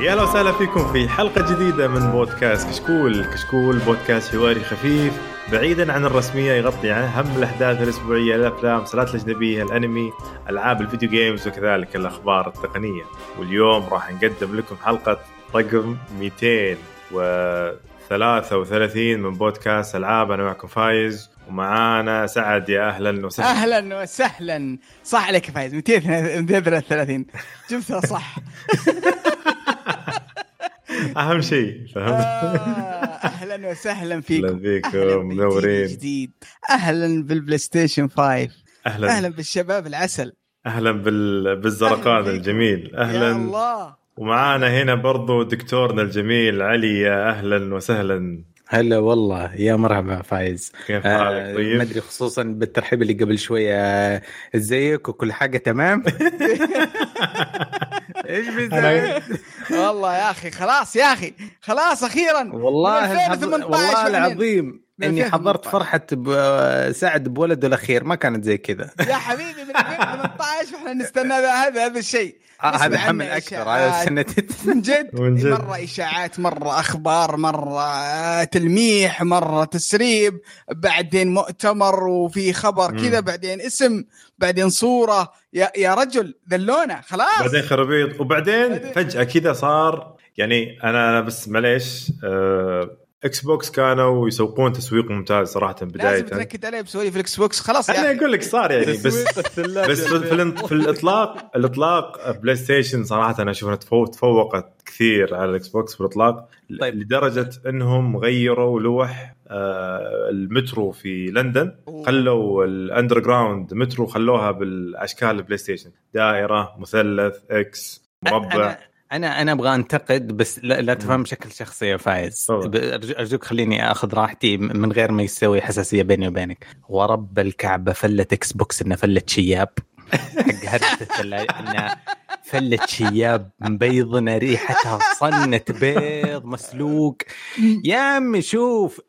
يا أهلا وسهلا فيكم في حلقة جديدة من بودكاست كشكول، كشكول بودكاست حواري خفيف بعيدا عن الرسمية يغطي عن أهم الأحداث الأسبوعية الأفلام، المسلسلات الأجنبية، الأنمي، ألعاب ال video games وكذلك الأخبار التقنية، واليوم راح نقدم لكم حلقة رقم 233 من بودكاست ألعاب. أنا معكم فايز ومعانا سعد. يا أهلا وسهلا. أهلا وسهلا. صح عليك يا فايز. 233 جبتها صح. أهم شيء فهمت؟ آه، أهلا وسهلا فيكم. أهلا فيكم، منورين. الجديد أهلا بال PlayStation 5 أهلا. أهلا بالشباب العسل. أهلا بال... بالزرقان أهلاً. الجميل. يا أهلا الله. ومعانا هنا برضو دكتورنا الجميل علي يا أهلا وسهلا. هلا والله يا مرحبا فايز. كيف آه حالك طيب؟ ما أدري خصوصا بالترحيب اللي قبل شوية. آه، ازيك وكل حاجة تمام؟ إيش والله يا أخي خلاص يا أخي خلاص أخيرا. والله من الحظ... 2018 والله العظيم إني 2018. حضرت فرحة سعد بولده الأخير ما كانت زي كذا. يا حبيبي من 2018 وإحنا نستنى هذا هذا الشيء. هذا عنه حمل أكثر. على سنتين من جد من جد. مرة إشاعات مرة أخبار مرة آه، تلميح مرة تسريب بعدين مؤتمر وفي خبر. كذا بعدين اسم بعدين صورة يا يا رجل ذلونا خلاص بعدين خرابيط وبعدين بعدين- فجأة كذا صار يعني أنا أنا بس معليش آه، إكس بوكس كانوا يسوقون تسويق ممتاز صراحة لازم بداية تنكد عليه بسواليف الإكس بوكس خلاص يا أنا. أقول لك صار يعني بس بس في, في, الاطلاق الإطلاق بلاي ستيشن صراحة أنا أشوف تفوقت كثير على الإكس بوكس في الإطلاق طيب. لدرجة إنهم غيروا لوح آه، المترو في لندن. خلوا ال underground مترو خلوها بالأشكال البلاي ستيشن دائرة مثلث إكس مربع أنا أنا أنا أبغى أنتقد بس لا, لا تفهم بشكل شخصي يا فايز أرجوك خليني آخذ راحتي من غير ما يسوي حساسية بيني وبينك. ورب الكعبة فله إكس بوكس انه فله شياب. حق هرجة انه فله شياب. مبيضنا ريحتها صنة بيض مسلوق. يا عمي شوف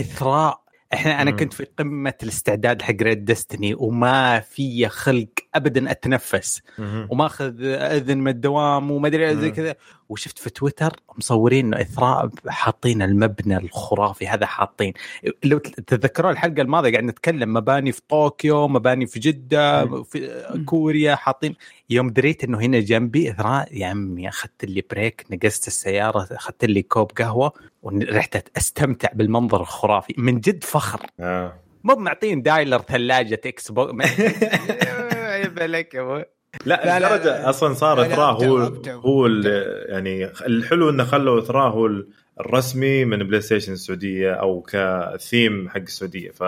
إثراء. إحنا أنا. كنت في قمة الاستعداد حق ريد ديستني وما في خلق ابدا أتنفس مهم. وماخذ أذن من الدوام وما أدري زي. كذا وشفت في تويتر مصورين انه إثراء حاطين المبنى الخرافي هذا حاطين لو تتذكرون الحلقة الماضية قاعد نتكلم مباني في طوكيو مباني في جدة. في كوريا حاطين يوم دريت إنه هنا جنبي اثراء يا عمي أخذت لي بريك نقزت السيارة أخذت لي كوب قهوة ورحت أستمتع بالمنظر الخرافي من جد فخر آه. مو معطين دايلر ثلاجة إكس بوكس عيب عليك يا لا, لا، لا، لدرجه لا. أصلا صار اثراء هو. هو ال- يعني الحلو إنه خلوا اثراء هو الرسمي من بلاي ستيشن السعودية أو كثيم حق السعودية ف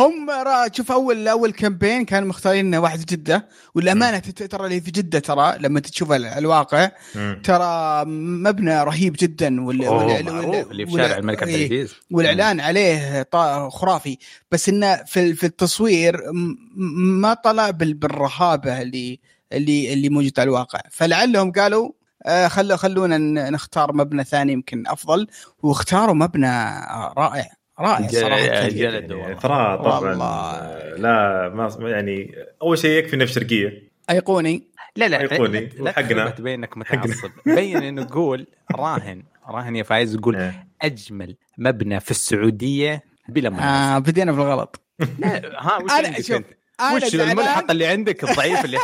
هم شوف أول اول كامبين كانوا مختارين واحد في جدة والأمانة ترى اللي في جدة ترى لما تشوف ال- الواقع. ترى مبنى رهيب جدا وال وال- وال- اللي في وال- شارع الملك عبد إيه، العزيز. والإعلان عليه طا- خرافي. بس إنه في في التصوير ما طلع بال- بالرهابة اللي اللي اللي موجودة على الواقع. فلعلهم قالوا آه، خلوا خلونا ن- نختار مبنى ثاني يمكن افضل واختاروا مبنى رائع رائع صراحة جل- جلد يعني طبعا والله. آه، لا ما يعني اول شيء يكفي انه في شرقيه ايقوني لا لا أيقوني. لا-. تخرب تبين انك متعصب بين انه قول راهن راهن يا فايز يقول إيه. اجمل مبنى في السعوديه بلا منازع آه بدينا بالغلط لا، ها وش عندك شوف، وش زعلان. الملحق اللي عندك الضعيف اللي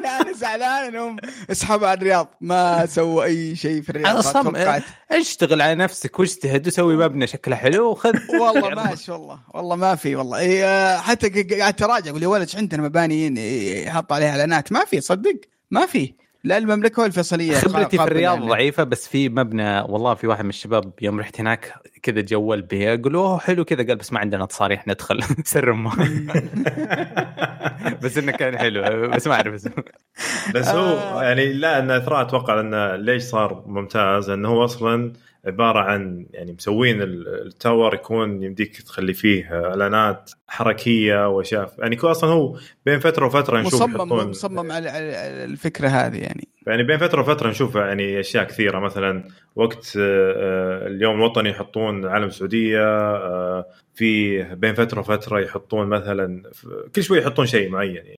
أنا أنا زعلان أنهم اسحبوا على الرياض. ما سووا أي شيء في الرياض توقعت. اشتغل على نفسك واجتهد وسوي مبنى شكله حلو وخذ. والله ماشي والله والله ما في والله. إيه حتى ق- قعدت اراجع أقول يا ولد عندنا مباني يحط عليها إعلانات. ما في صدق ما في. لا المملكة ولا الفيصليه خبرتي في الرياض يعني. ضعيفة بس في مبنى والله في واحد من الشباب يوم رحت هناك كذا جول به يقول أوه حلو كذا قال بس ما عندنا تصاريح ندخل سر ما بس إنه كان حلو بس ما أعرف اسمه بس هو آه. يعني لا ان اثراء أتوقع انه ليش صار ممتاز لأنه هو أصلا عبارة عن يعني مسوين ال- التاور يكون يمديك تخلي فيه إعلانات حركية وأشياء. يعني يكون أصلا هو بين فترة وفترة نشوف مصمم مصمم على الفكرة هذه يعني. يعني بين فترة وفترة نشوف يعني أشياء كثيرة. مثلا وقت آه، آه، اليوم الوطني يحطون علم السعودية آه، في بين فترة وفترة يحطون مثلا كل شوي يحطون شيء معين يعني.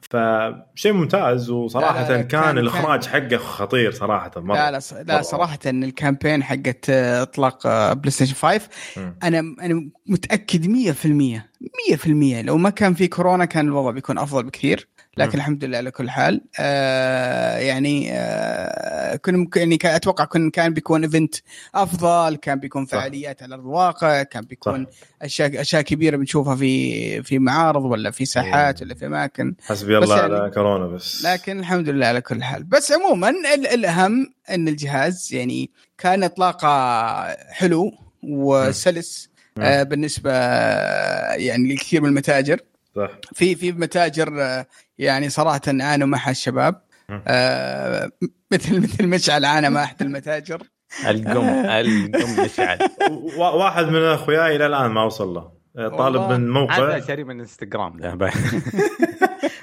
فشيء ممتاز وصراحة لا لا، كان, كان- الإخراج حقه خطير صراحة مرة لا لا لا مرة. صراحة ال campaign حقت آه، إطلاق بلاي ستيشن 5 مم. أنا أنا متأكد 100% 100% لو ما كان في كورونا كان الوضع بيكون أفضل بكثير لكن مم. الحمد لله على كل حال آه يعني آه كنا ممكن يعني كان- أتوقع كن كان بيكون event أفضل كان بيكون صح. فعاليات على ارض الواقع كان بيكون صح. أشياء أشياء كبيرة بنشوفها في في معارض ولا في ساحات. ولا في أماكن حسبي الله يعني- على كورونا بس لكن الحمد لله على كل حال بس عموما ال- الأهم إن الجهاز يعني كان إطلاقة حلو وسلس مم. آه بالنسبة يعني لكثير من المتاجر صح في في متاجر آه، يعني صراحة عانوا معها الشباب. آه مثل مثل مشعل عانى مع أحد المتاجر القمع القمع مشعل واحد من أخوياي إلى الآن ما وصل له طالب. من موقع هذا شاري من إنستغرام ده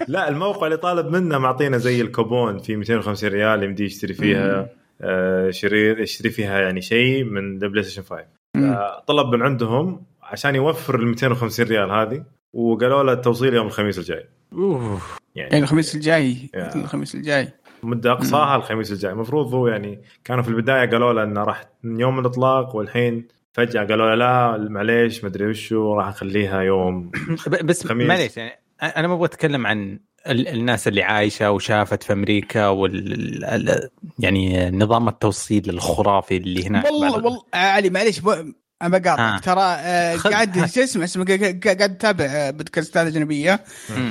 لا الموقع اللي طالب منه معطينا زي الكوبون في 250 ريال يمدي يشتري فيها آه شرير يشتري فيها يعني شيء من بلاي ستيشن 5 مم. آه، طلب من عندهم عشان يوفر ال 250 ريال هذه وقالوا له التوصيل يوم الخميس الجاي أوف. يعني يعني الخميس الجاي يا. الخميس الجاي مدة أقصاها الخميس الجاي المفروض هو يعني كانوا في البداية قالوا له إنه راح من يوم الإطلاق والحين فجأة قالوا له لا معليش مدري وشو راح نخليها يوم بس خميس. معليش يعني أنا ما أبغى أتكلم عن ال- الناس اللي عايشة وشافت في أمريكا وال ال- يعني نظام التوصيل الخرافي اللي هناك والله والله آه، علي معليش أنا آه. بقاطعك ترى آه، قاعد شو اسمه اسمه قاعد قاعد اتابع آه، بودكاستات أجنبية.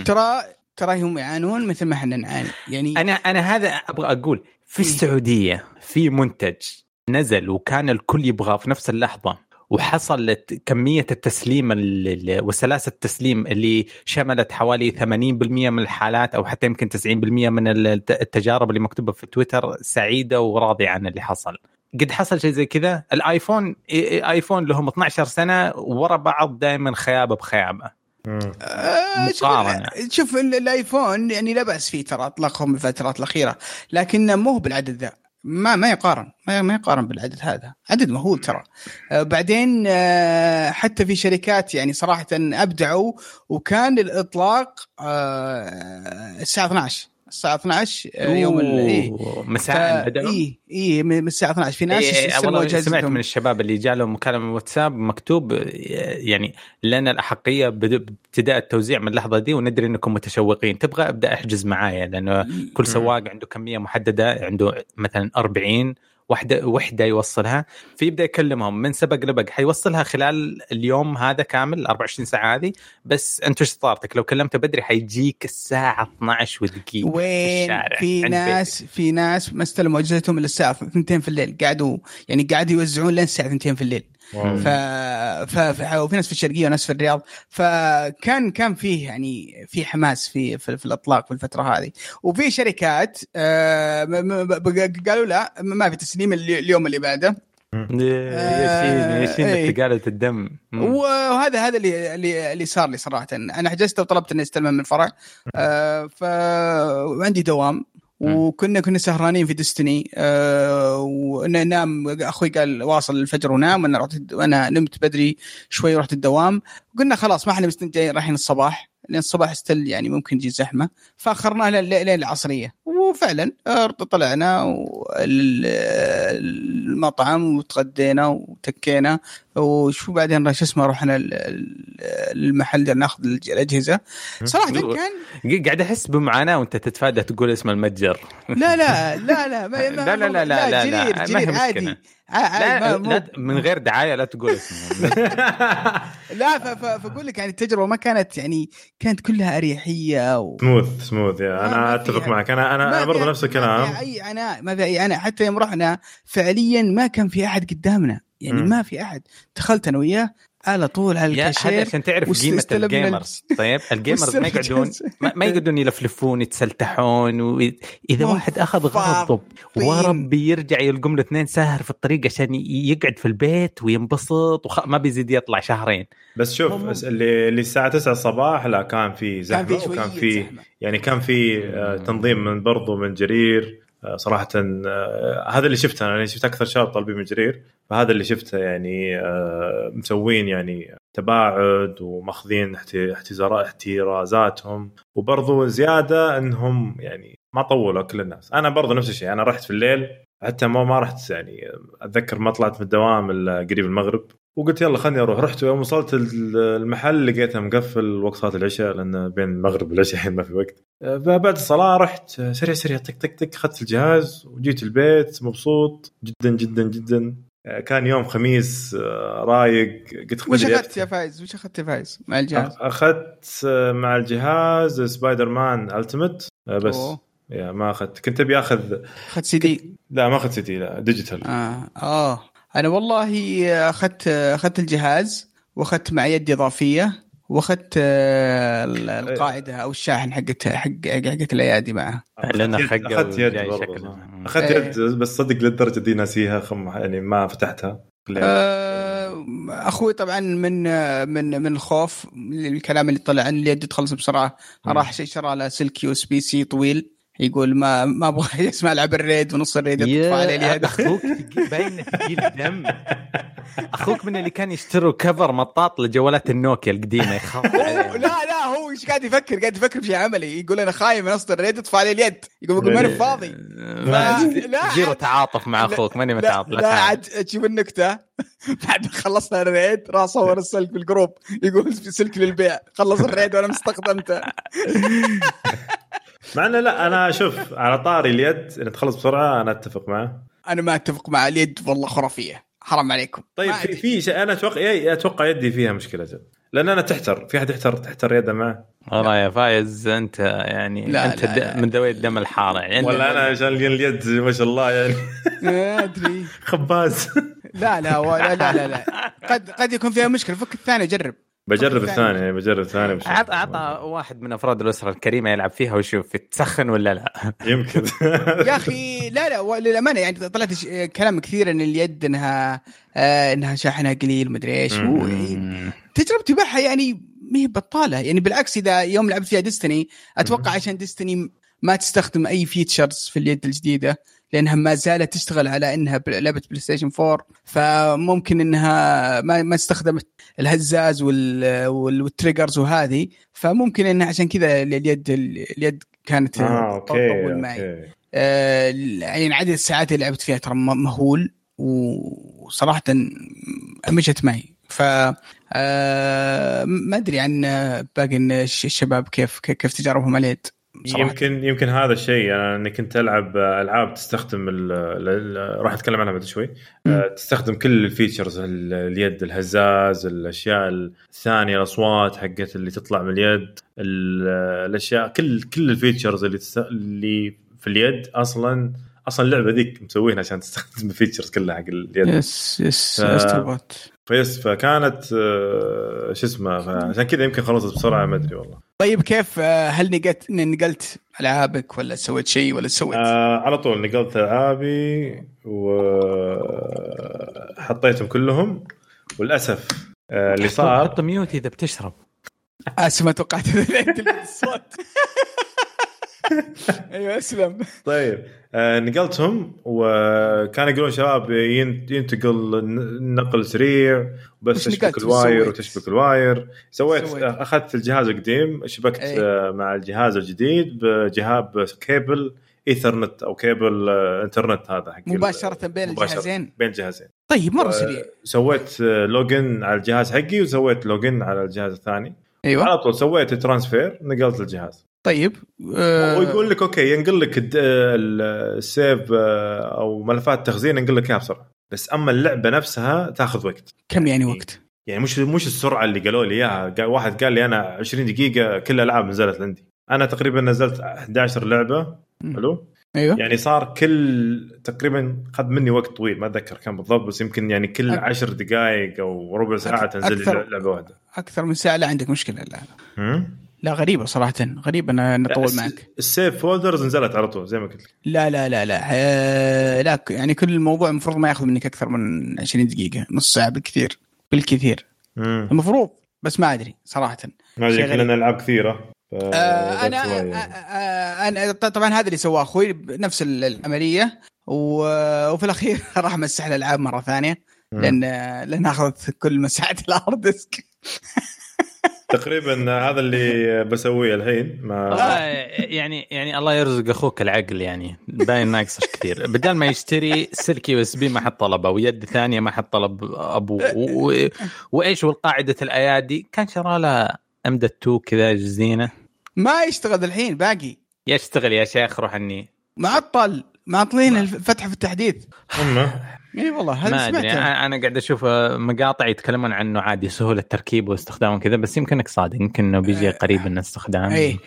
ترى ترى هم يعانون مثل ما إحنا نعاني يعني أنا أنا هذا أبغى أقول في إيه. السعودية في منتج نزل وكان الكل يبغاه في نفس اللحظة وحصلت كمية التسليم ال- ال- وسلاسة التسليم اللي شملت حوالي 80% من الحالات أو حتى يمكن 90% من الت- التجارب اللي مكتوبة في تويتر سعيدة وراضية عن اللي حصل. قد حصل شيء زي كذا الآيفون إي- إي- آيفون لهم 12 سنة ورا بعض دائما خيابة بخيابة. آه، شوف مقارنة. شوف ال- الآيفون يعني لا بأس فيه ترى أطلاقهم الفترات الأخيرة لكن مو بالعدد ذا. ما ما يقارن ما, ما يقارن بالعدد هذا. عدد مهول ترى. آه بعدين آه حتى في شركات يعني صراحة أبدعوا وكان الإطلاق آه الساعة 12 الساعة 12 آه يوم إيه. مساء بدأوا اي اي من الساعة 12 في ناس إيه والله سمعت من الشباب اللي جالهم مكالمه واتساب مكتوب آه، يعني لنا الأحقية بابتداء التوزيع من اللحظة دي وندري إنكم متشوقين. تبغى أبدأ أحجز معايا لأنه كل سواق عنده كمية محددة عنده مثلا 40 وحده وحدة يوصلها. فيبدا يكلمهم. من سبق لبق. حيوصلها خلال اليوم هذا كامل ال 24 ساعة هذه. بس أنت إيش طارتك لو كلمته بدري حيجيك الساعة 12 ودقيقة وين؟ في عند ناس في ناس ما استلموا أجهزتهم إلا الساعة 2 في الليل. قعدوا يعني قاعدوا يوزعون لين الساعة 2 في الليل. ف... ف... ف... وفي ناس في الشرقية وناس في الرياض. فكان كان فيه يعني في حماس في في, في الإطلاق في الفترة هذه. وفي شركات آه م... قالوا لا ما في تسليم الي- اليوم اللي بعده. يشين يشين إيه. تقالة الدم. وهذا هذا اللي اللي اللي صار لي صراحة. أنا حجزت وطلبت إني أستلمه من الفرع. آه ف وعندي دوام. وكنا كنا سهرانين في ديستني آه ونام أخوي قال واصل الفجر ونام وأنا رحت وأنا نمت بدري شوي ورحت الدوام. قلنا خلاص ما إحنا مستنجين رايحين الصباح. لأن الصباح استل يعني ممكن يجي زحمة فاخرناه لين العصريه وفعلا آه، طلعنا المطعم وتغدينا وتكينا وشو بعدين شو اسمه رحنا ال- ال- المحل ناخذ الأجهزة. صراحة كان قاعد أحس بمعاناة وأنت تتفادى تقول اسم المتجر. لا لا لا لا لا لا لا لا لا جرير جرير عادي. ع- عادي لا, ما- مو- من غير دعاية لا تقول اسمه. لا فأقول لك يعني التجربة ما كانت يعني كانت كلها أريحية و... سموث سموث يا. ما- أنا ما أتفق معك. أنا أنا, ما أنا برضه نفس ما الكلام. فيها اي عناء ما في اي عناء حتى يوم رحنا فعليا ما كان في أحد قدامنا. يعني مم. ما في أحد. دخلت أنا وياه على طول على يا هذا الكاشير عشان تعرف قيمة ال gamers طيب ال gamers ما يقعدون. ما, ما يقعدون يلفلفون يتسلتحون واذا واحد أخذ غضب. وربي يرجع يلقم له اثنين سهر في الطريق عشان يقعد في البيت وينبسط وخ... ما بيزيد يطلع شهرين بس شوف بس اللي اللي الساعة 9 الصباح لا كان في كان زحمة في وكان في زحمة يعني كان في آه، تنظيم من برضو من جرير صراحة آه، هذا اللي شفته أنا شفت أكثر شباب طالبين من جرير فهذا اللي شفته يعني آه، مسوين يعني تباعد وماخذين احترازاتهم وبرضو زيادة إنهم يعني ما طولوا كل الناس. أنا برضو نفس الشيء أنا رحت في الليل حتى ما ما رحت يعني أتذكر ما طلعت من الدوام إلا قريب المغرب. وقلت يلا خلني أروح. رحت يوم وصلت ال- المحل لقيته مقفل وقت صلاه العشاء لأن بين المغرب والعشاء الحين ما في وقت. فبعد الصلاة رحت سريع سريع طق طق طق اخذت الجهاز وجيت البيت مبسوط جدا جدا جدا. كان يوم خميس آه، رايق. قلت وش أخذت يا فايز؟ وش أخذت يا فايز مع الجهاز؟ أخذت آه، مع الجهاز سبايدر مان ultimate بس. أوه. يا ما أخذت. كنت أبي أخذ أخذت سي دي؟ لا ما أخذت سي دي لا digital. آه آه. أنا والله أخذت أخذت الجهاز وأخذت مع يد إضافية وأخذت آه، القاعدة أو الشاحن حقت حق حقت الأيادي معه لأن أخذت حقه يد- اخذت يد. أخذت إيه. يد بس صدق للدرجة دي ناسيها خم يعني ما فتحتها آه، أخوي طبعا من من من الخوف الكلام اللي طلع عن اليد تخلص بسرعة. راح شرى له سلك USB-C طويل يقول ما ما أبغى اسمع العب ال raid ونص ال raid يطفى يا اليد. أخوك باين ثقيل دم أخوك من اللي كان يشتروا cover مطاط لجوالات النوكيا القديمة. يخاف. لا لا هو إيش قاعد يفكر؟ قاعد يفكر بشيء عملي. يقول أنا خايف من اصدر ال raid يطفى عليه اليد. يقول بقول ماني فاضي. ما لا، zero عاد- تعاطف مع أخوك ماني لا, متعاطف لا عاد تشوف النكتة. بعد ما خلصنا ال raid راح صور السلك بال group. يقول سلك للبيع. خلص ال raid وأنا ما استخدمته مع إنه لا أنا شوف على طاري اليد إن تخلص بسرعة أنا أتفق معه. أنا ما أتفق مع اليد والله خرافية. حرام عليكم. طيب في. في شيء أنا أتوقع إيه، أتوقع يدي فيها مشكلة جد. لأن أنا تحتر في أحد يحتر تحتر يده معه؟ والله يا فايز أنت يعني لا، أنت لا، لا. من ذوي الدم الحار يعني. ولا أنا عشان اليد ما شاء الله يعني. ما أدري. خباز. لا لا لا لا لا, لا. قد قد يكون فيها مشكلة. فك الثاني جرب. بجرب الثاني. الثاني يعني بجرب الثاني بس- عط عطى واحد من أفراد الأسرة الكريمة يلعب فيها ويشوف تسخن ولا لا. يمكن. يا أخي لا لا للأمانة يعني طلعت كلام كثير إن اليد إنها آه إنها شاحنها قليل مدري إيش. تجربتي معها يعني ما هي بطالة. يعني بالعكس إذا يوم لعبت فيها ديستني أتوقع عشان ديستني ما تستخدم أي features في اليد الجديدة. لأنها ما زالت تشتغل على إنها لعبة بلاي ستيشن 4 فممكن إنها ما ما استخدمت الهزاز وال وال- وال triggers وهذه فممكن إنها عشان كذا اليد اليد كانت آه okay تطول معي. آه، يعني عدد الساعات اللي لعبت فيها ترى مهول وصراحة مشت معي. ف آه، ما أدري عن باقي الش- الشباب كيف كيف تجاربهم على اليد. صراحة. يمكن يمكن هذا الشيء أنا اني كنت ألعب ألعاب تستخدم راح أتكلم عنها بعد شوي. آه، تستخدم كل ال features ال- اليد الهزاز الأشياء الثانية الأصوات حقت اللي تطلع من اليد ال- الأشياء كل كل ال features اللي تست... اللي في اليد أصلا أصلا اللعبة ذيك مسوينها عشان تستخدم ال features كلها حق اليد. yes yes ف- فيس فكانت آه، شو اسمه عشان كذا يمكن خلصت بسرعة ما أدري والله. طيب كيف آه، هل نقلت نقلت ألعابك ولا سويت شيء ولا سويت؟ آه على طول نقلت ألعابي وحطيتهم كلهم. وللأسف آه اللي صار حط mute إذا بتشرب. اسف ما توقعت الصوت أيوه اسلم طيب. آه نقلتهم وكان يقولون شباب ين- ينتقل النقل سريع وش تشبك ال wire سويت؟ وتشبك ال wire. سويت, سويت؟ آه أخذت الجهاز القديم شبكت أي. آه مع الجهاز الجديد بجهاز cable Ethernet أو كيبل آه إنترنت هذا حق مباشرة بين مباشرة الجهازين؟ بين الجهازين. طيب مرة سريع. سويت آه، login على الجهاز حقي وسويت login على الجهاز الثاني. أيوه. على طول سويت transfer نقلت الجهاز. طيب آه، ويقول لك okay ينقل لك ال save آه، أو ملفات تخزين ينقل لك إياها بسرعة. بس أما اللعبة نفسها تاخذ وقت. كم يعني وقت؟ يعني مش مش السرعة اللي قالوا لي إياها. واحد قال لي أنا 20 دقيقة كل الالعاب نزلت عندي. أنا تقريبا نزلت 11 لعبة. حلو؟ أيوه. يعني صار كل تقريبا خذ مني وقت طويل ما أتذكر كم بالضبط بس يمكن يعني كل أك- 10 دقائق أو ربع ساعة أك- تنزل أكثر. لعبة واحدة. أكثر من ساعة لا عندك مشكلة. لا؟ لا غريبة صراحة غريبة أنا نطول معك السيف فولدرز نزلت على طول زي ما قلت لك لا لا لا لا آه لا يعني كل الموضوع المفروض ما ياخذ منك أكثر من 20 دقيقة نص ساعة بالكثير بالكثير مم. المفروض بس ما أدري صراحة ما أدري شيء يمكن غريب. لنا العاب كثيرة ف- آه why آه يعني. آه أنا ط- طبعا هذا اللي سواه أخوي بنفس ال- العملية و- وفي الأخير راح مسح الألعاب مرة ثانية مم. لأن لأن أخذت كل مساحة ال hard disk تقريبا هذا اللي بسويه الحين ما يعني يعني الله يرزق أخوك العقل يعني. باين ناقصك كثير. بدل ما يشتري سلك USB ما حد طلبه ويد ثانية ما حد طلب أبوه. و- وإيش والقاعده الأيادي؟ كان شرى له امدة 2 كذا زينة؟ ما يشتغل الحين باقي. يشتغل يا شيخ روح عني. معطل معطلين الفتحة في التحديث. إي والله ما هذا ادري سمعته أنا قاعد أشوف مقاطع يتكلمون عنه عادي سهولة تركيبه واستخدامه كذا بس يمكنك صادق يمكن إنه بيجي قريب من استخدام. إي.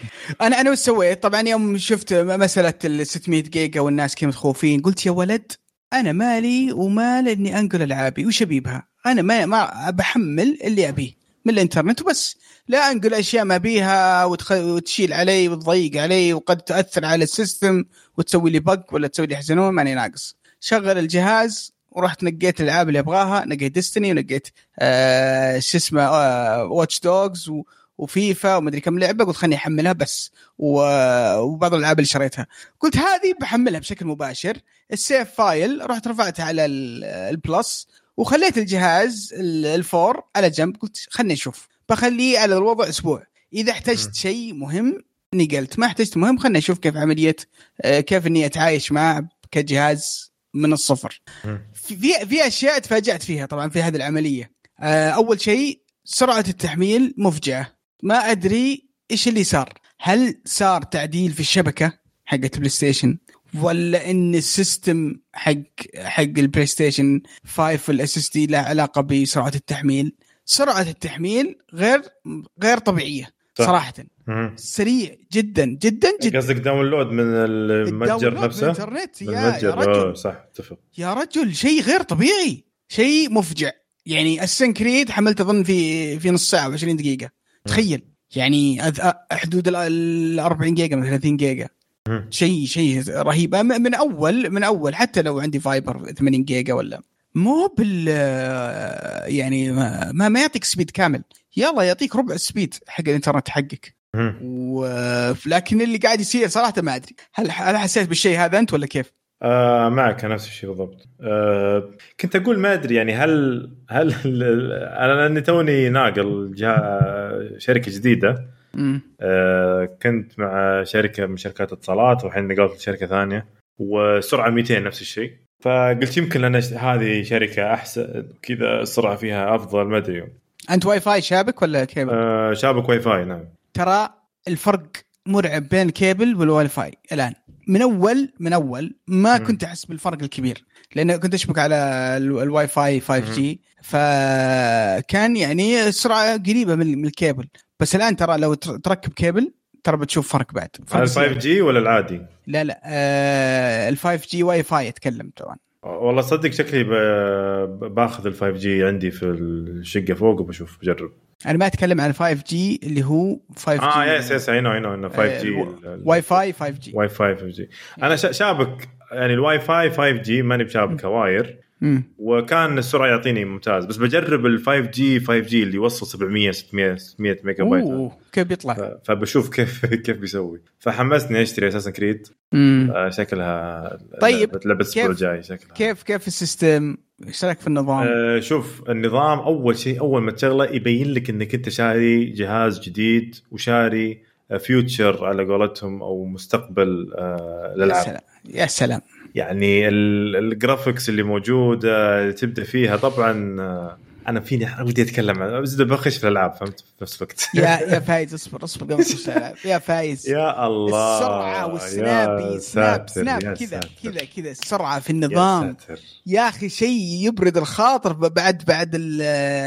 أنا أنا وش سويت؟ طبعا يوم شفت مسألة ال 600 جيجا والناس كيف متخوفين قلت يا ولد أنا مالي ومال اني أنقل ألعابي وش ابي بها؟ أنا ما ما بحمل اللي أبيه من الإنترنت وبس. لا أنقل أشياء ما بيها وتخ... وتشيل علي وتضيق علي وقد تأثر على ال system وتسوي لي bug ولا تسوي لي حزنون ماني ناقص. شغل الجهاز ورحت نقيت الألعاب اللي أبغاها نقيت Destiny ونقيت آه شو اسمه آه Watch Dogs و... وفيفا ومدري كم لعبة قلت خليني أحملها بس. و... وبعض الألعاب اللي شريتها. قلت هذه بحملها بشكل مباشر. ال save file رحت رفعتها على ال- ال Plus وخليت الجهاز ال- ال four على جنب. قلت خلني أشوف. بخليه على الوضع أسبوع. إذا احتجت شيء مهم نقلت. ما احتجت مهم خلني أشوف كيف عملية آه، كيف إني أتعايش معه كجهاز. من الصفر. في في- أشياء تفاجأت فيها طبعا في هذه العملية آه، أول شيء سرعة التحميل مفجعة ما أدري إيش اللي صار هل صار تعديل في الشبكة حقت ال PlayStation ولا إن ال system حق حق ال PlayStation 5 وال SSD له علاقة بسرعة التحميل سرعة التحميل غير غير طبيعية صح. صراحة. سريع جدا جدا جدا. قصدك download من المتجر نفسه؟ من يا, يا المتجر. رجل. أوه، صح اتفق. يا رجل شيء غير طبيعي شيء مفجع. يعني Assassin's Creed حملت اظن في في نص ساعة و20 دقيقة. تخيل. يعني حدود ال- ال 40 جيجا من 30 جيجا. شيء شيء رهيب. من أول من أول حتى لو عندي fiber 80 جيجا ولا. مو بال يعني ما ما, يعطيك speed كامل. يلا يعطيك ربع ال speed حق الإنترنت حقك. ولكن اللي قاعد يصير صراحة ما أدري. هل هل حسيت بالشيء هذا أنت ولا كيف؟ آه معك نفس الشيء بالضبط. آه كنت أقول ما أدري يعني هل هل أنا لأني توني ناقل شركة جديدة. آه كنت مع شركة من شركات اتصالات والحين نقلت لشركة ثانية. وسرعة 200 نفس الشيء. فقلت يمكن لأن هذه شركة أحسن كذا السرعة فيها أفضل ما أدري. أنت واي فاي شابك ولا كيبل؟ آه شابك واي فاي نعم. ترى الفرق مرعب بين ال cable وال WiFi الآن. من اول من أول ما. كنت أحس بالفرق الكبير لأن كنت أشبك على ال- الواي فاي 5 جي فكان يعني السرعه قريبة من الكيبل. بس الآن ترى لو تر- تركب كيبل ترى بتشوف فرق بعد. فرق على ال سريع. 5 جي ولا العادي؟ لا لا آه ال 5 جي واي فاي أتكلم طبعا. والله صدق شكلي باخذ ال 5G عندي في الشقة فوق وبشوف بجرب. أنا ما أتكلم عن 5 جي اللي هو 5 جي آه يس يس اي نو اي نو انه 5 جي واي Fi 5G واي فاي 5 جي أنا شا- شابك يعني الواي فاي 5 جي ماني بشابكه wire. وكان السرعة يعطيني ممتاز. بس بجرب ال 5G 5G اللي يوصل 700 600 600 ميجا بايت أوه كيف بيطلع؟ فبشوف كيف كيف بيسوي. فحمسني أشتري Assassin's Creed مم. شكلها طيب، لعبه الأسبوع الجاي شكلها. كيف كيف ال system؟ إيش رأيك في النظام؟ آه شوف النظام أول شيء أول ما تشغله يبين لك إنك أنت شاري جهاز جديد وشاري future على قولتهم أو مستقبل آه يا الالعاب سلام يا سلام يعني ال- ال graphics اللي موجودة تبدأ فيها طبعا آه، أنا فيني ودي أتكلم عن بس بخش في الألعاب فهمت؟ في نفس الوقت. يا يا فايز اصبر اصبر قبل تخش الألعاب. يا فايز. يا الله السرعه وال snappy يا snap snap يا كذا كذا كذا السرعة في يا النظام. ساتر. يا أخي شيء يبرد الخاطر بعد بعد ال-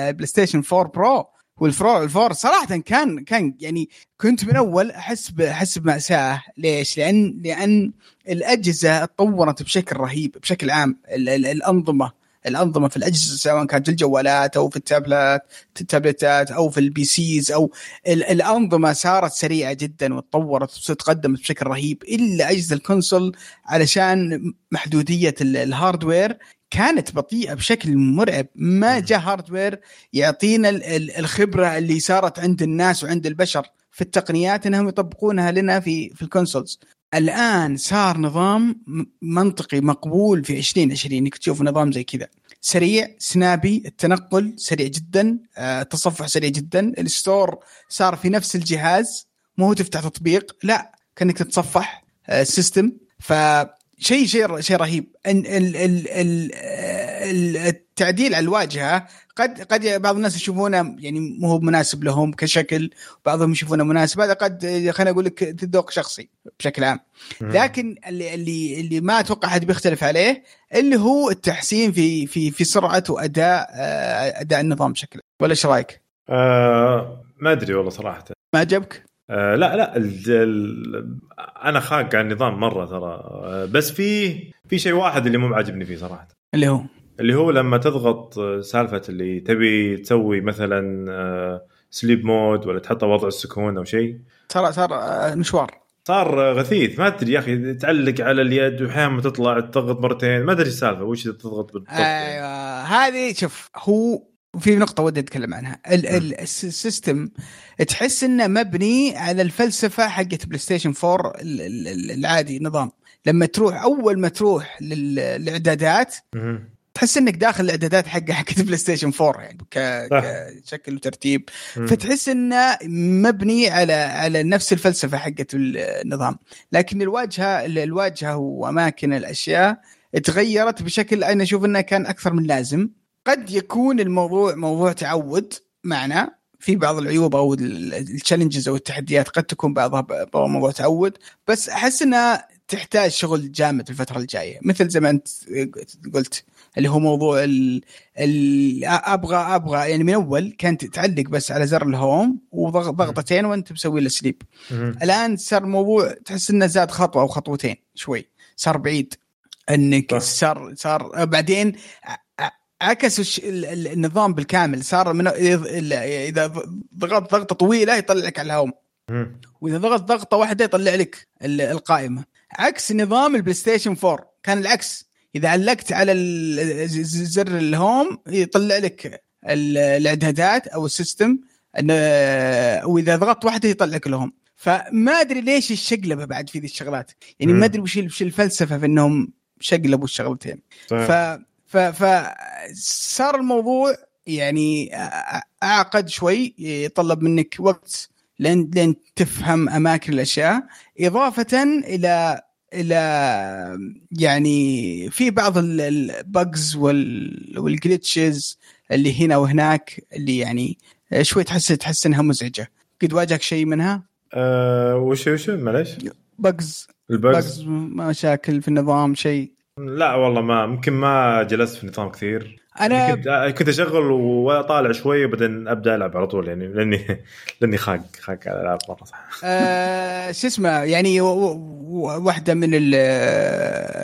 ال PlayStation 4 Pro وال Pro ال four صراحة كان كان يعني كنت من أول أحس أحس بمأساة. ليش؟ لأن لأن الأجهزة تطورت بشكل رهيب بشكل عام. ال- ال- الأنظمة الأنظمة في الأجهزة سواء كانت في الجوالات أو في التابلت التابلتات أو في ال PCs أو ال- الأنظمة صارت سريعة جدا وتطورت وتقدمت بشكل رهيب إلا أجهزة ال console علشان محدودية ال- ال hardware كانت بطيئة بشكل مرعب. ما جاء hardware يعطينا ال- ال- الخبرة اللي صارت عند الناس وعند البشر في التقنيات إنهم يطبقونها لنا في في ال consoles. الآن صار نظام منطقي مقبول في 2020 انك تشوف نظام زي كذا. سريع snappy التنقل سريع جدا آه، التصفح سريع جدا. ال store صار في نفس الجهاز مو تفتح تطبيق لا كأنك تتصفح آه، ال system فشيء شيء شيء رهيب. ال- ال- ال- ال- ال- التعديل على الواجهة قد قد بعض الناس يشوفونه يعني مو هو مناسب لهم كشكل بعضهم يشوفونه مناسب. هذا قد خليني أقول لك ذوق شخصي بشكل عام. لكن اللي اللي اللي ما أتوقع أحد بيختلف عليه اللي هو التحسين في في في سرعة وأداء آه، أداء النظام بشكل ولا إيش رأيك؟ آه ما أدري والله صراحة. ما عجبك؟ آه لا لا ال ال أنا خاق على النظام مرة ترى. آه بس في في شيء واحد اللي مو معجبني فيه صراحة. اللي هو؟ اللي هو لما تضغط آه، سالفة اللي تبي تسوي مثلا آه سليب مود ولا تحطه وضع السكون أو شيء. صار صار مشوار. صار غثيث. ما أدري يا أخي تعلق على اليد واحيانا تطلع تضغط مرتين. ما أدري السالفة وش تضغط بالضبط. أيوه هذه شوف هو في نقطة ودي أتكلم عنها ال- ال- الس- ال system تحس إنه مبني على الفلسفة حقت PlayStation 4 ال- ال- ال- العادي نظام لما تروح أول ما تروح لل- للإعدادات. تحس إنك داخل الإعدادات حق حقت PlayStation 4 يعني. كشكل وترتيب. فتحس إنه مبني على على نفس الفلسفة حقت النظام لكن الواجهه الواجهة وأماكن الأشياء تغيرت بشكل أنا أشوف إنه كان أكثر من لازم قد يكون الموضوع موضوع تعود معنا في بعض العيوب أو التشالنجز أو التحديات قد تكون بعضها موضوع تعود بس أحس إنها تحتاج شغل جامد الفترة الجاية مثل زي ما أنت قلت اللي هو موضوع ال ال أبغى أبغى يعني من أول كانت تعلق بس على زر الهوم وضغطتين وأنت مسوي له سليب. الآن صار الموضوع تحس إنه زاد خطوة أو خطوتين شوي صار بعيد إنك. صار صار بعدين عكسوا النظام بالكامل. صار من إذا ضغطت ضغطة طويلة يطلع لك على الهوم. وإذا ضغط ضغطة واحدة يطلع لك ال- القائمة. عكس نظام ال PlayStation 4 كان العكس. إذا علقت على زر ال home يطلع لك ال- الإعدادات أو ال system. وإذا ضغطت واحدة يطلع لك ال home. فما أدري ليش الشقلبة بعد في ذي الشغلات. يعني. ما أدري وش ال- وش الفلسفة في إنهم شقلبوا الشغلتين. ف صحيح. ف ف صار الموضوع يعني أعقد شوي يتطلب منك وقت لين لين تفهم أماكن الأشياء إضافة إلى إلى يعني في بعض البجز والجلitches اللي هنا وهناك اللي يعني شوي تحس تحس إنها مزعجة. قد واجهك شيء منها؟ آه وش وش؟ معلش بجز البجز بجز مشاكل في النظام شيء. لا والله ما يمكن ما جلست في النظام كثير. أنا كنت كنت أشغل وأطالع شوي وبعدين أبدأ ألعب على طول يعني لأني لأني خاق خاق على الألعاب مرة صح. آه شو اسمه يعني واحدة من ال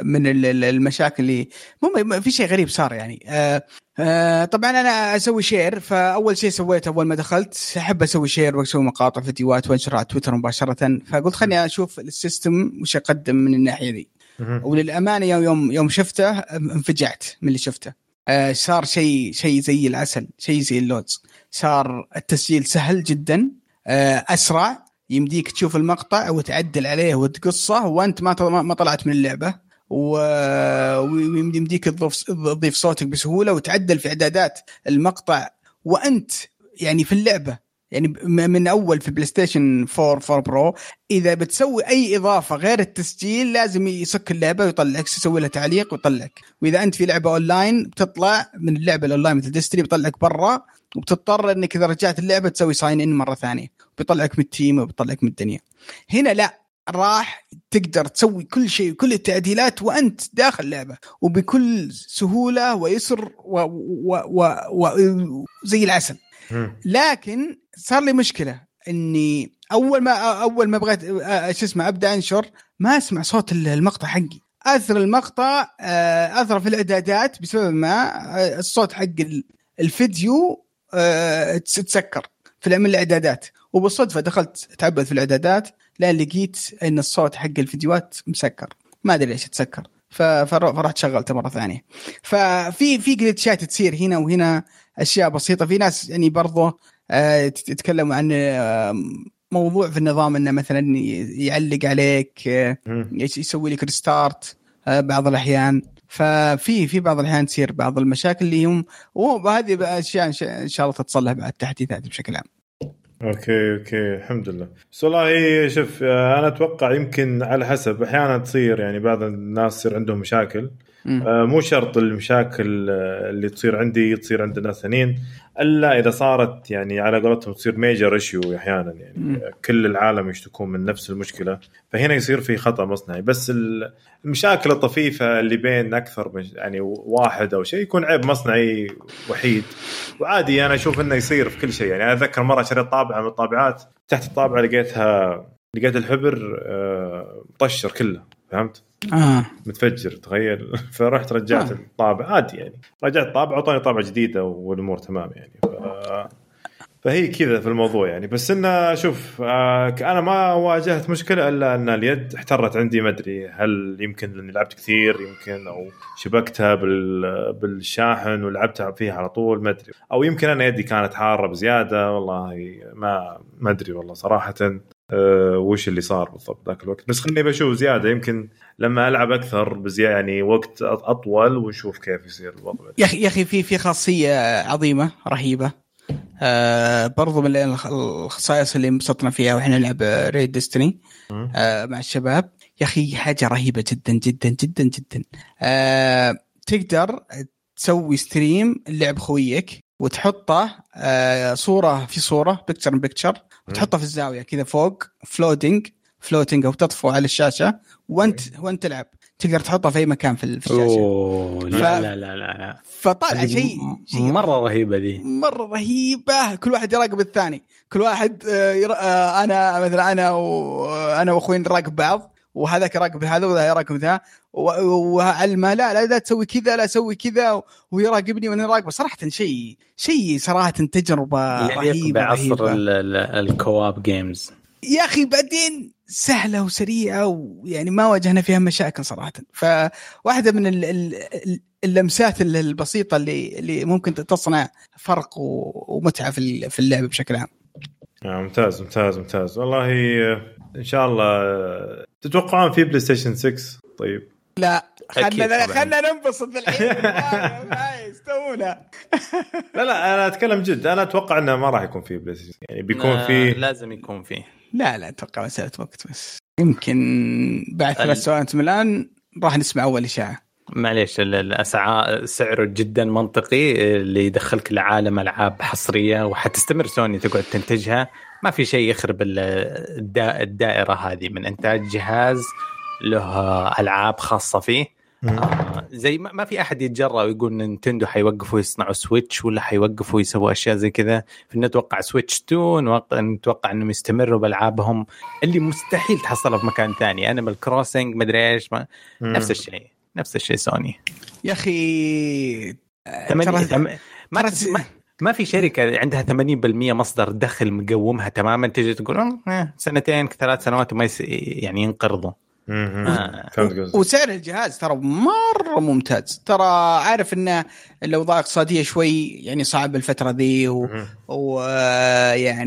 من ال- المشاكل اللي مو في شيء غريب صار يعني. آه آه طبعا أنا أسوي share فأول شيء سويته أول ما دخلت أحب أسوي share وأسوي مقاطع فيديوهات وأنشرها على تويتر مباشرة فقلت خليني أشوف ال system وش يقدم من الناحية مهم. وللأمانة يوم يوم شفته انفجعت من اللي شفته. آه، صار شيء شيء زي العسل شيء زي اللوز صار التسجيل سهل جدا آه، أسرع. يمديك تشوف المقطع وتعدل عليه وتقصه وأنت ما ما طلعت من اللعبة. ويمديك تضيف صوتك بسهولة وتعدل في إعدادات المقطع. وأنت يعني في اللعبة يعني من أول في PlayStation 4 4 Pro. إذا بتسوي أي إضافة غير التسجيل لازم يسكر اللعبة ويطلعك تسوي لها تعليق ويطلعك. وإذا أنت في لعبة أونلاين بتطلع من اللعبة الأونلاين مثل Destiny بيطلعك برا وبتضطر إنك إذا رجعت اللعبة تسوي sign in مرة ثانية. بيطلعك من ال team وبيطلعك من الدنيا. هنا لا راح تقدر تسوي كل شيء كل التعديلات وأنت داخل اللعبة. وبكل سهولة ويسر و... و... و... و... زي العسل. لكن صار لي مشكلة إني أول ما أول ما بغيت آه، شو اسمه أبدأ أنشر ما أسمع صوت المقطع حقي. أثر المقطع آه، أثر في الإعدادات بسبب ما آه، الصوت حق ال- الفيديو تس- تسكر في من الإعدادات. وبالصدفة دخلت اتعبد في الإعدادات لأن لقيت إن الصوت حق الفيديوهات مسكر. ما أدري ليش تسكر. فرحت شغلته مرة ثانية. ففي في جلتشات تصير هنا وهنا أشياء بسيطة. في ناس يعني برضه يتكلموا عن آه، موضوع في النظام إنه مثلا يعلق عليك آه، يسوي لك ريستارت بعض الأحيان. ففي في بعض الأحيان تصير بعض المشاكل اللي هم وهذه أشياء إن شاء الله تتصلح بعد التحديثات بشكل عام. أوكي أوكي الحمد لله. بس والله شوف آه، أنا أتوقع يمكن على حسب أحيانا تصير يعني بعض الناس يصير عندهم مشاكل. آه، مو شرط المشاكل آه، اللي تصير عندي تصير عند ناس ثانيين إلا إذا صارت يعني على قولتهم تصير major issue أحيانا يعني. م. كل العالم يشتكون من نفس المشكلة فهنا يصير في خطأ مصنعي. بس المشاكل الطفيفة اللي بين أكثر من يعني واحد أو شيء يكون عيب مصنعي وحيد. وعادي أنا أشوف إنه يصير في كل شيء. يعني أنا أتذكر مرة شريت طابعة من الطابعات تحت الطابعة لقيتها لقيت الحبر آه، مطشر كله فهمت؟ آه. متفجر تخيل. فرحت رجعت آه. الطابع. عادي يعني. رجعت الطابع واعطاني طابعه جديده والأمور تمام يعني. ف... فهي كذا في الموضوع يعني. بس إنه شوف آه أنا ما واجهت مشكلة إلا أن اليد احترت عندي ما أدري هل يمكن لاني لعبت كثير يمكن أو شبكتها بال بالشاحن ولعبتها فيها على طول ما أدري. أو يمكن أنا يدي كانت حارة بزيادة والله ما ما أدري والله صراحة. أه وش اللي صار بالضبط ذاك الوقت؟ بس خليني بشوف زيادة. يمكن لما ألعب أكثر بزيادة يعني وقت أطول ونشوف كيف يصير الوضع. يا أخي يا أخي في في خاصية عظيمة رهيبة. آه برضو من الخصائص اللي انبسطنا فيها وإحنا نلعب raid Destiny آه مع الشباب. يا أخي حاجة رهيبة جدا جدا جدا جدا. آه تقدر تسوي stream لعب خويك وتحطه آه صورة في صورة picture picture وتحطه في الزاوية كذا فوق floating floating أو تطفو على الشاشة وانت وانت تلعب. تقدر تحطها في أي مكان في الشاشة. أوه لا, ف... لا لا لا لا فطالع شيء شيء مرة رهيبة دي مرة رهيبة. كل واحد يراقب الثاني. كل واحد آه، ير... آه، أنا مثلا أنا وأنا واخوي نراقب بعض وهذاك يراقب هذا وهذا يراقب ذا وعلمه لا لا لا تسوي كذا لا سوي كذا ويراقبني وأنا راقبه. صراحة شيء شيء صراحة تجربة رهيبة بعصر ال co-op games يا أخي بعدين سهلة وسريعة ويعني ما واجهنا فيها مشاكل صراحة. فواحدة من اللمسات البسيطة اللي اللي ممكن تصنع فرق ومتعة في في اللعب بشكل عام. آه ممتاز ممتاز ممتاز. والله إن شاء الله تتوقعون في PlayStation 6 طيب. لا خلنا خلنا ننبسط الحين لا لا أنا أتكلم جد. أنا أتوقع إنه ما راح يكون في PlayStation يعني بيكون في لازم يكون فيه. لا لا أتوقع مساله وقت بس. يمكن بعد ثلاث سنوات من الآن راح نسمع أول إشاعة. معليش الأسعار سعره جدا منطقي اللي يدخلك لعالم ألعاب حصرية وحتستمر سوني تقعد تنتجها. ما في شيء يخرب الدائرة هذه من إنتاج جهاز له ألعاب خاصة فيه. آه زي ما في أحد يتجرأ ويقول Nintendo حيوقفوا يصنعوا Switch ولا حيوقفوا يسووا أشياء زي كذا. فنتوقع Switch 2 نتوقع إنهم يستمروا بألعابهم اللي مستحيل تحصلها في مكان ثاني. Animal Crossing مدري إيش ما نفس الشيء نفس الشيء سوني. يا أخي ما, ما, ما في شركة عندها 80% مصدر دخل مقومها تماما تجي تقول أه سنتين ثلاث سنوات وما يعني ينقرضوا. آه. وسعر الجهاز ترى مرة ممتاز. ترى عارف إنه الاوضاع اقتصاديه شوي يعني صعب الفترة ذي ويعني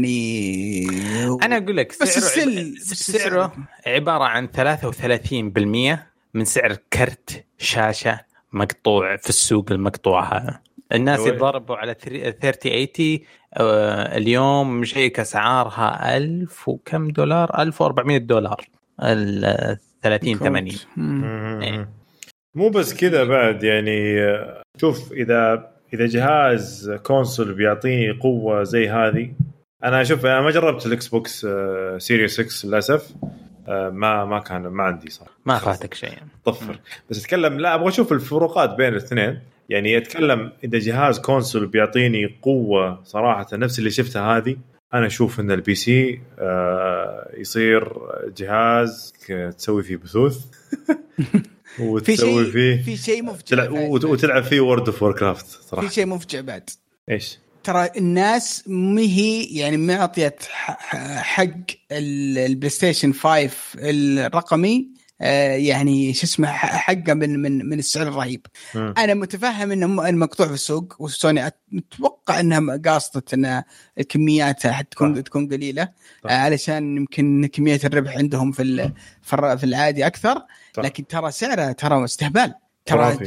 و... أنا أقول لك بس السل بس سعره عبارة عن 33% من سعر كرت شاشة مقطوع في السوق المقطوع هذا. الناس يتضاربوا على 3080 آه اليوم مشيك أسعارها 1000 وكم دولار؟ 1400 دولار. ال 30 80 إيه. مو بس كذا بعد يعني شوف إذا إذا جهاز console بيعطيني قوة زي هذه أنا أشوف أنا ما جربت ال Xbox Series X للأسف آه، ما ما كان ما عندي صراحة. ما فاتك شيء. طفر. بس أتكلم لا أبغى أشوف الفروقات بين الاثنين. يعني أتكلم إذا جهاز console بيعطيني قوة صراحة نفس اللي شفتها هذه أنا أشوف إن ال PC آه يصير جهاز تسوي فيه بثوث. وتسوي فيه في شيء مفجع وتلعب فيه World of Warcraft صراحة. في شيء مفجع بعد. إيش؟ ترى الناس ما هي يعني معطية حق ال PlayStation 5 الرقمي يعني شو اسمه حقه من من من السعر الرهيب م. أنا متفهم إنه مقطوع في السوق وسوني أتوقع إنها قاصدة إن الكميات حتكون تكون قليلة طبعا. آه، علشان يمكن كمية الربح عندهم في في العادي أكثر طبعا. لكن ترى سعره ترى استهبال ترى.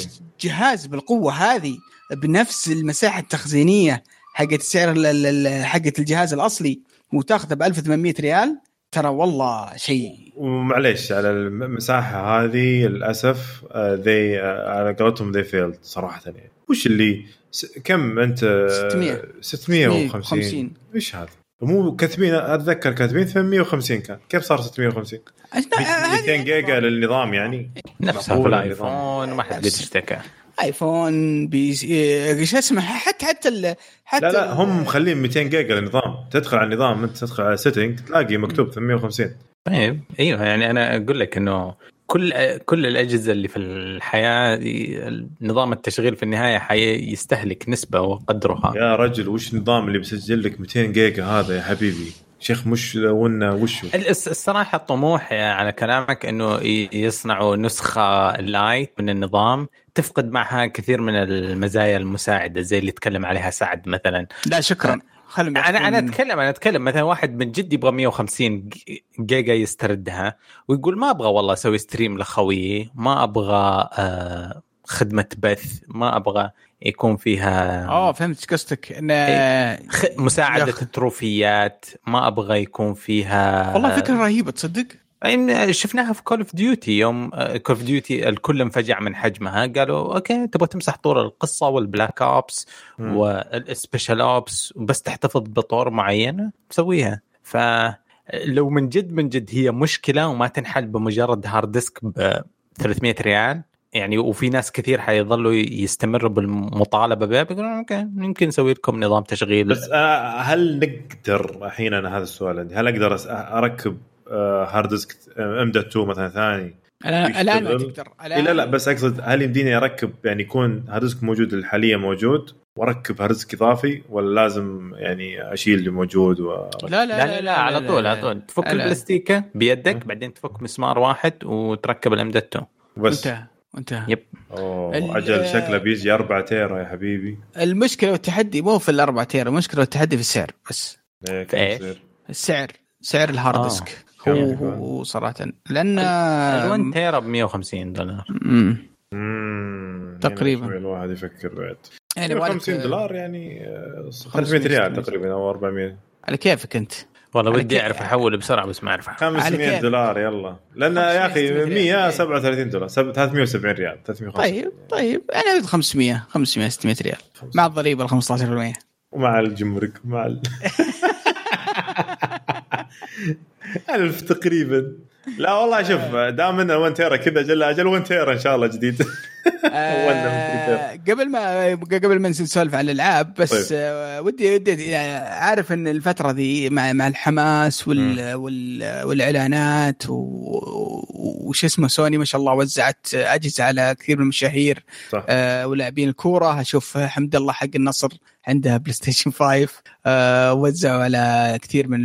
جهاز بالقوة هذه بنفس المساحة التخزينية حقت ال- حقت الجهاز الأصلي وتأخذه ب 1800 ريال ترى والله شيء. ومعليش على المساحة هذه للأسف ذي على قولتهم ذي فيلد صراحة. يعني وش اللي س- كم أنت؟ 600. 650 650. إيش هذا؟ مو كاتبين أتذكر كاتبين 850 كان. كيف صار 650 200 جيجا للنظام يعني. نفسها في معقولة ال iPhone ما حد قد اشتكى iPhone بي إيه، شو اسمه حتى حتى ال- حتى لا لا هم مخلين 200 جيجا للنظام. تدخل على النظام انت تدخل على setting تلاقي مكتوب 850 طيب أيوه يعني أنا أقول لك إنه كل كل الأجهزة اللي في الحياة نظام التشغيل في النهاية حيستهلك نسبة وقدرها. يا رجل وش النظام اللي بيسجل لك 200 جيجا هذا يا حبيبي؟ شيخ مش ونا وشو الصراحة الطموح على كلامك إنه ي- يصنعوا نسخة lite من النظام تفقد معها كثير من المزايا المساعدة زي اللي تكلم عليها سعد مثلا. لا شكرا. خلهم أنا أنا اتكلم أنا أتكلم مثلا واحد من جد يبغى 150 ج- جيجا يستردها ويقول ما أبغى والله أسوي stream لخويي ما أبغى آه خدمة بث ما أبغى يكون فيها آه فهمت إيش قصدك انه إيه. خ... مساعدة ياخ- التروفيات ما أبغى يكون فيها والله فكرة رهيبة تصدق يعني شفناها في Call of Duty يوم Call of Duty الكل انفجع من حجمها قالوا okay تبغى تمسح طور القصة وال Black Ops. وال Special Ops بس تحتفظ بطور معينه سويها فلو من جد من جد هي مشكلة وما تنحل بمجرد hard disk ب 300 ريال يعني وفي ناس كثير حيظلوا يستمروا بالمطالبة بها بيقولون okay يمكن نسوي لكم نظام تشغيل. بس آه، هل نقدر الحين أنا هذا السؤال عندي هل أقدر أركب hard disk M dot 2 مثلا ثاني؟ الآن ما؟ تقدر. إيه لا لا بس أقصد هل يمديني أركب يعني يكون hard disk موجود حاليا موجود وأركب hard disk إضافي ولا لازم يعني أشيل اللي موجود و... لا لا لا لا على طول على طول. تفك لا. البلاستيكة بيدك بعدين تفك مسمار واحد وتركب ال M dot 2 بس. انتهى. انتهى yep. أوه أجل شكله بيجي 4 تيرا يا حبيبي المشكلة والتحدي مو في الأربع تيرا المشكلة والتحدي في السعر بس إيه، في؟ يصير؟ السعر سعر ال hard آه. disk كم؟ هو هو صراحة لأن ال1 تيرا ب 150 دولار مم. مم، تقريباً. الواحد يفكر بعد يعني يبغى 50 لك- دولار يعني آه، 500 500 ريال 600. تقريبا أو 400 على كيفك أنت والله ودي أعرف احول بسرعة بس ما أعرف أحول. 500 كيف؟ دولار يلا. لأن يا 500 أخي ريال. 137 دولار. سب- 370 ريال. 350 طيب طيب. يعني 500 500 600 ريال. مع الضريبة ال 15% ومع الجمرك مع ال... ألف تقريبا. لا والله شوف دام ان 1 تيرا كذا جل أجل 1 تيرا إن شاء الله جديد. آه، قبل ما قبل ما نسولف عن الألعاب بس طيب. آه، ودي ودي يعني عارف إن الفترة ذي مع مع الحماس وال وال والإعلانات وش اسمه سوني ما شاء الله وزعت أجهزة على كثير من المشاهير صح. آه، ولاعبين الكورة. أشوف حمد الله حق النصر عنده PlayStation 5 آه، وزعوا على كثير من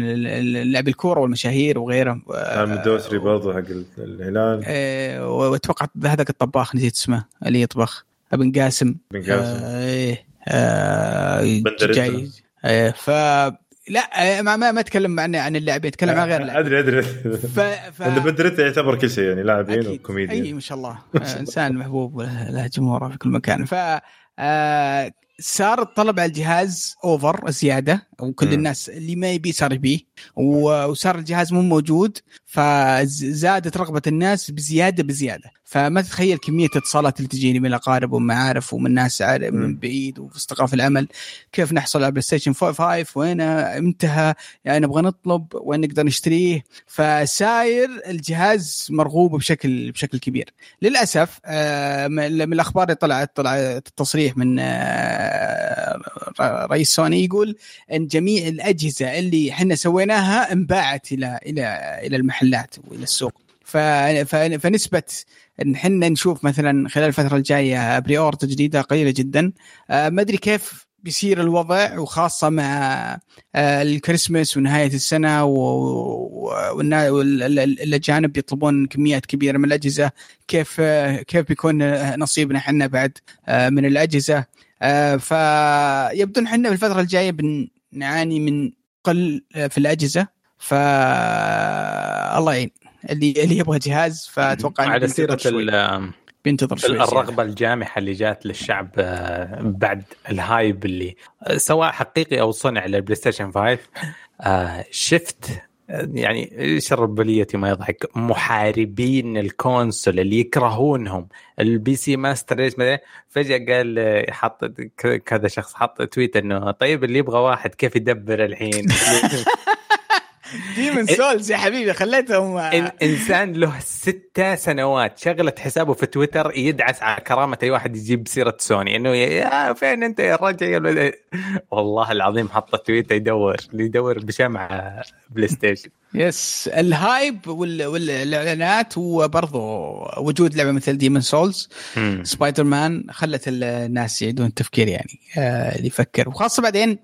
لاعبي الكورة والمشاهير وغيرهم كان الدوسري برضه حق الهلال. آه، واتوقع هذاك الطباخ نسيت اسمه اللي يطبخ ابن قاسم. بن قاسم. آه، إيه آه،. جاي. آه، ف لا آه، ما ما, ما أتكلم عن عن اللاعبين أتكلم عن غير اللاعبين. أدري أدري. ف... ف... بندريتا يعتبر كل شيء يعني لاعبين أكيد. أي وكوميديان ما شاء الله. آه، إنسان محبوب له جمهوره في كل مكان. ف آه، صار الطلب على الجهاز over زيادة. وكل مم. الناس اللي ما يبي صار يبيه وصار الجهاز مو موجود فزادت رغبة الناس بزيادة بزيادة. فما تتخيل كمية الاتصالات اللي تجيني من الأقارب ومعارف ومن ناس من. بعيد وفي في العمل. كيف نحصل على PlayStation 5 وين انتهى؟ يعني نبغى نطلب وين نقدر نشتريه؟ فساير الجهاز مرغوب بشكل بشكل كبير. للأسف آه، من الأخبار اللي طلعت طلعت تصريح من آه، رئيس سوني يقول إن جميع الأجهزة اللي إحنا سويناها انباعت إلى إلى إلى المحلات وإلى السوق. فنسبة إن إحنا نشوف مثلا خلال الفترة الجاية pre-order جديده قليلة جدا. آه، ما أدري كيف بيصير الوضع وخاصة مع آه، الكريسماس ونهاية السنة والأجانب يطلبون كميات كبيرة من الأجهزة. كيف كيف بيكون نصيبنا إحنا بعد آه، من الأجهزة؟ فيبدو إن إحنا في الفترة الجاية بنعاني من قلة في الأجهزة ف الله يعين. اللي اللي يبغى جهاز فأتوقع على بينتظر سيرة بينتظر شوي الرغبة الجامحة اللي جات للشعب آه، بعد ال hype اللي آه، سواء حقيقي أو صنع لل PlayStation 5 آه، شفت يعني إيش الربليتي ما يضحك؟ محاربين ال console اللي يكرهونهم. ال PC Master Race فجأة قال حط كذا شخص حط tweet إنه طيب اللي يبغى واحد كيف يدبر الحين؟ Demon's Souls يا حبيبي خليتهم إن إنسان له ستة سنوات شغلت حسابه في تويتر يدعس على كرامة أي واحد يجيب سيرة سوني. إنه يا فين أنت يا رجل والله العظيم حط تويتر يدور يدور بشمعة بلاي ستيشن بس ال hype والإعلانات وبرضه وجود لعبة مثل Demon's Souls Spider-Man خلت الناس يعيدون التفكير يعني آه اللي يفكر. وخاصة بعدين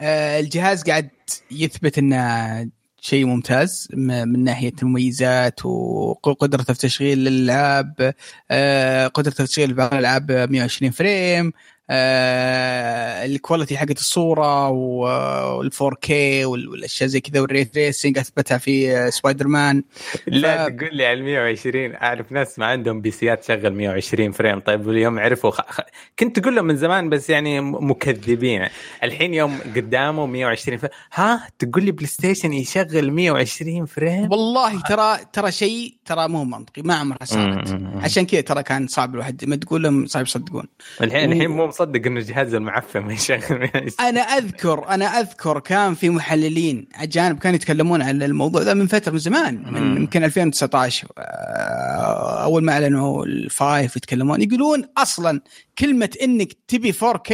آه الجهاز قاعد يثبت إنه شيء ممتاز من ناحية المميزات وقدرته في تشغيل الالعاب آه، قدرته في تشغيل بعض الألعاب 120 frame ال quality حقت الصورة وال 4K والأشياء زي كذا وال ray tracing أثبتها في سبايدر مان لا ف... تقول لي على 120 أعرف ناس ما عندهم PC ات تشغل 120 frame. طيب اليوم عرفوا خ... كنت تقول لهم من زمان بس يعني مكذبين. الحين يوم قدامه 120 frame ها؟ تقول لي بلاي ستيشن يشغل 120 frame؟ والله ترى ترى شيء ترى مو منطقي ما عمرها صارت. عشان كذا ترى كان صعب الواحد ما تقول لهم صعب يصدقون. الحين الحين مو مصدق إنه الجهاز المعفن يشغل أنا أذكر أنا أذكر كان في محللين أجانب كانوا يتكلمون عن الموضوع ذا من فترة من زمان من يمكن 2019 آه، أول ما أعلنوا ال five يتكلمون يقولون أصلا كلمة إنك تبي 4K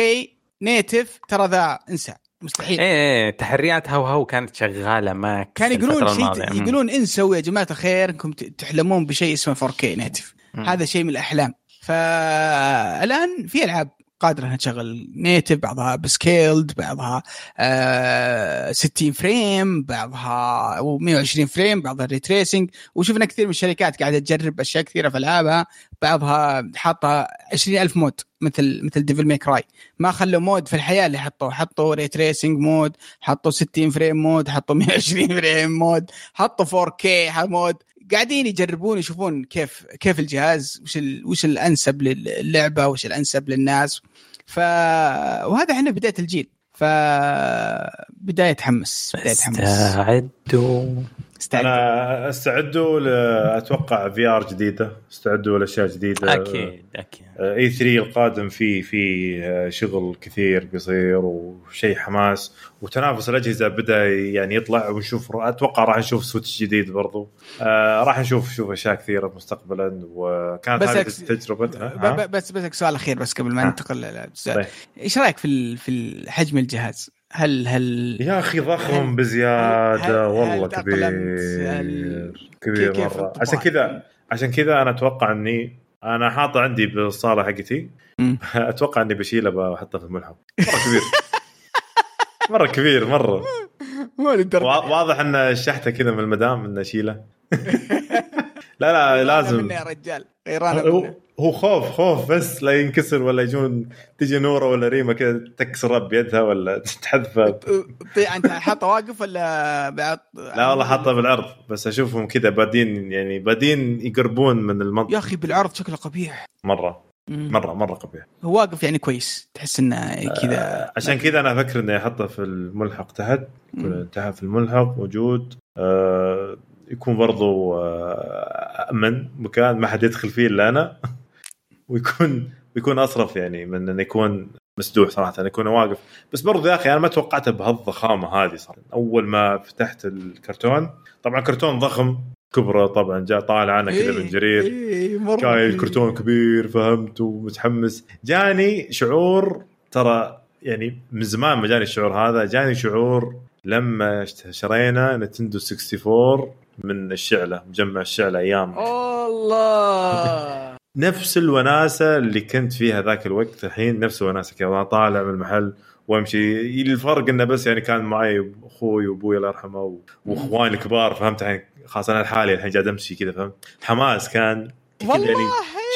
native ترى ذا إنسى مستحيل. إيه, إيه، تحريات هو هو كانت شغالة ما كان يقولون شيء يقولون انسوا يا جماعة الخير إنكم تحلمون بشيء اسمه 4K native هذا شيء من الأحلام. فالآن في ألعاب. قادرة إنها تشغل native بعضها upscaled بعضها آه 60 frame بعضها 120 frame بعضها ray tracing وشفنا كثير من الشركات قاعدة تجرب أشياء كثيرة في ألعابها. بعضها حاطة 20000 mode مثل مثل Devil May Cry ما خلوا mode في الحياة اللي حطوا حطوا ray tracing mode حطوا 60 frame mode حطوا 120 frame mode حطوا 4K mode. قاعدين يجربون يشوفون كيف كيف الجهاز وش وش الأنسب للعبة وش الأنسب للناس. ف وهذا إحنا بداية الجيل. ف بداية تحمس بداية تحمس. استعدوا. استعدوا أنا استعدوا أتوقع VR جديدة استعدوا لأشياء جديدة. أكيد أكيد. E3 القادم في في آه، شغل كثير بيصير وشيء حماس وتنافس الأجهزة بدأ يعني يطلع ونشوف أتوقع راح نشوف Switch جديد برضو. آه راح نشوف شوف أشياء كثيرة مستقبلا وكانت هذه تجربتها. بس بس سؤال أخير بس قبل ما ننتقل طيب. إيش رأيك في في حجم الجهاز؟ هل هل يا أخي ضخم بزيادة هل والله هل كبير هل كبير مرة. عشان كذا عشان كذا أنا أتوقع إني أنا حاطه عندي بالصالة حقتي. أتوقع إني بشيله بحطه في الملحق مرة كبير. مرة كبير مرة. واضح إن الشحته كذا من المدام إنه اشيله لا لا لازم. يا رجال. غيران هو خوف خوف بس لا ينكسر ولا يجون تجي نورة ولا ريمه كذا تكسره بيدها ولا تحذفه أنت حاطة واقف ولا بعد؟ لا والله حاطة بالعرض بس أشوفهم كذا بادين يعني بادين يقربون من المنطقة. يا أخي بالعرض شكله قبيح. مرة. مرة مرة قبيح. هو واقف يعني كويس. تحس إنه كذا. آه عشان كذا أنا أفكر اني احطه في الملحق تحت. انتهى في الملحق موجود آه يكون برضو آه امن مكان ما حد يدخل فيه إلا أنا. ويكون ويكون أصرف يعني من إنه يكون مسدوح صراحة إنه يكون واقف. بس برضو يا أخي أنا ما توقعته بهالضخامة هذه صراحة. أول ما فتحت الكرتون طبعا كرتون ضخم كبرة طبعا جاء طالع أنا كذا من جرير. إيه جاي الكرتون كبير فهمت ومتحمس. جاني شعور ترى يعني من زمان ما جاني الشعور هذا جاني شعور لما شرينا نتندو 64 من الشعلة مجمع الشعلة أيام. الله نفس الوناسة اللي كنت فيها ذاك الوقت الحين نفس الوناسة كذا طالع من المحل وأمشي. الفرق إنه بس يعني كان معي أخوي وأبوي الله يرحمه وإخواني الكبار فهمت؟ الحين خاصة أنا لحالي الحين قاعد أمشي كذا فهمت؟ حماس كان والله! يعني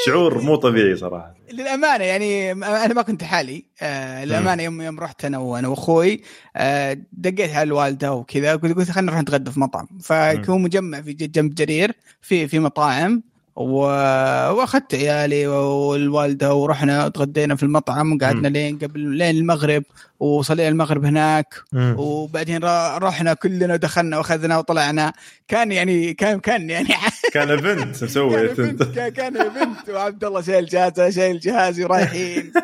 شعور مو طبيعي صراحة. للأمانة يعني أنا ما كنت حالي آه للأمانة يوم يوم رحت أنا وأنا وأخوي آه دقيت على الوالدة وكذا قلت قلت خلينا نروح نتغدى في مطعم. فهو مجمع في جنب جرير في في مطاعم. و- واخذت عيالي والوالدة ورحنا تغدينا في المطعم وقعدنا لين قبل لين المغرب وصلينا المغرب هناك. مم. وبعدين رحنا كلنا دخلنا وأخذنا وطلعنا. كان يعني كان كان يعني كان event مسوي. كان بنت كان كان event وعبد الله شايل جهازه شايل جهازي ورايحين.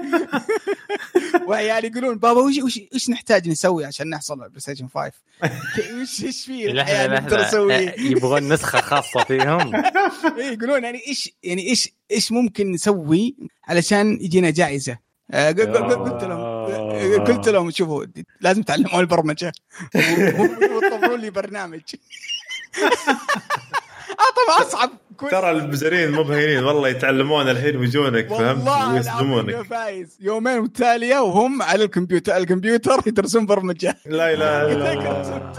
وعيالي يقولون بابا وش وش وش نحتاج نسوي عشان نحصل على البلاي ستيشن 5 ك- وش إيش في نقدر آه، يبغون نسخة خاصة فيهم. إيه، يقولون يعني إيش يعني إيش إيش ممكن نسوي علشان يجينا جائزة؟ آه، قلت لهم آه، قلت لهم شوفوا لازم تعلمون البرمجة. وطوروا لي برنامج. آه طبعا أصعب. ترى المزارين مو بهينين والله يتعلمون الحين ويجونك فهمت؟ ويصدمونك. فايز. يومين متتاليه وهم على الكمبيوتر. الكمبيوتر يدرسون برمجة. لا اله الا الله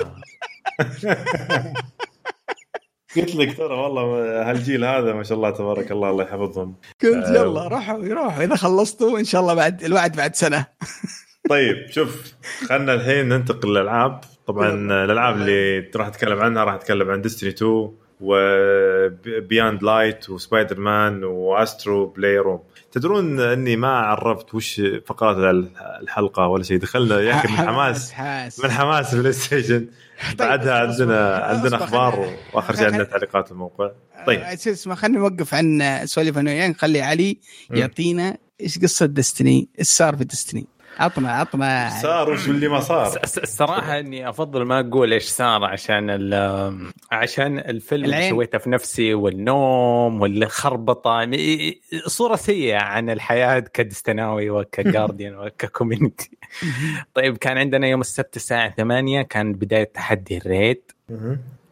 قلت لك ترى والله هالجيل هذا ما شاء الله تبارك الله الله يحفظهم. قلت آه. يلا روحوا روحوا إذا خلصتوا إن شاء الله بعد الوعد بعد سنة. طيب شوف خلنا الحين ننتقل للألعاب. طبعا الألعاب اللي راح أتكلم عنها راح أتكلم عن Destiny 2 و Beyond Light و Spider-Man و Astro's Playroom. تدرون إني ما عرفت وش فقرات الحلقة ولا شيء. دخلنا ياكل من حماس. من حماس البلاي ستيشن. طيب، بعدها عندنا عندنا أخبار وآخر شيء عندنا تعليقات الموقع طيب طيب. شو اسمه خلينا نوقف عن سواليف أنا وياك نخلي علي. يعطينا إيش قصة Destiny إيش صار في Destiny عطنا عطنا صار وش اللي ما صار؟ الصراحة إني أفضل ما أقول إيش صار عشان ال- عشان الفيلم اللي العين. سويته في نفسي والنوم والخربطة. يعني صورة سيئة عن الحياة كدستناوي وك guardian وك community طيب كان عندنا يوم السبت الساعة 8 كان بداية تحدي ال raid.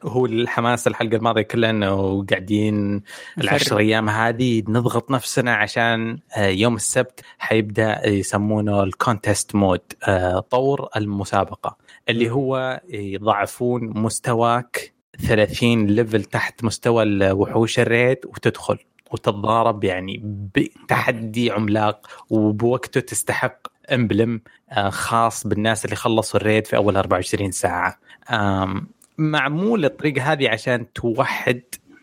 هو الحماس الحلقة الماضية كلها انه قاعدين العشر أيام هذه نضغط نفسنا عشان آه، يوم السبت حيبدأ يسمونه ال contest mode طور المسابقة اللي هو يضعفون مستواك 30 level تحت مستوى الوحوش ال raid وتدخل وتتضارب يعني بتحدي عملاق وبوقته تستحق emblem آه، خاص بالناس اللي خلصوا ال raid في أول 24 ساعة. معمول الطريقة هذه عشان توحد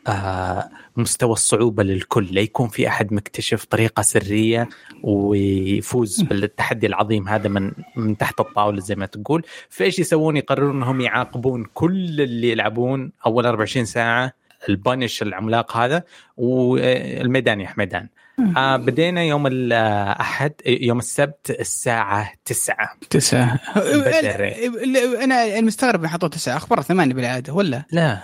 آه، مستوى الصعوبة للكل لا يكون في أحد مكتشف طريقة سرية ويفوز بالتحدي العظيم هذا من من تحت الطاولة زي ما تقول. فإيش يسوون؟ يقررون إنهم يعاقبون كل اللي يلعبون أول 24 ساعة البانش العملاق هذا والميدان يا حميدان. بدينا يوم الاحد يوم السبت الساعة 9 تسعة. بدأ الريد. أنا المستغرب حطوا تسعة. أخبار ثمانية بالعادة ولا؟ لا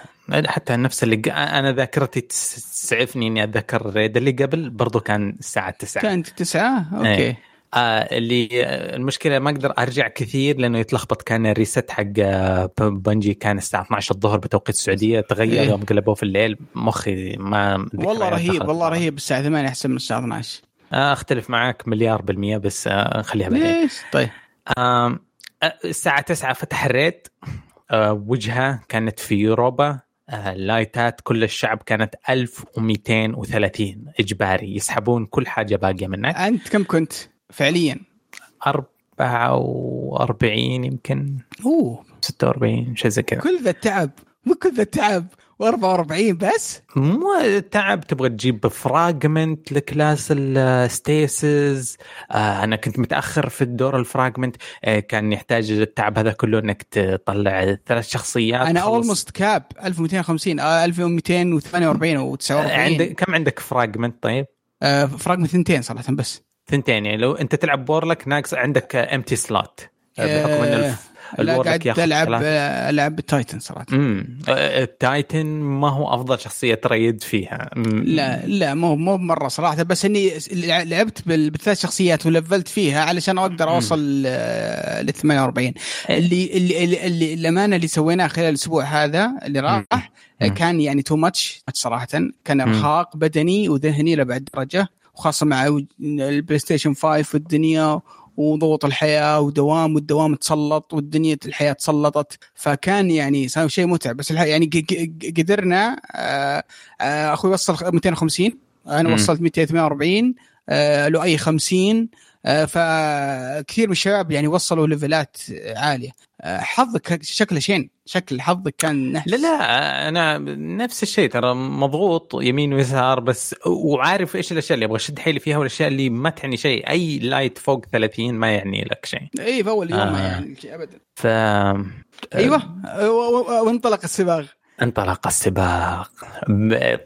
حتى نفس اللي أنا ذاكرتي تسعفني اني أتذكر ال raid اللي قبل برضو كان الساعة 9 كانت تسعة؟ أوكي. إيه. آه اللي آه، المشكلة ما أقدر أرجع كثير لأنه يتلخبط. كان ال reset حق آه، Bungie كان الساعة 12 الظهر بتوقيت السعودية. تغير إيه. يوم قلبوه في الليل. مخي ما والله ذكريات رهيب. والله رهيب. الساعة 8 أحسن من الساعة 12 آه أختلف معاك مليار بالمية بس خليها بعدين؟ طيب. آم، الساعة 9 فتح ال raid وجهة كانت في Europa. آه، light ات. كل الشعب كانت 1230 إجباري. يسحبون كل حاجة باقية منك. أنت كم كنت؟ فعليا؟ 44 يمكن. أوه. 46 شيء زي كذا. كل ذا التعب مو كل ذا التعب و44 بس؟ مو تعب تبغى تجيب fragment ل class ال Stasis آه أنا كنت متأخر في الدور ال fragment آه كان يحتاج التعب هذا كله إنك تطلع ثلاث شخصيات. أنا almost cap 1250 آه 1248 أو 49 عندك كم عندك fragment طيب؟ آه fragment ثنتين صراحة بس. ثنتين يعني لو أنت تلعب ب Warlock ناقص عندك empty slot بحكم ان لا ال Warlock قاعد ياخذ ألعب ثلاث. آه، ألعب بال Titan صراحة. امم ال Titan ما هو أفضل شخصية ت raid فيها. مم. لا لا مو مو مره صراحة بس إني لعبت بال- بالثلاث شخصيات ولفلت فيها علشان أقدر أوصل ل 48 اللي اللي اللي, اللي الأمانة اللي سويناه خلال الأسبوع هذا اللي راح مم. كان يعني too much صراحة كان إرهاق بدني وذهني لبعد درجة. وخاصة مع ال PlayStation 5 والدنيا وضغوط الحياة ودوام والدوام تسلط والدنيا الحياة تسلطت. فكان يعني صار شيء متعب. بس يعني قدرنا آه، آه، أخوي وصل 250 أنا. وصلت 248 آه، له اي 50 آه، فكثير من الشباب يعني وصلوا ليفلات عالية. آه، حظك شكله شين؟ شكل حظك كان نحس؟ لا لا أنا نفس الشيء ترى مضغوط يمين ويسار بس وعارف إيش الأشياء اللي أبغى أشد حيلي فيها والأشياء اللي ما تعني شيء. أي light فوق 30 ما يعني لك شيء. اي في أول يوم ما آه. يعني شيء ابدا. ف أيوه. و- و- وانطلق السباق. انطلق السباق.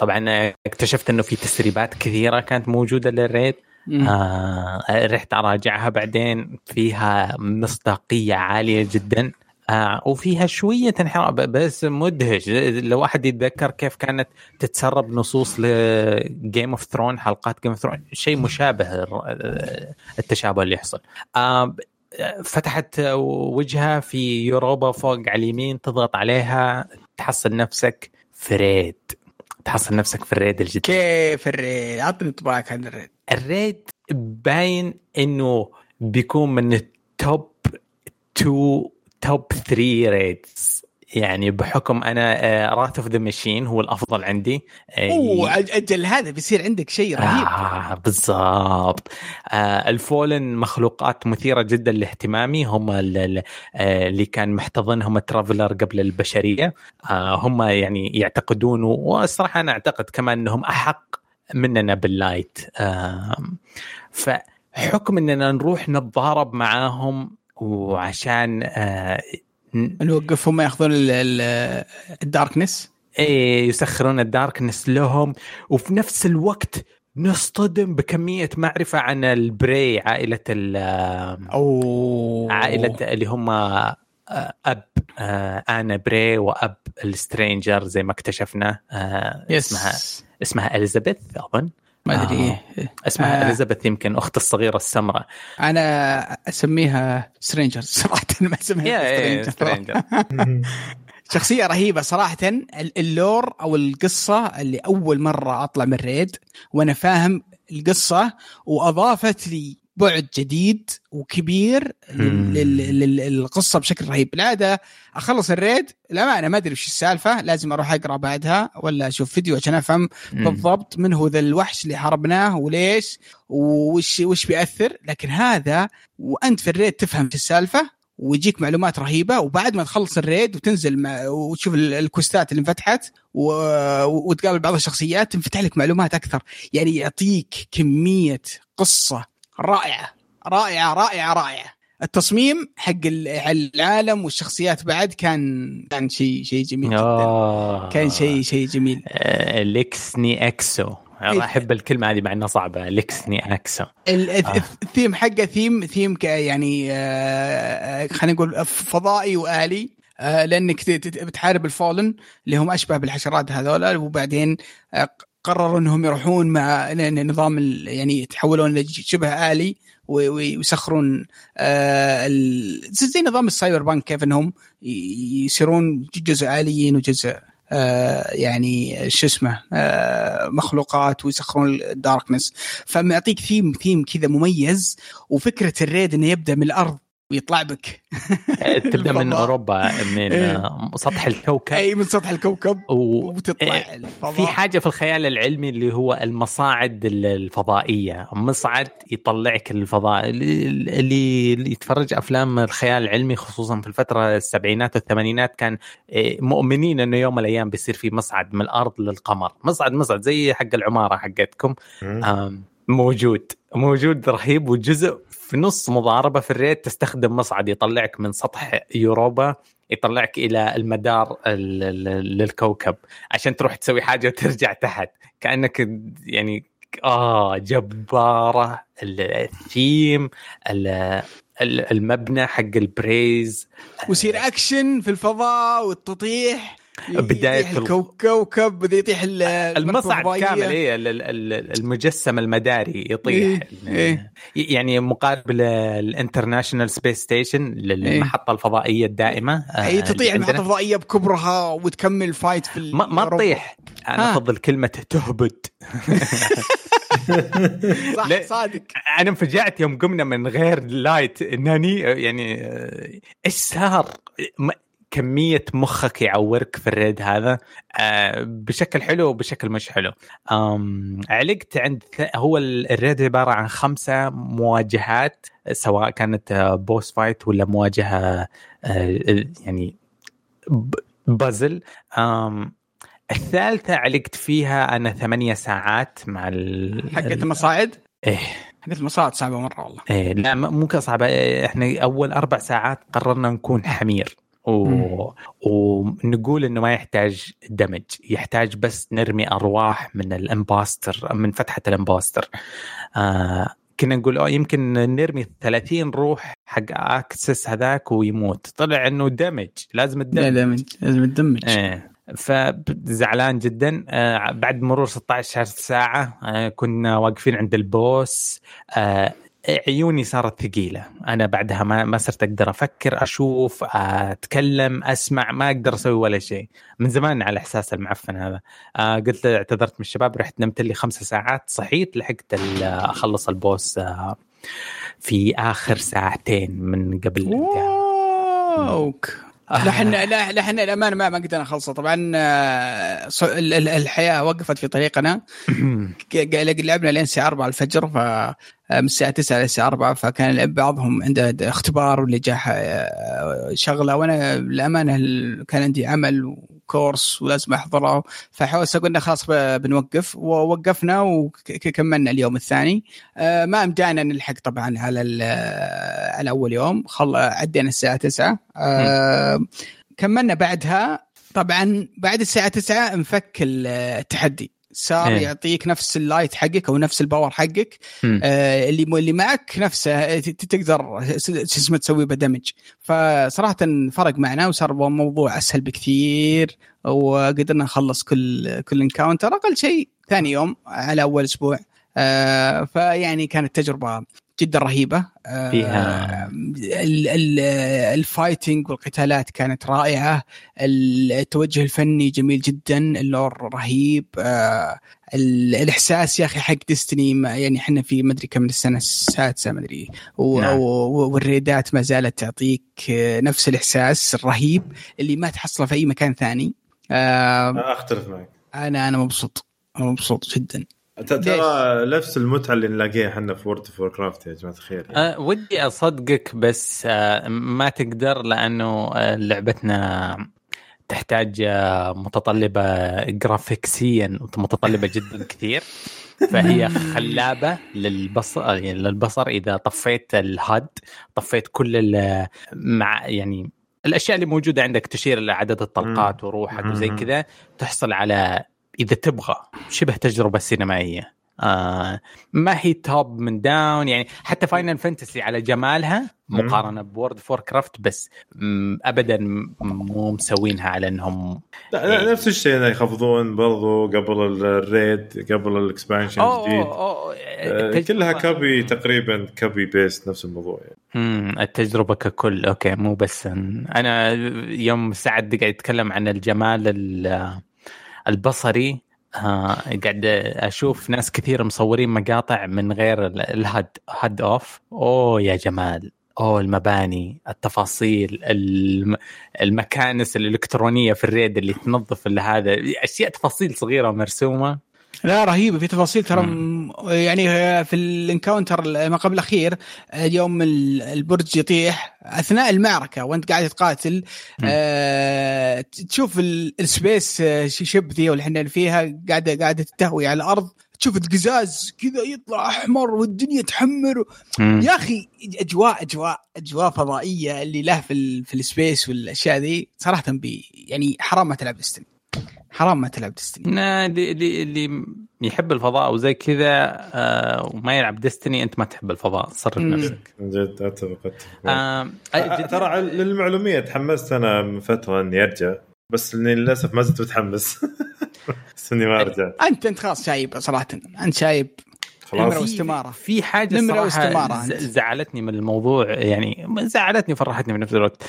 طبعا اكتشفت إنه في تسريبات كثيرة كانت موجودة لل raid. آه رحت أراجعها. بعدين فيها مصداقية عالية جدا. آه وفيها شوية انحراف بس مدهش. لو أحد يتذكر كيف كانت تتسرب نصوص ل Game of Thrones حلقات Game of Thrones شيء مشابه التشابه اللي يحصل. آه فتحت وجهها في Europa فوق على اليمين تضغط عليها تحصل نفسك في raid تحصل نفسك في ال raid الجديد. كيف ال raid عطني انطباعك عن الريد الريد باين إنه بيكون من ال top 2 top 3 raids يعني بحكم أنا Wrath of the Machine هو الأفضل عندي. آه، أوه أجل هذا بيصير عندك شيء رهيب. آه بالضبط. آه ال Fallen مخلوقات مثيرة جدا لاهتمامي. هم آه، اللي كان محتضنهم ال Traveler قبل البشرية. آه هم يعني يعتقدون والصراحه أنا أعتقد كمان إنهم أحق مننا بال light. فحكم إننا نروح نتضارب معاهم وعشان آه نوقفهم يأخذون ال- ال- ال Darkness؟ إيه يسخرون ال Darkness لهم وفي نفس الوقت نصطدم بكمية معرفة عن ال Bray عائلة ال أو عائلة اللي هم آه، أب آه، Ana Bray وأب ال Stranger زي ما اكتشفنا اسمها. اسمها إليزابيث أظن ما أدري آه. إيه. اسمها آه. إليزابيث يمكن أخت الصغيرة السمراء أنا أسميها Stranger صراحة ما أسميها إيه، Stranger Stranger شخصية رهيبة صراحة ال- ال lore أو القصة اللي أول مرة أطلع من raid وأنا فاهم القصة وأضافت لي بعد جديد وكبير لل- لل- لل- للقصة بشكل رهيب. بالعاده أخلص ال raid لا أنا ما أدري وش السالفة لازم أروح أقرأ بعدها ولا أشوف فيديو عشان أفهم بالضبط من هو ذا الوحش اللي حاربناه وليش وش وش بيأثر. لكن هذا وأنت في ال raid تفهم في السالفة ويجيك معلومات رهيبة وبعد ما تخلص ال raid وتنزل مع وتشوف ال- الكويستات اللي انفتحت و... وتقابل بعض الشخصيات تنفتح لك معلومات أكثر. يعني يعطيك كمية قصة رائعة رائعة رائعة رائعة. التصميم حق ال- العالم والشخصيات بعد كان كان شيء شيء جميل جدا. آه. كان شيء شيء جميل. آه، Eliksni Exo. إيه. أحب الكلمة هذه مع إنها صعبة. Eliksni Exo. آه. الثيم حقه theme theme يعني خلينا نقول فضائي وآلي. لأنك بتحارب ال Fallen اللي هم أشبه بالحشرات هذولا وبعدين قرروا إنهم يروحون مع ن- نظام يعني يتحولون لشبه آلي ويسخرون آه، زي نظام ال cyberpunk كيف إنهم يصيرون جزء آليين وجزء آه، يعني شو اسمه آه، مخلوقات ويسخرون ال Darkness فمعطيك theme theme كذا مميز وفكرة ال raid إنه يبدأ من الأرض ويطلع بك. تبدأ من. Europa من إيه. آه، سطح الكوكب. أي من سطح الكوكب و... وتطلع إيه، الفضاء. في حاجة في الخيال العلمي اللي هو المصاعد ال- الفضائية. مصعد يطلعك الفضاء. اللي اللي يتفرج أفلام الخيال العلمي خصوصا في الفترة السبعينات والثمانينات كان مؤمنين إنه يوم من الأيام بيصير في مصعد من الأرض للقمر. مصعد مصعد زي حق العمارة حقتكم. موجود. موجود رهيب وجزء في نص مضاربة في الريد تستخدم مصعد يطلعك من سطح يوروبا يطلعك إلى المدار ال- ال- للكوكب عشان تروح تسوي حاجة وترجع تحت. كأنك يعني آه جبارة. ال- الثيم ال- ال- المبنى حق ال Brays. ويصير أكشن في الفضاء والتطيح. يطيح ال- الكوكب بده يطيح ال- المصعد كامل ال- المجسم المداري يطيح إيه، إيه. يعني مقارب لل International Space Station للمحطة الفضائية الدائمة آه، اي تطيح اللي المحطة. الفضائية بكبرها وتكمل fight في ما, ما. تطيح أنا ها. أفضل كلمة تهبد صح. صادق أنا انفجعت يوم قمنا من غير light انني يعني آه، إيش صار؟ كمية مخك يعورك في ال raid هذا آه بشكل حلو وبشكل مش حلو. علقت عند هو ال raid عبارة عن خمسة مواجهات سواء كانت boss fight ولا مواجهة آه يعني بازل الثالثة علقت فيها أنا ثمانية ساعات مع ال... حقت المصاعد؟ إيه. حقت المصاعد صعبة مرة والله. إيه لا مو صعبة. إحنا أول أربع ساعات قررنا نكون حمير. و... ونقول إنه ما يحتاج دمج يحتاج بس نرمي أرواح من الإمباستر من فتحة الإمباستر. آه كنا نقول أوه يمكن نرمي 30 روح حق أكسس هذاك ويموت. طلع إنه دمج لازم الدمج لازم الدمج إيه فزعلان جدا. آه بعد مرور 16 ساعة آه كنا واقفين عند البوس. آه عيوني صارت ثقيلة. أنا بعدها ما ما صرت أقدر أفكر أشوف أتكلم أسمع ما أقدر أسوي ولا شيء. من زمان على إحساس المعفن هذا. آه قلت اعتذرت من الشباب رحت نمت لي خمسة ساعات صحيت لحقت أخلص البوس آه في آخر ساعتين من قبل الانتهاء لحن لحن الامانه ما ما قدرنا نخلصه. طبعا آه، الحياة وقفت في طريقنا. لعبنا لين الساعة 4 الفجر ف من الساعة 9 للساعه 4 فكان بعضهم عنده اختبار واللي جاه شغلة. وأنا للأمانة كان عندي عمل وكورس ولازم أحضره. فحاولت قلنا خلاص بنوقف. ووقفنا وكملنا اليوم الثاني. آه، ما أمدانا نلحق طبعا على على أول يوم. خل عدينا الساعة 9 آه، كملنا بعدها. طبعا بعد الساعة 9 انفك التحدي. صار إيه. يعطيك نفس ال light حقك أو نفس ال power حقك آه اللي اللي معك نفسه تقدر شو اسمه تسوي ب damage فصراحة فرق معنا وصار الموضوع أسهل بكثير وقدرنا نخلص كل كل encounter أقل شيء ثاني يوم على أول أسبوع. آه فيعني كانت تجربة جدا رهيبة. فيها. ال fighting والقتالات كانت رائعة. التوجه الفني جميل جدا. ال lore رهيب. آه، الإحساس يا أخي حق Destiny يعني إحنا في مدري كم من السنة السادسة مدري نعم. وال raid ات ما زالت تعطيك نفس الإحساس الرهيب اللي ما تحصله في أي مكان ثاني. آه، أختلف معك. أنا أنا مبسوط. مبسوط جدا. ترى نفس المتعة اللي نلاقيها إحنا في World of Warcraft يا جماعة الخير يعني. أه ودي أصدقك بس أه ما تقدر لأنه أه لعبتنا تحتاج أه متطلبة جرافيكسيا متطلبة جدا كثير. فهي خلابة للبصر يعني للبصر. إذا طفيت ال HUD طفيت كل مع يعني الأشياء اللي موجودة عندك تشير لعدد الطلقات وروحك وزي كذا تحصل على إذا تبغى شبه تجربة سينمائية. آه ما هي top من down يعني حتى Final Fantasy على جمالها مقارنة ب World of Warcraft بس ابدا مو مسوينها على إنهم لا, لا يعني نفس الشيء يخفضون برضو قبل ال raid قبل ال expansion الجديد. آه كلها copy تقريبا copy paste نفس الموضوع يعني. امم التجربة ككل. okay مو بس أنا يوم سعد قاعد يتكلم عن الجمال البصري آه قاعد أشوف ناس كثير مصورين مقاطع من غير ال HUD HUD off أوه يا جمال أوه المباني التفاصيل الم... المكانس الإلكترونية في ال raid اللي تنظف هذا أشياء تفاصيل صغيرة مرسومه لا رهيبة. في تفاصيل ترى يعني في ال encounter ما قبل الأخير يوم البرج يطيح أثناء المعركة وأنت قاعد تقاتل. آه تشوف ال space آه، ship ذي اللي إحنا فيها قاعدة قاعدة تهوي على الأرض. تشوف القزاز كذا يطلع أحمر والدنيا تحمر. مم. يا أخي اجواء اجواء أجواء فضائية اللي له في, في ال space والأشياء ذي صراحة بي يعني حرام ما تلعب Destiny حرام ما تلعب ديستني اللي اللي اللي يحب الفضاء وزي كذا آه وما يلعب ديستني أنت ما تحب الفضاء. صرف نفسك. جد اتفق اتفق آه ترى للمعلومية تحمست أنا من فترة إني أرجع بس اني للأسف ما زلت متحمس. بس إني ما أرجع. انت أنت خلاص شايب صراحة. أنت شايب خلاص. نمرة واستمارة. في حاجة صراحة زعلتني من الموضوع يعني زعلتني فرحتني في نفس الوقت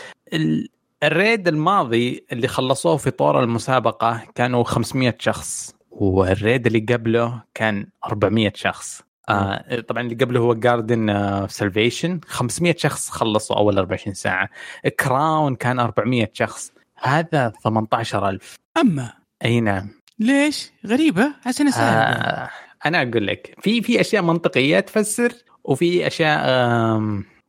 ال raid الماضي اللي خلصوه في طور المسابقة كانوا 500 شخص وال raid اللي قبله كان 400 شخص. آه طبعا اللي قبله هو Garden آه Salvation 500 شخص خلصوا أول 24 ساعة. Crown كان 400 شخص. هذا 18000 أما أي نعم. ليش؟ غريبة. حسن آه أنا أقول لك في في أشياء منطقية تفسر وفي أشياء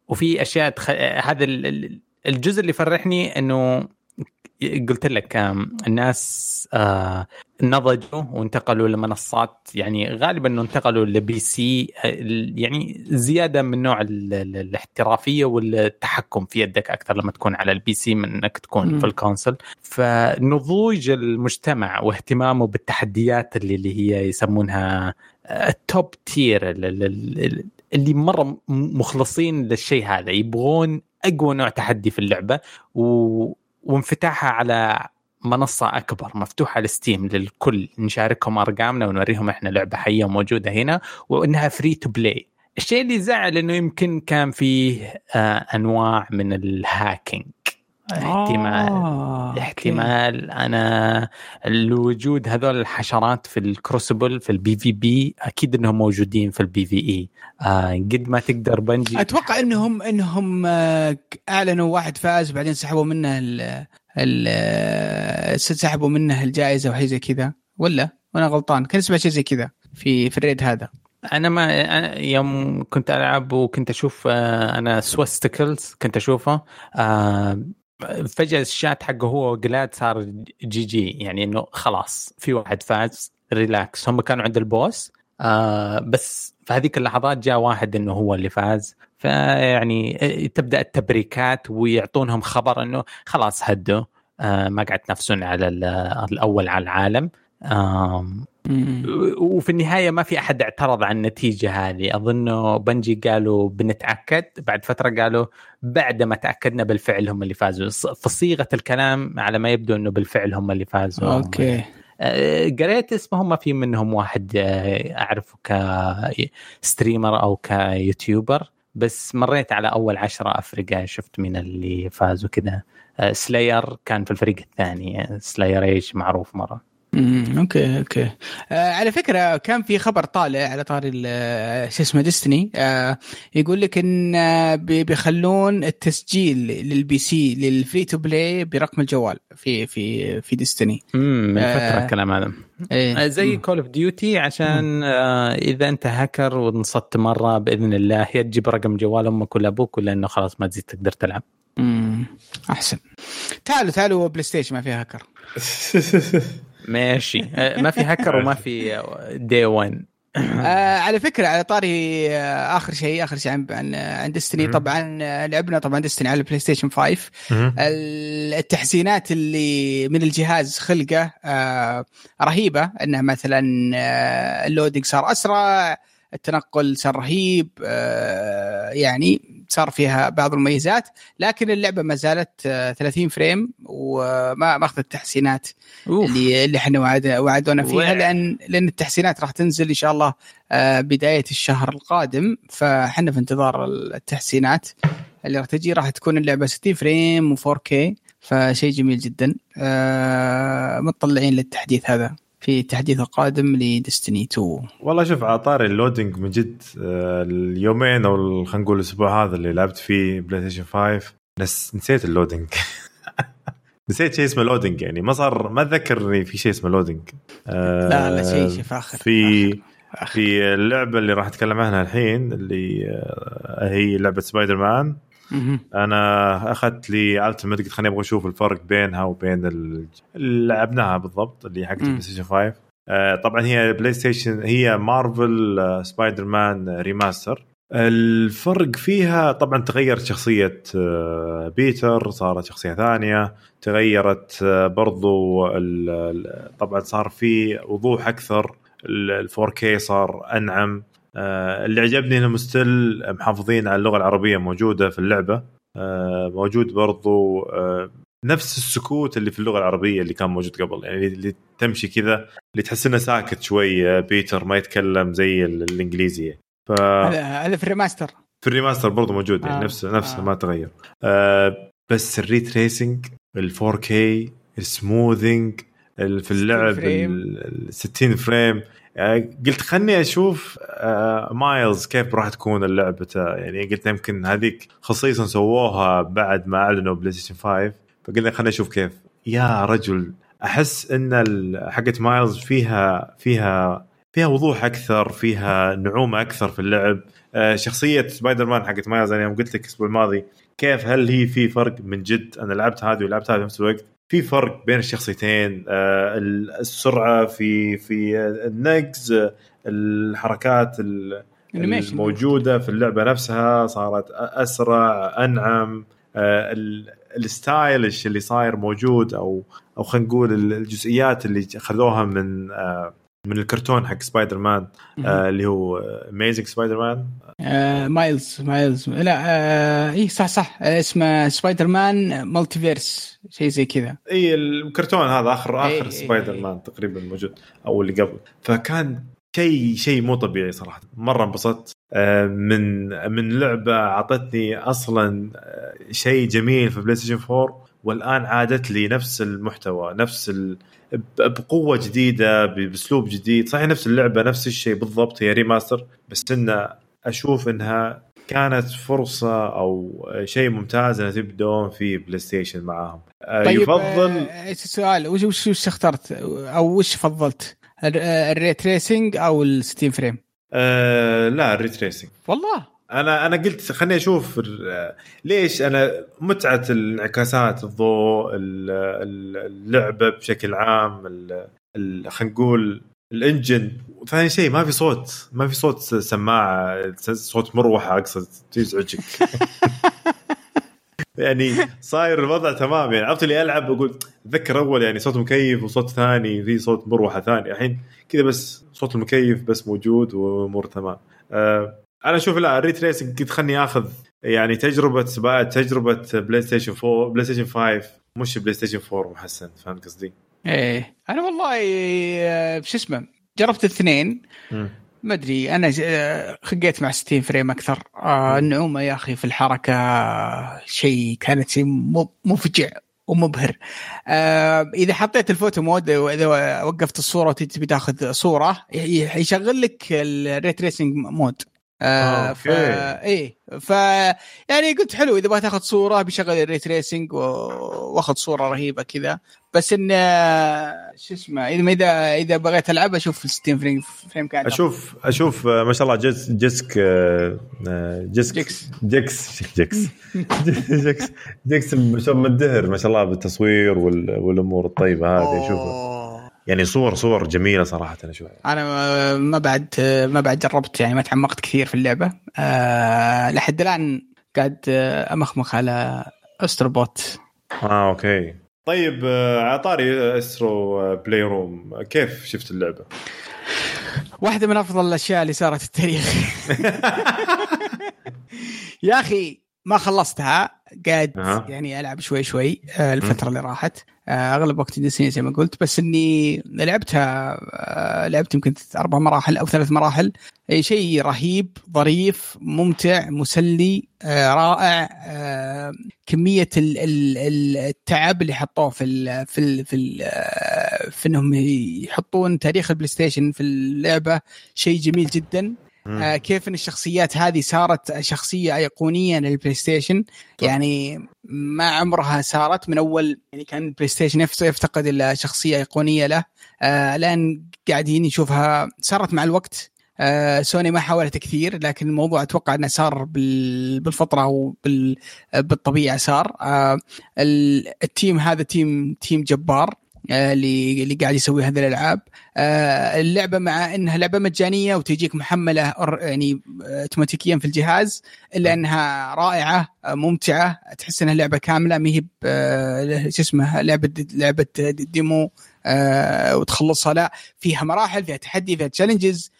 وفي أشياء تخ... هذا ال- الجزء اللي فرحني إنه قلت لك الناس آه، نضجوا وانتقلوا لمنصات يعني غالبا انه انتقلوا ل PC آه، يعني زيادة من نوع ال- ال- الاحترافية والتحكم في يدك أكثر لما تكون على ال PC من إنك تكون مم. في ال console فنضوج المجتمع واهتمامه بالتحديات اللي, اللي هي يسمونها ال top tier اللي مرة م- مخلصين للشيء هذا يبغون أقوى نوع تحدي في اللعبة و... وانفتاحها على منصة أكبر مفتوحة على Steam للكل نشاركهم أرقامنا ونوريهم إحنا لعبة حية موجودة هنا وإنها free to play الشيء اللي زعل إنه يمكن كان فيه آه أنواع من ال hacking احتمال آه، احتمال أنا الوجود هذول الحشرات في ال Crucible في ال PvP أكيد إنهم موجودين في ال PvE آه قد ما تقدر Bungie. أتوقع إنهم إنهم آه، أعلنوا واحد فاز بعدين سحبوا منه ال ال آه، سحبوا منه الجائزة وحاجه زي كذا. ولا؟ وأنا غلطان. كان اسمع شيء زي كذا في في ال raid هذا. أنا ما أنا يوم كنت ألعب وكنت أشوف آه أنا Sweatcicle كنت أشوفه فجأة الشات حقه هو و Gladd صار GG يعني إنه خلاص في واحد فاز relax هم كانوا عند ال boss آه بس في هذيك اللحظات جاء واحد إنه هو اللي فاز. فيعني آه، تبدأ التبريكات ويعطونهم خبر إنه خلاص هدوا آه ما قاعد تنافسون على ال- الأول على العالم. آم، وفي النهاية ما في أحد اعترض على النتيجة هذه. أظنه Bungie قالوا بنتأكد بعد فترة قالوا بعد ما تأكدنا بالفعل هم اللي فازوا. ص- فصيغة الكلام على ما يبدو أنه بالفعل هم اللي فازوا. أوكي. آه، قريت اسمهم ما في منهم واحد آه، أعرفه ك streamer أو ك YouTuber بس مريت على أول عشرة أفرقة شفت من اللي فازوا كذا آه، Slayer كان في الفريق الثاني Slayerage معروف مرة. امم okay okay. آه على فكرة كان في خبر طالع على طاري ال- آه، شو اسمه Destiny آه يقول لك إن آه، بي- بيخلون التسجيل لل PC لل free to play برقم الجوال في في في ديستني امم من آه، فترة الكلام هذا. إيه. زي Call of Duty عشان آه إذا أنت هاكر وانصدت مرة بإذن الله يا تجيب رقم جوال أمك ولا أبوك ولا إنه خلاص ما تزيد تقدر تلعب. امم أحسن. تعالوا تعالوا بلاي ستيشن ما فيها هاكر ماشي. آه ما في هاكر وما في دي 1 آه على فكرة على طاري آه آخر شيء آخر شيء عن عن, عن ديستني. طبعا آه، لعبنا طبعا ديستني على البلاي ستيشن 5 مهم. التحسينات اللي من الجهاز خلقه آه رهيبة. إنه مثلا ال loading صار أسرع التنقل صار رهيب يعني صار فيها بعض المميزات لكن اللعبة ما زالت آه 30 frame وما ما أخذت التحسينات اللي اللي إحنا وعد وعدونا فيها لأن لأن التحسينات راح تنزل إن شاء الله آه، بداية الشهر القادم فإحنا في انتظار التحسينات اللي راح تجي. راح تكون اللعبة 60 frame و4K فشيء جميل جدا آه، متطلعين للتحديث هذا. في التحديث القادم لديستني 2 والله شوف على طاري ال loading من جد آه، اليومين أو خلينا نقول الأسبوع هذا اللي لعبت فيه بلاي ستيشن 5 نس نسيت ال loading نسيت شيء اسمه loading يعني ما صار ما اتذكر إن في شيء اسمه لودينج آه، لا لا شيء شيء فاخر في فاخر. في اللعبة اللي راح أتكلم عنها الحين اللي آه، هي لعبة سبايدر مان. أنا أخذت لي ال Ultimate قلت خليني أبغى أشوف الفرق بينها وبين ال- اللي لعبناها بالضبط اللي حقت. البلاي ستيشن 5 آه، طبعا هي بلاي ستيشن هي مارفل آه، سبايدر مان remaster الفرق فيها طبعا تغيرت شخصية آه، بيتر صارت شخصية ثانية. تغيرت آه، برضو طبعا صار في وضوح أكثر. ال 4K صار أنعم. اللي عجبني إنهم still محافظين على اللغة العربية موجودة في اللعبة آه، موجود برضو آه، نفس السكوت اللي في اللغة العربية اللي كان موجود قبل يعني اللي تمشي كذا اللي تحس إنه ساكت شوي آه، بيتر ما يتكلم زي ال- الإنجليزي ف هذا في ال remaster في ال remaster برضو موجود يعني آه. نفسه نفسه آه. ما تغير آه بس ال ray tracing ال 4K ال smoothing ال- في 60 اللعب frame. ال 60 frame قلت خلني أشوف آه، مايلز كيف راح تكون اللعبته يعني قلت يمكن هذيك خصيصا سووها بعد ما أعلنوا بلاي ستيشن 5 فقلنا خلينا نشوف كيف. يا رجل أحس إن حقت مايلز فيها فيها فيها وضوح أكثر فيها نعومة أكثر في اللعب. آه، شخصية سبايدر مان حقت مايلز أنا يوم قلت لك الأسبوع الماضي كيف هل هي في فرق من جد؟ أنا لعبت هذه ولعبت هذه في نفس الوقت. في فرق بين الشخصيتين آه، السرعة في في النقز الحركات. الموجودة في اللعبة نفسها صارت أسرع أنعم آه، ال- ال stylish اللي صاير موجود أو أو خلينا نقول ال- الجزئيات اللي خذوها من آه، من الكرتون حق سبايدر مان اللي هو Amazing Spider-Man آه مايلز مايلز. لا آه اي صح صح. آه اسمه Spider-Man multiverse شيء زي كذا. اي الكرتون هذا آخر إي آخر إي سبايدر. مان تقريبا موجود أو اللي قبل. فكان شيء شيء مو طبيعي صراحة. مرة انبسطت. آه، من من لعبة أعطتني أصلا شيء جميل في بلاي ستيشن 4 والآن عادت لي نفس المحتوى نفس ال... بقوة جديدة بأسلوب جديد. صحيح نفس اللعبة نفس الشيء بالضبط هي remaster بس إنه أشوف إنها كانت فرصة أو شيء ممتاز انه تبدون في بلاي ستيشن معاهم. آه، طيب يفضل آه سؤال وش وش وش اخترت؟ أو وش فضلت؟ الر- آه، ال ray tracing أو ال 60 frame آه لا ال ray tracing والله؟ أنا أنا قلت خليني أشوف ليش أنا متعة الانعكاسات الضوء ال- ال- اللعبة بشكل عام خلينا نقول الإنجن. وثاني شيء ما في صوت. ما في صوت سماعة صوت مروحة اقصد تزعجك يعني صاير الوضع تمام. يعني عرفت اللي ألعب أقول أتذكر أول يعني صوت مكيف وصوت ثاني في صوت مروحة ثاني الحين كذا بس صوت المكيف بس موجود وأمور تمام. أه أنا أشوف لا ال ray tracing قد خلني آخذ يعني تجربة سباق تجربة بلاي ستيشن 4 بلاي ستيشن 5 مش بلاي ستيشن 4 محسن. فهمت قصدي؟ إيه. أنا والله آه، شو اسمه جربت الاثنين. ما أدري أنا آه، خقيت مع 60 frame أكثر. آه النعومة يا أخي في الحركة شيء كانت شيء مفجع ومبهر. آه إذا حطيت ال photo mode وإذا وقفت الصورة وتبي تاخذ صورة يشغل لك ال ray tracing mode. آه،. ف إيه. ف يعني قلت حلو إذا بغيت تاخذ صورة بيشغل ال ray tracing و- وأخذ صورة رهيبة كذا. بس إن شو اسمه اذا اذا إذا بغيت ألعب أشوف 60 frame frame كان أشوف أشوف آه، ما شاء الله جس جسك آه، آه، جسك جكس. جكس جكس جكس جكس ما شاء الله مدهر ما شاء الله بالتصوير وال- والأمور الطيبة هذه أشوفها. أوه. يعني صور صور جميلة صراحة أنا أشوفها. أنا ما- بعد ما بعد جربت يعني ما تعمقت كثير في اللعبة. أه لحد الآن قاعد أمخمخ على أسترو بوت. آه أوكي. طيب آه، على طاري استرو بلاي روم كيف شفت اللعبة؟ واحدة من أفضل الأشياء اللي صارت في التاريخ يا أخي ما خلصتها قاعد أها. يعني ألعب شوي شوي آه، الفترة اللي راحت آه، أغلب وقتي نسيني زي ما قلت بس إني لعبتها آه، لعبت يمكن أربع مراحل أو ثلاث مراحل شيء رهيب ظريف ممتع مسلي رائع كمية ال- ال- ال- التعب اللي حطوه في ال في ال في, ال آه، في إنهم يحطون تاريخ البلاي ستيشن في اللعبة شيء جميل جدا. آه، كيف إن الشخصيات هذه صارت شخصية أيقونية للبلاي ستيشن يعني ما عمرها صارت من أول يعني كان البلاي ستيشن يفت- يفتقد إلى شخصية أيقونية له آه الآن قاعدين نشوفها صارت مع الوقت آه سوني ما حاولت كثير لكن الموضوع أتوقع إنه صار بال- بالفطرة وبالطبيعه صار. آه ال- ال team هذا team team جبار. اللي اللي قاعد يسوي هذه الألعاب. آه، اللعبة مع إنها لعبة مجانية وتجيك محملة يعني آه، اوتوماتيكيا في الجهاز إلا إنها رائعة آه، ممتعة تحس إنها لعبة كاملة ما هي آه، شو اسمه لعبة لعبة ديمو آه، وتخلصها. لا فيها مراحل فيها تحدي فيها تشالنجز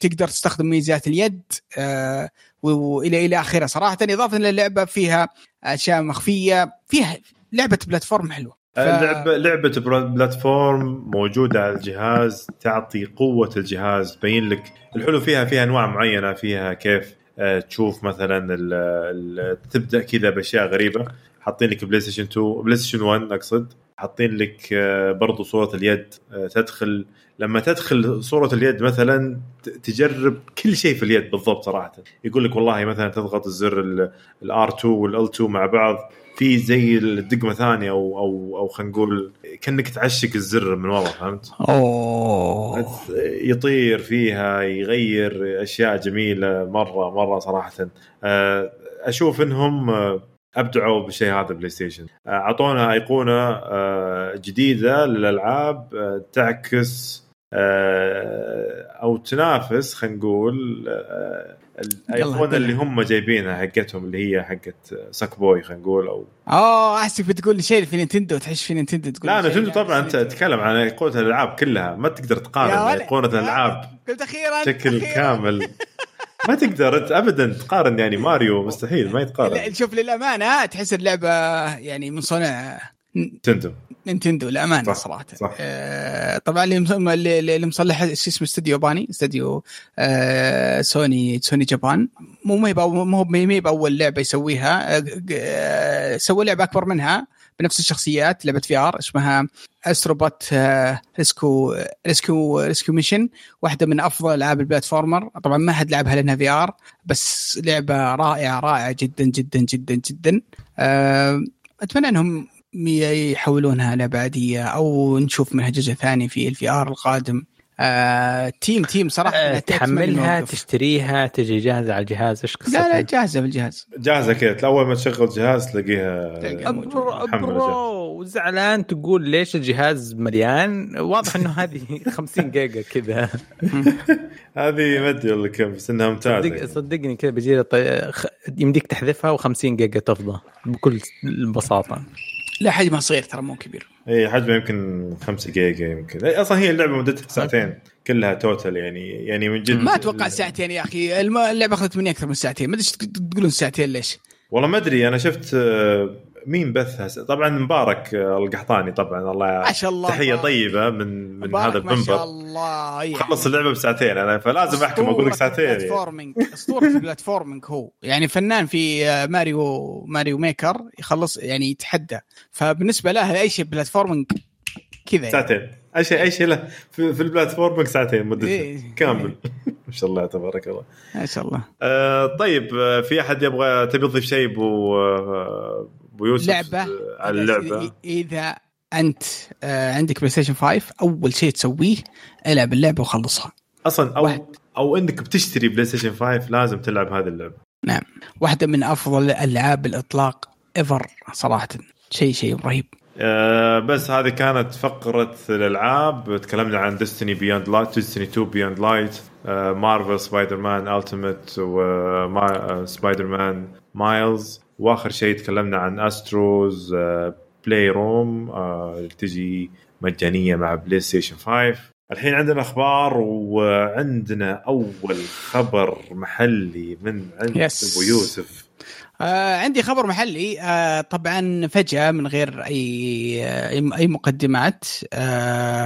تقدر تستخدم ميزات اليد آه، والى إلى آخره. صراحة إضافة إلى اللعبة فيها أشياء مخفية فيها لعبة platform حلوة. لعبه لعبة platform موجودة على الجهاز تعطي قوة الجهاز تبين لك الحلو فيها فيها أنواع معينة فيها كيف آه، تشوف مثلا ال ال تبدأ كذا بأشياء غريبة. حاطين لك بلاي ستيشن 2 بلاي ستيشن 1 أقصد. حاطين لك آه، برضو صورة اليد آه، تدخل. لما تدخل صورة اليد مثلا تجرب كل شيء في اليد بالضبط صراحة. يقول لك والله مثلا تضغط الزر ال R 2 وال L 2 مع بعض. في زي الدقمة ثانية أو أو أو خلينا نقول كأنك تعشق الزر من ورا فهمت؟ أوه. يطير فيها يغير أشياء جميلة مره مرة صراحة. آه، أشوف إنهم آه، أبدعوا بالشيء هذا بلاي ستيشن. آه، أعطونا أيقونة جديدة للألعاب تعكس أو تنافس خلينا نقول الايقونه. اللي هم جايبينها حقتهم اللي هي حقت ساك بوي خلينا نقول أو آه أحسك بتقول لي شيء في نينتندو تحس في نينتندو تقول لا لي شيء نينتندو طبعا أنت تتكلم عن ايقونه الألعاب كلها ما تقدر تقارن. ايقونه الألعاب قلت أخيرا بشكل. كامل ما تقدر أنت ابدا تقارن يعني ماريو مستحيل ما يتقارن شوف للأمانة تحس اللعبة يعني من صنع نينتندو نينتندو للأمانة صح، صراحة. صح. آه طبعا اللي مص- اللي اللي مصلح شو اسمه استوديو باني استوديو آه سوني سوني جابان. مو مو هي باول لعبة يسويها. آه، آه، سوى لعبة أكبر منها بنفس الشخصيات لعبة VR اسمها استروبوت آه، ريسكيو ريسكيو ريسكيو ميشن واحدة من أفضل ألعاب ال platformer. طبعا ما حد لعبها لأنها VR بس لعبة رائعة رائعة جدا جدا جدا جدا. آه، أتمنى إنهم يحولونها لعبه عاديه أو نشوف منها جزء ثاني في ال VR القادم آه team team صراحة آه، تحملها. تشتريها تجي جاهزة على الجهاز إيش قصتها؟ لا لا جاهزة بالجهاز جاهزة كذا أول ما تشغل جهاز تلاقيها. bro, bro زعلان تقول ليش الجهاز مليان واضح إنه هذه 50 جيجا كذا هذه ما أدري والله كم بس إنها ممتازة صدق يعني. صدقني كذا بيجي طي... خ- يمديك تحذفها و50 جيجا تفضى بكل بساطة لا حجمها صغير ترى مو كبير. اي حجمها يمكن 5 جيجا يمكن. إي، أصلا هي اللعبة مدتها ساعتين كلها total يعني يعني من جد. ما أتوقع ساعتين يا أخي. اللعبة أخذت مني أكثر من ساعتين. ما أدري تقولون ساعتين ليش. والله ما أدري أنا شفت آه، مين بثها طبعا مبارك آه، القحطاني طبعا الله ما شاء الله تحية طيبة من من هذا ما شاء المنبر. الله يعني. خلص اللعبة بساعتين أنا فلازم أحكم أقول لك ساعتين يعني. platforming أسطورة ال platforming هو. يعني فنان في آه، ماريو ماريو ميكر يخلص يعني يتحدى. فبالنسبة له أي شيء platforming كذا يعني. ساعتين. أي شيء أي شيء له. في, في ال platform ساعتين مدته إيه. كامل. ما شاء الله تبارك الله. ما شاء الله. آه طيب آه، في أحد يبغى تبي تضيف شيء أبو آه، أبو يوسف لعبه آه، على اللعبة. إذا أنت آه، عندك بلاي ستيشن 5 أول شيء تسويه ألعب اللعبة وخلصها. أصلا أو واحد. أو إنك بتشتري بلاي ستيشن 5 لازم تلعب هذه اللعبة. نعم. واحدة من أفضل ألعاب الإطلاق ever صراحة. شيء شيء رهيب. آه بس هذه كانت فقرة الألعاب. تكلمنا عن ديستني بيوند لايت ديستني 2 بيوند لايت مارفل سبايدر مان ultimate وسبايدر مان مايلز وآخر شيء تكلمنا عن استروز بلاي روم اللي تجي مجانية مع بلاي ستيشن 5 الحين عندنا أخبار وعندنا أول خبر محلي من عند Yes. ابو يوسف. آه عندي خبر محلي. آه طبعا فجأة من غير أي أي أي مقدمات آه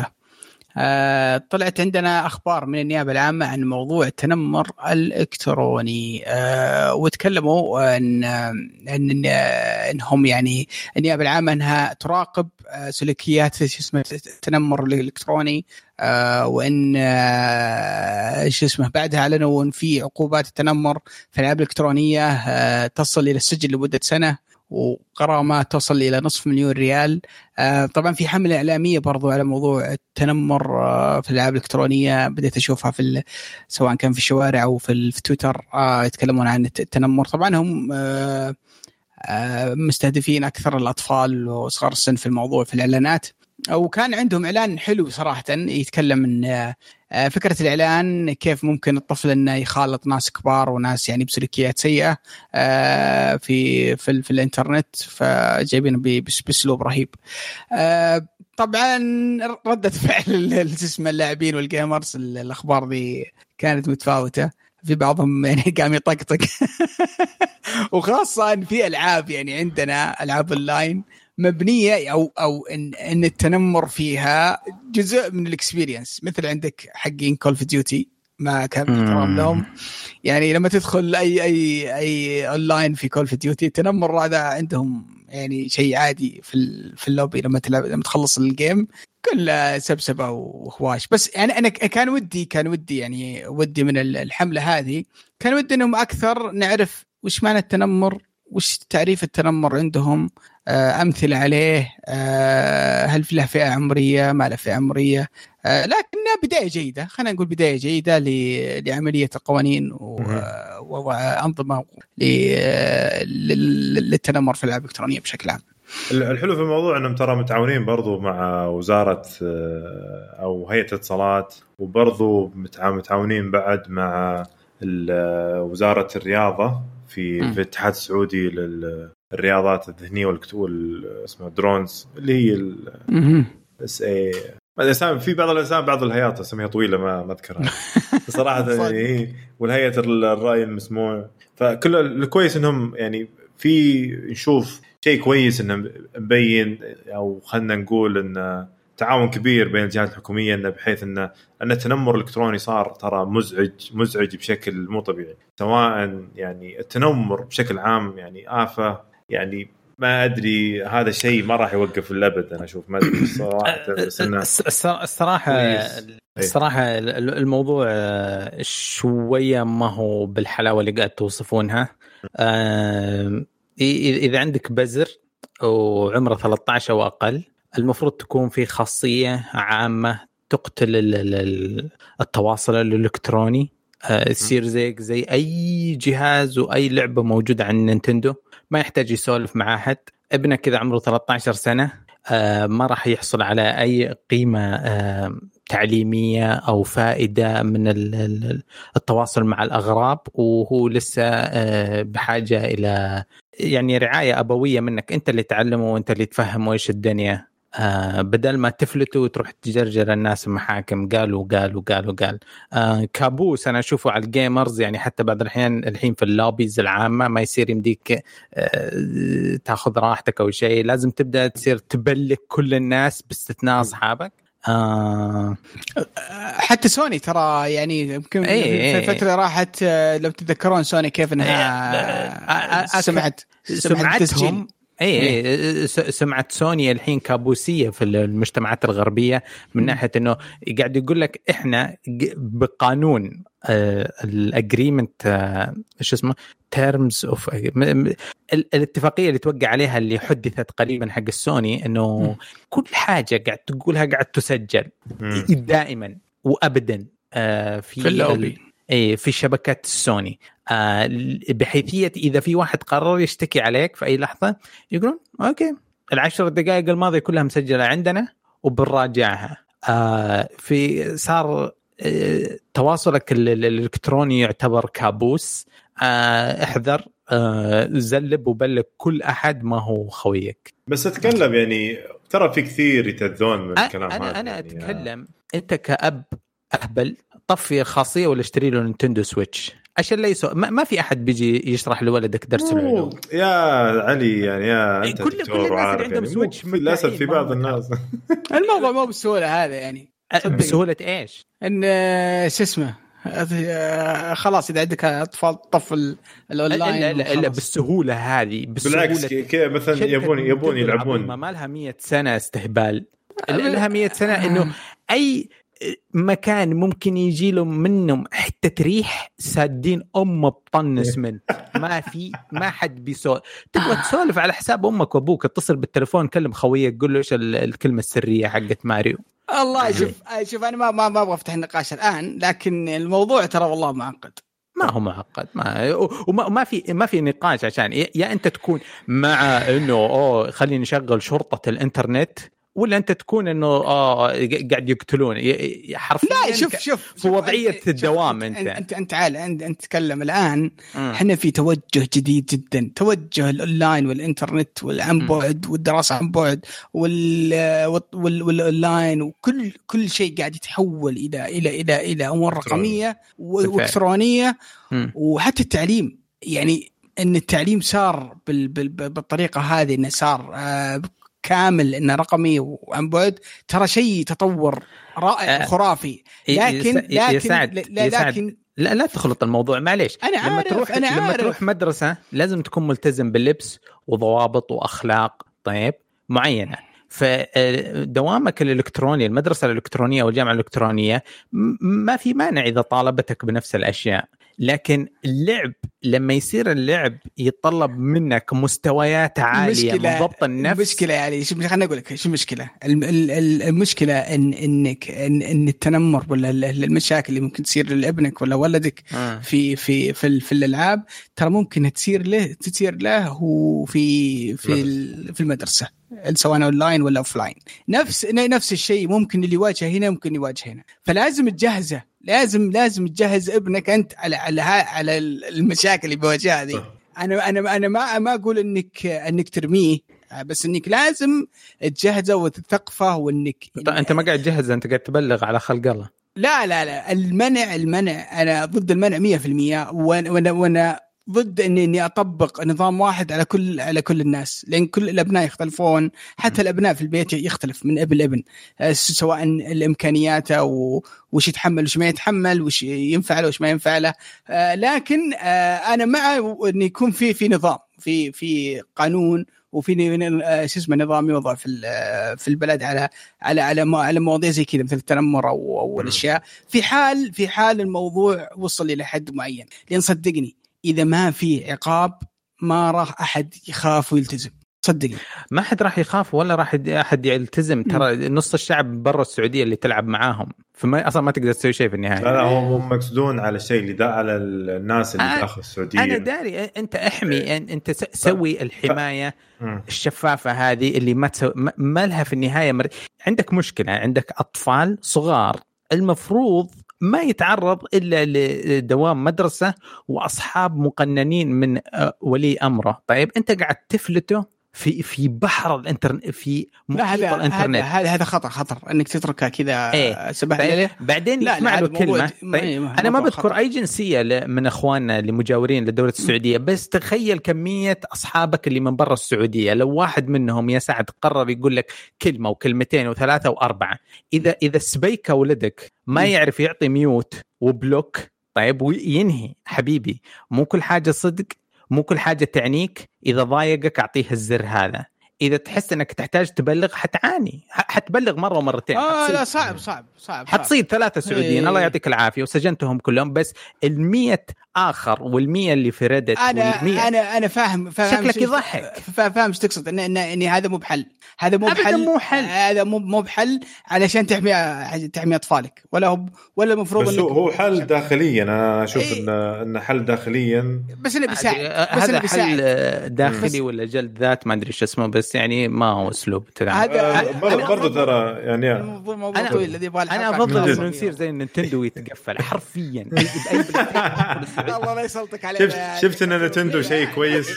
آه طلعت عندنا أخبار من النيابة العامة عن موضوع التنمر الإلكتروني. آه وتكلموا أن أن أنهم يعني النيابة العامة أنها تراقب آه سلوكيات شو اسمه التنمر الإلكتروني. آه وإن آه شو اسمه بعدها أعلنوا إن في عقوبات التنمر في الألعاب الإلكترونية آه تصل إلى السجن لمدة سنة. وغرامات توصل إلى نصف مليون ريال. آه طبعا في حملة إعلامية برضو على موضوع التنمر آه في الألعاب الإلكترونية بديت أشوفها في سواء كان في الشوارع أو في, في تويتر آه يتكلمون عن الت- التنمر. طبعا هم مستهدفين أكثر الأطفال وصغار السن في الموضوع في الإعلانات. وكان عندهم إعلان حلو صراحة يتكلم إن آه، فكرة الإعلان كيف ممكن الطفل إنه يخالط ناس كبار وناس يعني بسلوكيات سيئة آه، في في, في الإنترنت بس- بأسلوب رهيب. آه، طبعا ردة فعل اسمه اللاعبين والجيمرز ال- الأخبار دي كانت متفاوتة في بعضهم يعني قام يطقطق وخاصة في ألعاب يعني عندنا ألعاب أونلاين مبنية أو أو ان إن التنمر فيها جزء من ال experience مثل عندك حقين كول اوف ديوتي ما كان احترام لهم. يعني لما تدخل اي اي أي اونلاين في كول اوف ديوتي التنمر هذا عندهم يعني شيء عادي في في اللوبي. لما تلعب لما تخلص ال game كله سبسبة وهواش. بس يعني أنا كان ودي كان ودي يعني ودي من ال- الحملة هذه. كان ودي إنهم أكثر نعرف وش معنى التنمر وش تعريف التنمر عندهم. أمثلة عليه. آه، هل في له فئة عمرية؟ ما له فئة عمرية. آه، لكنها بداية جيدة. خلينا نقول بداية جيدة لعملية القوانين وأنظمة لل- للتنمر في الألعاب الإلكترونية بشكل عام. الحلو في الموضوع أنهم ترى متعاونين برضو مع وزارة آه، أو هيئة الاتصالات وبرضو متع- متعاونين بعد مع وزارة الرياضة في. في الاتحاد السعودي للرياضات الذهنيه والكت- وال اسمها drones اللي هي الاس اي الاسامي في بعض الاسامي بعض الهيئات أسميها طويلة ما ما أذكرها. صراحة. هي والهيئة المرئي المسموع. فكل الكويس إنهم يعني في نشوف شيء كويس إنه مبين أو خلينا نقول إن تعاون كبير بين الجهات الحكومية إنه بحيث انه إن التنمر الإلكتروني صار ترى مزعج مزعج بشكل مو طبيعي. سواء يعني التنمر بشكل عام يعني آفة يعني ما أدري هذا الشيء ما راح يوقف للابد أنا أشوف. ما أدري صراحة بس إنه الص- الص- الصراحة كويس. الصراحة ال- الموضوع آه، شوية ما هو بالحلاوة اللي قاعد توصفونها. آه، إذا عندك بزر وعمره 13 أو أقل المفروض تكون في خاصية عامة تقتل ال- ال- ال- التواصل الإلكتروني. آه، تصير زيك زي أي جهاز وأي لعبة موجودة عند نينتندو. ما يحتاج يسولف مع أحد. ابنك كذا عمره 13 سنة آه، ما راح يحصل على أي قيمة آه، تعليمية أو فائدة من ال- ال- التواصل مع الأغراب وهو لسه آه، بحاجة إلى يعني رعاية أبوية منك. أنت اللي تعلمه وأنت اللي تفهمه إيش الدنيا. آه بدل ما تفلتوا وتروح تجرجر الناس المحاكم قالوا قالوا قالوا قال. آه كابوس أنا أشوفه على ال gamers يعني حتى بعض الأحيان الحين في ال lobbies العامة ما يصير يمديك آه تاخذ راحتك أو شيء. لازم تبدأ تصير تبلك كل الناس باستثناء أصحابك. آه حتى سوني ترى يعني يمكن إيه، في إيه. الفترة راحت آه، لو تتذكرون سوني كيف إنها إيه، أ- أ- سمعت سمعتهم اي اي س- سمعه سوني الحين كابوسية في المجتمعات الغربية من ناحية إنه قاعد يقول لك إحنا بقانون ال agreement إيش اسمه terms of الاتفاقية اللي توقع عليها اللي حدثت قريبا حق السوني إنه. كل حاجة قاعد تقولها قاعد تسجل. دائما وابدا آه، في في اللوبي في شبكات السوني آه بحيثية إذا في واحد قرر يشتكي عليك في أي لحظة يقولون أوكي العشر دقائق الماضية كلها مسجلة عندنا وبنراجعها. آه في صار آه تواصلك ال- ال- الإلكتروني يعتبر كابوس. احذر زلب وبلغ كل أحد ما هو خويك. بس أتكلم يعني ترى في كثير يتأذون من الكلام هذا أنا يعني أتكلم أنت كأب أهبل طفي الخاصيه ولا اشتري له Nintendo Switch؟ عشان لا يسوء ما, ما في أحد بيجي يشرح لولدك درس العلوم. يا علي يعني يا أنت كل- كل الناس اللي عندهم يعني. Switch للأسف في بعض الناس. الموضوع مو بالسهوله هذا يعني. أه، بسهولة إيش؟ إن آه، شو اسمه؟ آه، خلاص إذا عندك أطفال طف ال- الأونلاين الا الا, إلا. بالسهولة هذه بالسهولة بالعكس ك- ك- مثلا يبون يبون يلعبون. ما لها 100 سنة استهبال. لها 100 سنة إنه أي مكان ممكن يجي له منهم حتة ريح سادين امه بطن اسمنت ما في ما حد بيسولف تبغى تسولف على حساب أمك وأبوك اتصل بالتليفون كلم خويك قول له إيش ال- الكلمة السرية حقت ماريو. الله شوف آه، شوف أنا ما ما ما أبغى أفتح النقاش الآن لكن الموضوع ترى والله معقد. ما هو معقد ما وما ما في ما في نقاش عشان يا يا أنت تكون مع إنه أوه خلينا نشغل شرطة الإنترنت ولا أنت تكون إنه آه قاعد يقتلون حرفيا لا شوف شوف في شوف، الدوام أنت. أنت أنت تعال أنت تتكلم الآن. إحنا في توجه جديد جدا توجه الأونلاين والإنترنت والعن. بعد والدراسة عن بعد وال وال- والأونلاين وكل كل شيء قاعد يتحول إلى إلى إلى إلى أمور رقمية. وإلكترونية. وحتى التعليم يعني إن التعليم صار بال بال بالطريقة هذه إنه صار آه كامل انه رقمي وعن بعد ترى شيء تطور رائع آه، وخرافي. لكن لكن يساعد لكن لا لا تخلط الموضوع معليش. لما عارف، تروح أنا لما عارف. تروح مدرسة لازم تكون ملتزم باللبس وضوابط وأخلاق طيب معينة. فدوامك الإلكتروني المدرسة الإلكترونية والجامعة الإلكترونية م- ما في مانع إذا طالبتك بنفس الأشياء. لكن اللعب لما يصير اللعب يتطلب منك مستويات عالية من ضبط النفس. المشكلة يعني شو خليني أقول لك شو المشكلة؟ الم- ال- ال- المشكلة ان انك ان, إن التنمر ولا ال- المشاكل اللي ممكن تصير لابنك ولا ولدك آه. في في في, في الألعاب ترى ممكن تصير له تصير له في ال- في المدرسة سواء أونلاين ولا offline نفس نفس الشيء ممكن اللي يواجهه هنا ممكن يواجه هنا. فلازم تجهزه. لازم لازم تجهز ابنك أنت على على ها- على المشاكل اللي بيواجهها هذه. صح. أنا أنا أنا ما ما أقول انك إنك ترميه بس إنك لازم تجهزه وتثقفه وإنك انت ما قاعد تجهز أنت قاعد تبلغ على خلق الله. لا لا لا. المنع المنع أنا ضد المنع 100% وأنا وأنا, ضد اني إني أطبق نظام واحد على كل على كل الناس. لأن كل الأبناء يختلفون. حتى الأبناء في البيت يختلف من أب لأبن. آه، سواء الإمكانيات و- وش يتحمل وش ما يتحمل وش ينفع له وش ما ينفع له. آه، لكن آه، أنا مع انه يكون في في نظام في في قانون وفي شو اسمه نظام يوضع في في البلد على على على على مواضيع زي كذا مثل التنمر أو أو الأشياء. في حال في حال الموضوع وصل إلى حد معين. لأن صدقني إذا ما في عقاب ما راح أحد يخاف ويلتزم. صدقني. ما حد راح يخاف ولا راح أحد يلتزم. ترى نص الشعب برا السعودية اللي تلعب معاهم. فما أصلا ما تقدر تسوي شيء في النهاية. لا لا هم هم مقصدون على الشيء اللي دا على الناس اللي أنا- داخل السعودية. أنا داري أنت أحمي. أن- أنت سوي الحماية. الشفافة هذه اللي ما تسوي ما لها في النهاية مر... عندك مشكلة. عندك أطفال صغار. المفروض ما يتعرض إلا لدوام مدرسة وأصحاب مقننين من آه، ولي أمره. طيب أنت قاعد تفلته في في بحر الانترنت في هذا هذا الانترنت. هذا هذا خطر خطر. إنك تتركها كذا إيه. سبح بعدين لا، يسمع له كلمة. طيب. أنا ما بذكر خطر. أي جنسية من أخواننا اللي مجاورين لدولة السعودية بس تخيل كمية أصحابك اللي من برا السعودية. لو واحد منهم يا سعد قرر يقول لك كلمة وكلمتين وثلاثة وأربعة اذا إذا سبيكه ولدك ما. يعرف يعطي ميوت وبلوك طيب وينهي حبيبي. مو كل حاجة صدق مو كل حاجة تعنيك إذا ضايقك أعطيه الزر هذا. إذا تحس إنك تحتاج تبلغ حتعاني. حتبلغ مرة ومرتين. آه لا صعب صعب صعب. حتصيد ثلاثة سعوديين. إيه. الله يعطيك العافية. وسجنتهم كلهم. بس المية آخر والمية اللي في ريدت أنا والمية أنا أنا فاهم فاهم شكلك يضحك. فا- فاهم إيش تقصد ان ان إن هذا مو بحل. هذا مو بحل. مو حل. هذا مو مو بحل علشان تحمي تحمي أطفالك. ولا هو ولا المفروض بس هو حل داخليا. أنا أشوف إيه. انه انه حل داخليا بس إنه بيساعد. هذا بس هذا بيساعد. حل داخلي ولا جلد ذات؟ ما أدري شو اسمه بس يعني ما هو أسلوب تعامل هذا آه، برضه ترى يعني الذي يبغى أنا أفضل. إنه نصير زي النينتندو ويتقفل حرفيا. الله لا يسلطك عليه. شفت شفت ان نتندو شيء كويس؟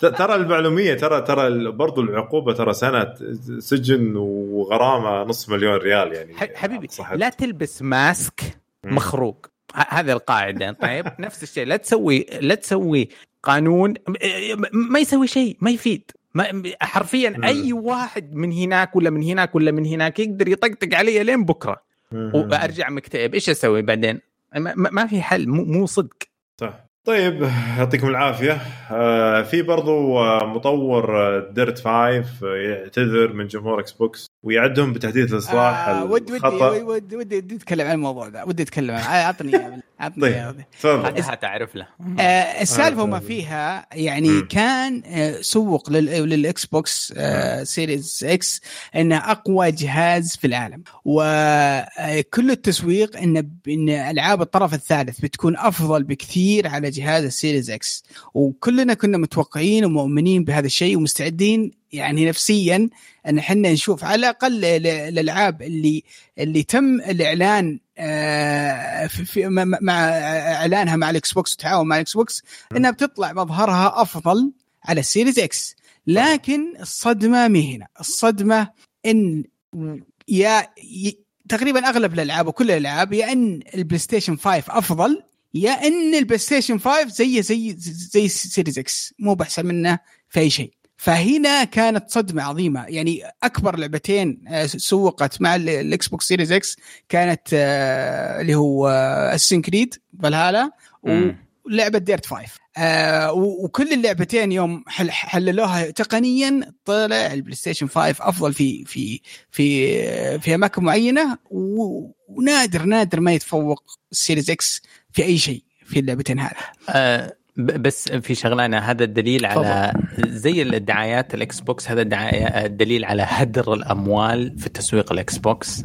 ترى المعلومية ترى ترى برضو العقوبة ترى سنة سجن وغرامة نصف مليون ريال يعني. حبيبي صحت. لا تلبس ماسك. مخروق. ه- هذه القاعدة. طيب نفس الشيء. لا تسوي لا تسوي قانون ما يسوي شيء ما يفيد. ما حرفيا مم. أي واحد من هناك ولا من هناك ولا من هناك يقدر يطقطق علي لين بكرة. مم. وأرجع مكتئب. إيش أسوي بعدين؟ ما, في حل مو, صدق. صح. طيب يعطيكم العافية. آه في برضو آه مطور Dirt 5 آه، يعتذر من جمهور Xbox ويعدهم بتحديث الإصلاح آه ودي ودي ودي ودي ودي اتكلم عن الموضوع ده ودي أتكلم عنه عطني. عطني طيب. تفضل له آه، السالفة آه، وما آه. فيها يعني مم. كان آه، سوق لل- لل Xbox آه، Series X إنه أقوى جهاز في العالم وكل التسويق إن إن ألعاب الطرف الثالث بتكون أفضل بكثير على جهاز ال Series X وكلنا كنا متوقعين ومؤمنين بهذا الشيء ومستعدين يعني نفسيا أن إحنا نشوف على الأقل ال- الالعاب اللي اللي تم الإعلان آه، في في مع- إعلانها مع ال Xbox وتعاون مع ال Xbox إنها بتطلع مظهرها أفضل على ال Series X. لكن الصدمة مي هنا؟ الصدمة إن يا تقريبا أغلب الألعاب وكل الألعاب يا إن ال PlayStation 5 أفضل يا إن ال PlayStation 5 زي زي زي ال Series X. مو باحسن منه في أي شيء. فهنا كانت صدمة عظيمة. يعني أكبر لعبتين آه، سوقت مع ال- ال Xbox Series X كانت آه، اللي هو Assassin's Creed Valhalla. ولعبة Dirt 5 آه وكل اللعبتين يوم حل حللوها تقنيا طلع ال PlayStation 5 أفضل في في في في أماكن معينة ونادر نادر ما يتفوق ال Series X في أي شيء في اللعبتين هذه. آه، بس في شغله أنا هذا الدليل على زي الدعايات ال Xbox هذا الدليل على هدر الأموال في تسويق ال Xbox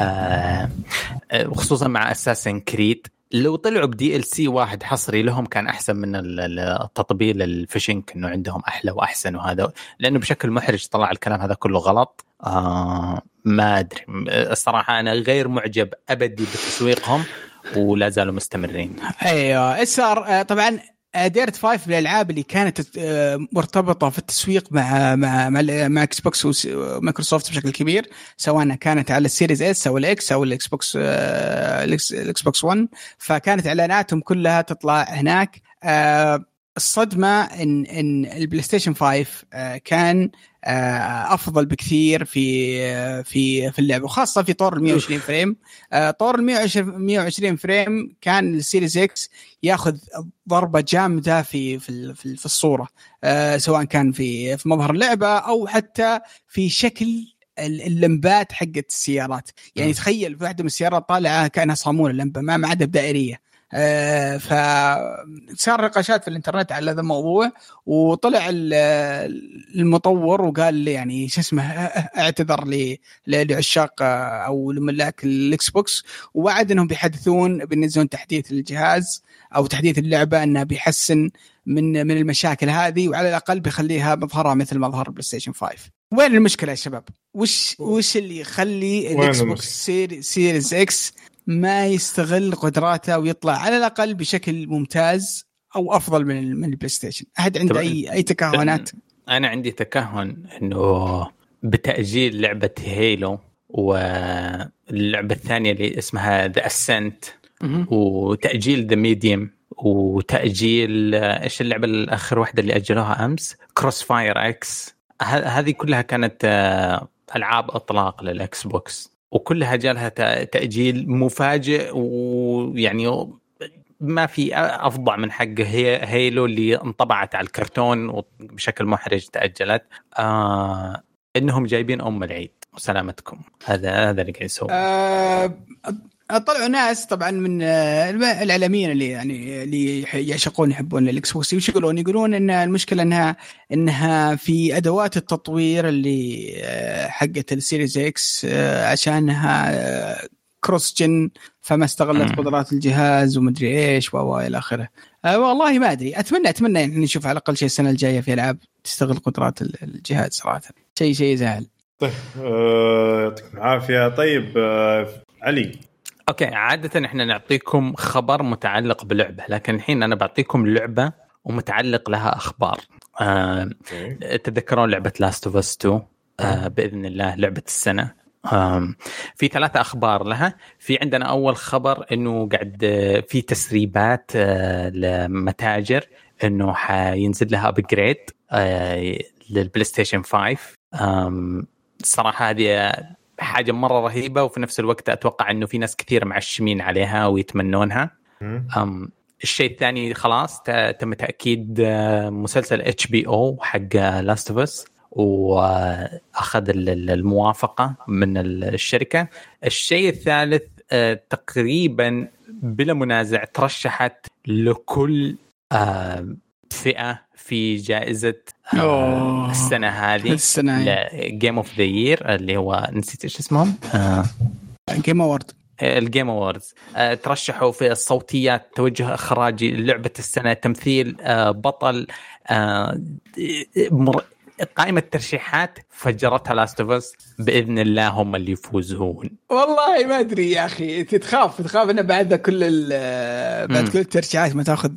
آه، آه، خصوصا مع Assassin's Creed لو طلعوا ب DLC واحد حصري لهم كان أحسن من ال- ال- التطبيل الفشنك إنه عندهم أحلى وأحسن وهذا. لأنه بشكل محرج طلع الكلام هذا كله غلط. آه ما أدري. الصراحة أنا غير معجب أبدا بتسويقهم ولا زالوا مستمرين. أيوه صار آه، طبعا Dirt 5 من الألعاب اللي كانت آه، مرتبطة في التسويق مع مع مع, مع Xbox و Microsoft بشكل كبير سواء كانت على ال Series S أو ال X أو ال Xbox آه، ال Xbox 1 فكانت إعلاناتهم كلها تطلع هناك. آه، الصدمة إن إن ال PlayStation 5 آه، كان آه، أفضل بكثير في آه، في في اللعبة وخاصة في طور ال 120 frame. طور ال 120 120 frame كان ال Series X ياخذ ضربة جامدة في في في ال- في الصورة سواء كان في في مظهر اللعبة أو حتى في شكل ال- اللمبات حقت السيارات. يعني. تخيل في واحدة من السيارات طالعة كأنها صامولة اللمبه ما عاد بدائريه فصار نقاشات في الإنترنت على هذا الموضوع وطلع ال- المطور وقال لي يعني شو اسمه اعتذر لعشاق آه، أو لملاك ال Xbox ووعد إنهم بيحدثون بينزلون تحديث للجهاز أو تحديث اللعبة إنه بيحسن من من المشاكل هذه وعلى الأقل بيخليها مظهرها مثل مظهر PlayStation 5 وين المشكلة يا شباب؟ وش وش اللي يخلي ال Xbox Ser Series X ما يستغل قدراته ويطلع على الأقل بشكل ممتاز أو أفضل من من ال PlayStation أحد عنده. اي أي تكهنات؟ أنا عندي تكهن إنه بتأجيل لعبة Halo واللعبة الثانية اللي اسمها The Ascent. وتأجيل The Medium وتأجيل إيش اللعبة الآخر واحدة اللي أجلوها أمس؟ CrossfireX هذه كلها كانت آه، ألعاب إطلاق لل Xbox. وكلها جالها تأجيل مفاجئ ويعني ما في افظع من حق هي Halo اللي انطبعت على الكرتون وبشكل محرج تأجلت. آه إنهم جايبين أم العيد. وسلامتكم. هذا هذا اللي قاعد يسوي آه، طلعوا ناس طبعا من آه، الإعلاميين اللي يعني اللي يعشقون يحبون ال Xbox وش يقولون؟ يقولون إن المشكلة إنها إنها في أدوات التطوير اللي آه، حقت ال Series X آه، عشانها cross-gen فما استغلت. قدرات الجهاز ومدري إيش و إلى آخره. والله ما أدري أتمنى أتمنى يعني نشوف على الأقل شيء السنة الجاية في ألعاب تستغل قدرات ال- الجهاز صراحة. شيء شيء يزعل. طيب يعطيكم العافية طيب علي okay عادة إحنا نعطيكم خبر متعلق بلعبة لكن الحين أنا بعطيكم لعبة ومتعلق لها أخبار. آه تتذكرون لعبة Last of Us 2 آه بإذن الله لعبة السنة. آم، في ثلاثة أخبار لها. في عندنا أول خبر أنه قاعد آه، في تسريبات آه، لمتاجر أنه حينزل لها upgrade لل PlayStation 5 آم، الصراحة هذه حاجة مرة رهيبة وفي نفس الوقت أتوقع أنه في ناس كثير معشمين عليها ويتمنونها. أم الشيء الثاني خلاص تم تأكيد آه، مسلسل HBO حق Last of Us واخذ ال- ال- الموافقة من ال- الشركة الشيء الثالث آه، تقريبا بلا منازع ترشحت لكل آه، فئة في جائزة آه، أوه. السنة هذه السنة Game of the Year اللي هو نسيت إيش اسمهم آه، Game Award ال Game Awards آه، ترشحوا في الصوتيات توجه إخراجي لعبة السنة تمثيل آه، بطل آه، قائمة ترشيحات فجرتها Last of Us بإذن الله هم اللي يفوزون. والله ما أدري يا أخي تخاف تخاف إنه بعد كل ال- بعد. كل الترشيحات ما تأخذ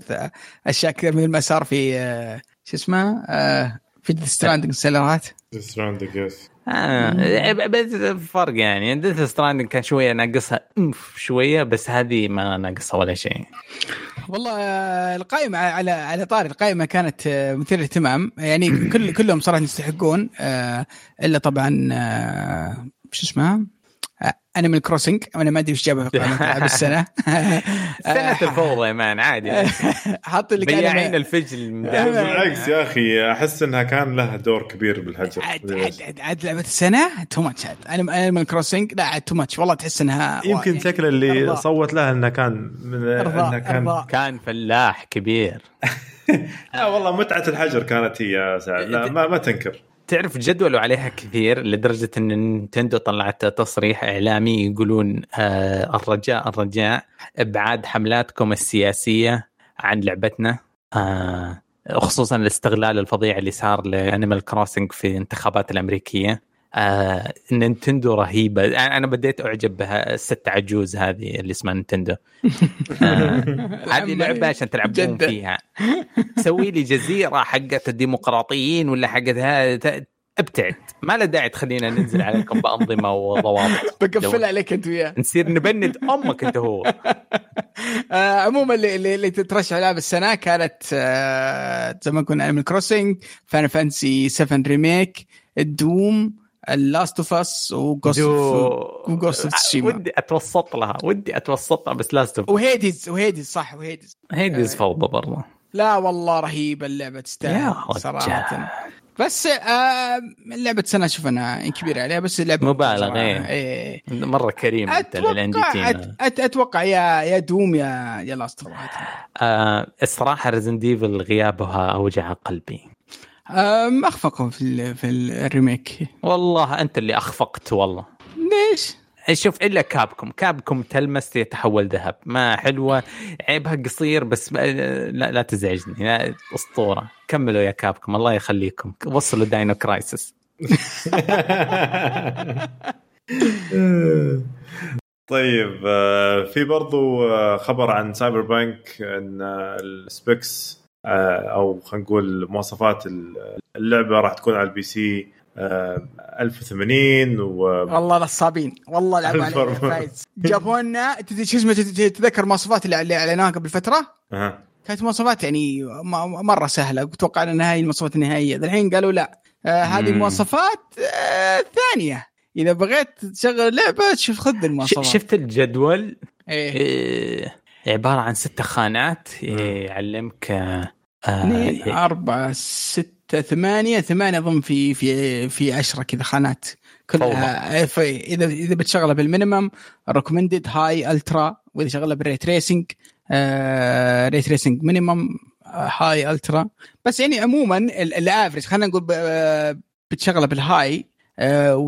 أشياء كثير مثل ما صار في آه، شو اسمه آه، في Stranding سيلرات Stranding yes آه بس فرق يعني. Death Stranding كان شوية ناقصها إنف شوية بس هذه ما ناقصها ولا شيء. والله آه، القائمة على على طاري القائمة كانت آه، مثيرة للاهتمام. يعني كل كلهم صراحة يستحقون إلا طبعا شو اسمها؟ Animal Crossing أنا ما أدري وش جابها في العاب السنة. سنة الفوضى يا man عادي. حاط لك بياعين أنا- الفجل. بالعكس يا أخي أحس إنها كان لها دور كبير بالحجر. عاد عاد عاد, عاد لعبة السنة؟ too much عاد. Animal Crossing لا عاد too much والله تحس إنها يمكن شكل اللي. صوت لها انه كان إنها كان. كان فلاح كبير. لا والله متعة الحجر كانت هي يا سعد. لا ما, ما تنكر. تعرف جدولوا عليها كثير لدرجة إن Nintendo طلعت تصريح إعلامي يقولون آه الرجاء الرجاء إبعاد حملاتكم السياسية عن لعبتنا آه خصوصا الاستغلال الفظيع اللي صار ل Animal Crossing في الانتخابات الأمريكية. آه Nintendo رهيبة. أنا أنا بديت أعجب بها الست عجوز هذه اللي اسمها Nintendo. آه هذه لعبة عشان تلعبون. فيها. سوي لي جزيرة حقت الديمقراطيين ولا حقت هذا ابتعد. ما له داعي تخلينا ننزل عليكم بأنظمة وضوابط. بقفل عليك أنت وياه. نصير نبند أمك أنت هو. آه عموما اللي, اللي, اللي تترشح العاب السنة كانت آه زي ما قلنا Animal Crossing Final Fantasy 7 Remake ال Doom ال Last of Us و Ghost of Tsushima ودي أتوسط لها ودي اتوسط لها بس لازم و Hades و Hades صح و Hades. Hades فوضى برضه. لا والله رهيبة اللعبة تستاهل. صراحة. بس آه لعبه سنه أشوف انها كبيرة عليها بس لعبه مبالغ،. إيه. إيه. مرة كريم أنت للان جي أتوقع تينا. أت... أت... أتوقع يا يا دوم يا يا لاست آه الصراحة ريزن ديفل غيابها أوجع قلبي. أم أخفقهم في ال... في الريميك. والله أنت اللي أخفقت والله. ليش؟ شوف إلا كابكم. كابكم تلمس يتحول ذهب. ما حلوة. عيبها قصير بس ما لا, لا تزعجني. لا أسطورة. كملوا يا كابكم. الله يخليكم. وصلوا داينو كرايسس طيب آه، في برضو آه، خبر عن Cyberpunk إن آه، ال specs آه، أو خلينا نقول مواصفات اللعبة راح تكون على ال PC آه، 1080 و والله نصابين. والله لعبوا علينا. فايز. جابوا لنا تدري شو اسمه تتذكر مواصفات اللي اللي أعلنوها قبل فترة؟ أها. كانت مواصفات يعني مرة سهلة. توقعنا إنها هي المواصفات النهائية. الحين قالوا لا. آه هذه. مواصفات آه ثانية. إذا بغيت تشغل لعبة شوف خذ المواصفات. شفت الجدول؟ إيه. إيه عبارة عن ست خانات إيه، يعلمك آه، اثنين آه، أربعة ستة ثمانية ثمانية أظن في في في عشرة كذا خانات. كلها في إذا إذا بتشغلها بال minimum recommended high ultra وإذا شغلها بال ray tracing ري تريسنج مينيمم هاي الترا بس يعني عموما ال- الافرج خلينا نقول آه، بتشغلها بالهاي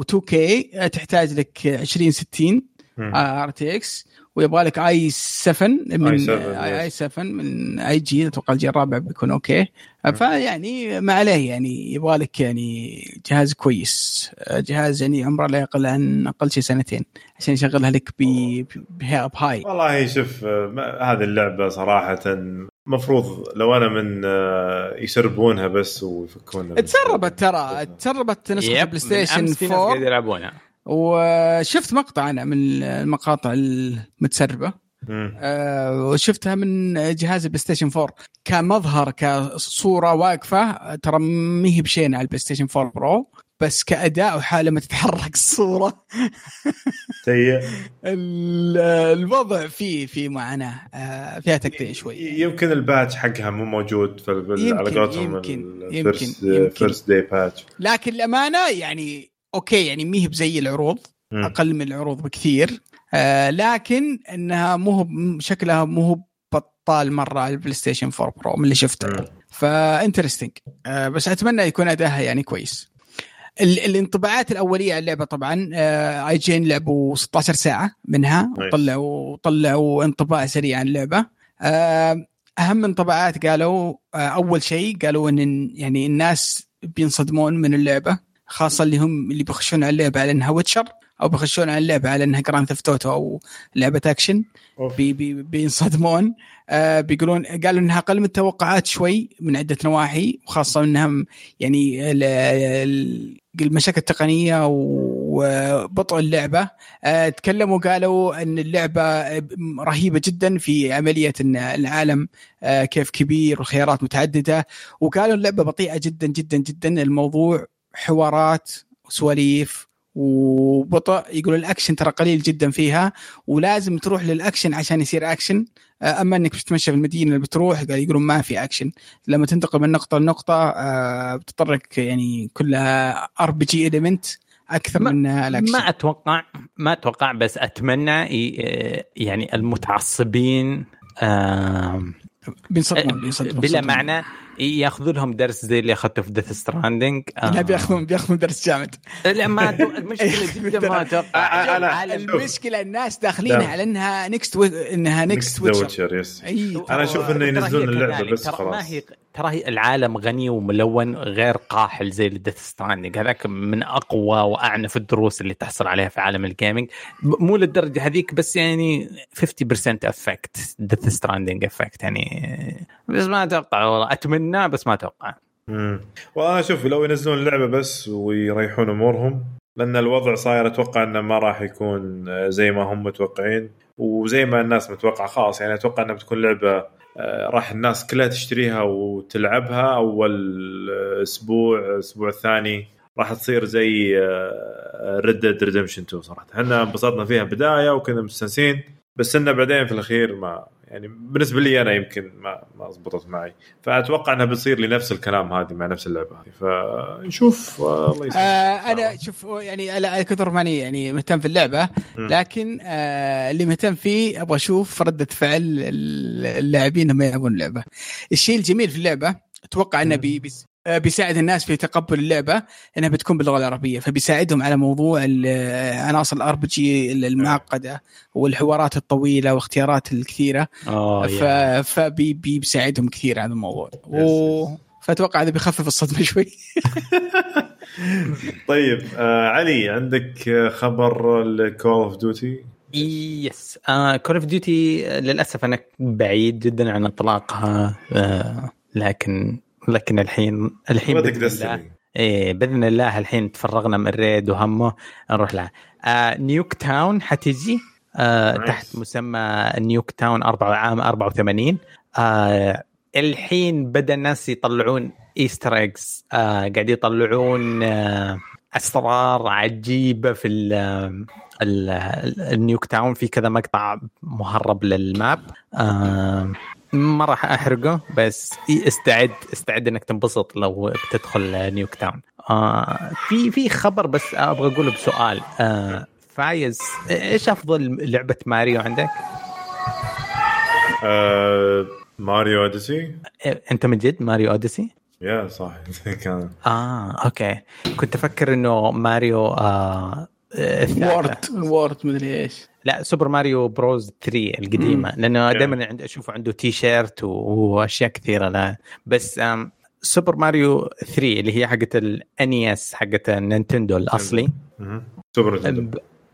و2 كي تحتاج لك 20 60 مم. ار تي إكس ويبغى لك آي 7 من i7 آي 7 من آي جي أتوقع الجيل الرابع بيكون أوكي. فيعني ما عليه يعني يبغى لك يعني جهاز كويس. جهاز يعني عمره لا يقل عن أقل شيء سنتين عشان يشغلها لك ب high. والله شوف آه، ما- هذه اللعبة صراحة مفروض لو أنا من آه، يسربونها بس ويفكونها تسربت ترى تسربت نسخة PlayStation أمس في ناس قاعد 4 يلعبونها. وشفت مقطع أنا من المقاطع المتسربة. آه، وشفتها من جهاز ال PlayStation 4 كمظهر كصورة واقفة ترى ما هي بشينة على ال PlayStation 4 Pro بس كأداء وحالة ما تتحرك الصورة. سيء. ال- الوضع فيه في معاناة آه، فيها تقطيع شوي. يمكن ال patch حقها مو موجود في على قولتهم يمكن- يمكن- يمكن. first day patch لكن الأمانة يعني okay يعني ما هي بزي العروض أقل من العروض بكثير. آه لكن إنها مو شكلها مو بطال مرة على ال PlayStation 4 Pro من اللي شفته. ف interesting آه بس أتمنى يكون أداها يعني كويس. ال- الانطباعات الأولية على اللعبة طبعا آه IGN لعبوا 16 ساعة منها. وطلعوا طلعوا انطباع سريع عن اللعبة. آه أهم انطباعات قالوا آه أول شيء قالوا إن يعني الناس بينصدمون من اللعبة. خاصة اللي هم اللي بيخشون على اللعبة على إنها Witcher أو بيخشون على اللعبة على إنها Grand Theft Auto أو لعبة أكشن. بي بي بينصدمون. آه بيقولون قالوا إنها أقل من التوقعات شوي من عدة نواحي وخاصة انها يعني ال- ال- المشاكل التقنية وبطء اللعبة. آه، تكلموا قالوا إن اللعبة رهيبة جدا في عملية إن العالم آه، كيف كبير وخيارات متعددة. وقالوا اللعبة بطيئة جدا جدا جدا. الموضوع حوارات وسواليف وبطء يقول الأكشن ترى قليل جدا فيها ولازم تروح للأكشن عشان يصير أكشن. أما إنك بتتمشى في المدينة اللي بتروح قال يقولون ما في أكشن. لما تنتقل من نقطة لنقطة بتطرق يعني كلها RPG element أكثر ما من الأكشن. ما أتوقع ما أتوقع بس أتمنى يعني المتعصبين بينصدمون بينصدمون بلا معنى ياخذوا لهم درس زي اللي أخذته في Death Stranding لا بياخذون بياخذون درس جامد. لا ما المشكلة جدا ما أتوقع. أنا المشكلة الناس داخلين على إنها next و... إنها next Witcher yes أنا أشوف إنه ينزلون اللعبة بس خلاص ما هي ترى هي العالم غني وملون غير قاحل زي ال Death Stranding هذاك من أقوى وأعنف الدروس اللي تحصل عليها في عالم ال gaming مو للدرجة هذيك بس يعني 50% effect Death Stranding effect يعني. بس ما أتوقع والله. أتمنى بس ما أتوقع. امم وأنا أشوف لو ينزلون اللعبه بس ويريحون أمورهم لأن الوضع صاير أتوقع إنه ما راح يكون زي ما هم متوقعين وزي ما الناس متوقعة خلاص. يعني أتوقع إنها بتكون لعبة راح الناس كلها تشتريها وتلعبها. أول أسبوع الأسبوع الثاني راح تصير زي Red Dead Redemption 2 صراحة. إحنا انبسطنا فيها بداية وكنا مستانسين بس إنه بعدين في الأخير ما يعني بالنسبة لي أنا يمكن ما ما ضبطت معي. فأتوقع أنها بتصير لنفس الكلام هذه مع نفس اللعبة هذه. فنشوف الله يسلمك. آه أنا شوف يعني على كثر ماني يعني مهتم في اللعبة لكن آه اللي مهتم فيه أبغى أشوف ردة فعل اللاعبين لما يلعبون اللعبة. الشيء الجميل في اللعبة أتوقع أنه بي بيساعد الناس في تقبل اللعبة إنها بتكون باللغة العربية فبيساعدهم على موضوع عناصر ال RPG المعقدة والحوارات الطويلة واختيارات الكثيرة. فبيساعدهم كثير على الموضوع. و... فأتوقع هذا بيخفف الصدمة شوي. طيب آه علي عندك خبر ال Call of Duty yes Call of Duty للأسف أنا بعيد جدا عن إطلاقها آه لكن لكن الحين الحين بإذن الله إيه بإذن الله الحين تفرغنا من Red وهمه نروح لها آه Nuketown حتجي؟ آه تحت مسمى Nuketown 4 عام 84 آه الحين بدأ الناس يطلعون Easter eggs آه قاعد يطلعون آه أسرار عجيبة في ال ال Nuketown. في كذا مقطع مهرب لل map. آه ما راح أحرقه بس استعد استعد إنك تنبسط لو بتدخل Nuketown. آه في في خبر بس أبغى أقوله بسؤال. آه فايز إيش أفضل لعبة ماريو عندك؟ آه ماريو أوديسي. أنت من جد ماريو أوديسي؟ يا صح. كان. آه أوكي. كنت أفكر إنه ماريو آه وورلد وورلد مدري إيش. لا سوبر ماريو بروز 3 القديمة. لأنه دائما عند أشوف عنده تي شيرت وأشياء كثيرة لا. بس سوبر ماريو 3 اللي هي حقت ال NES حقت النينتندو الأصلي. سوبر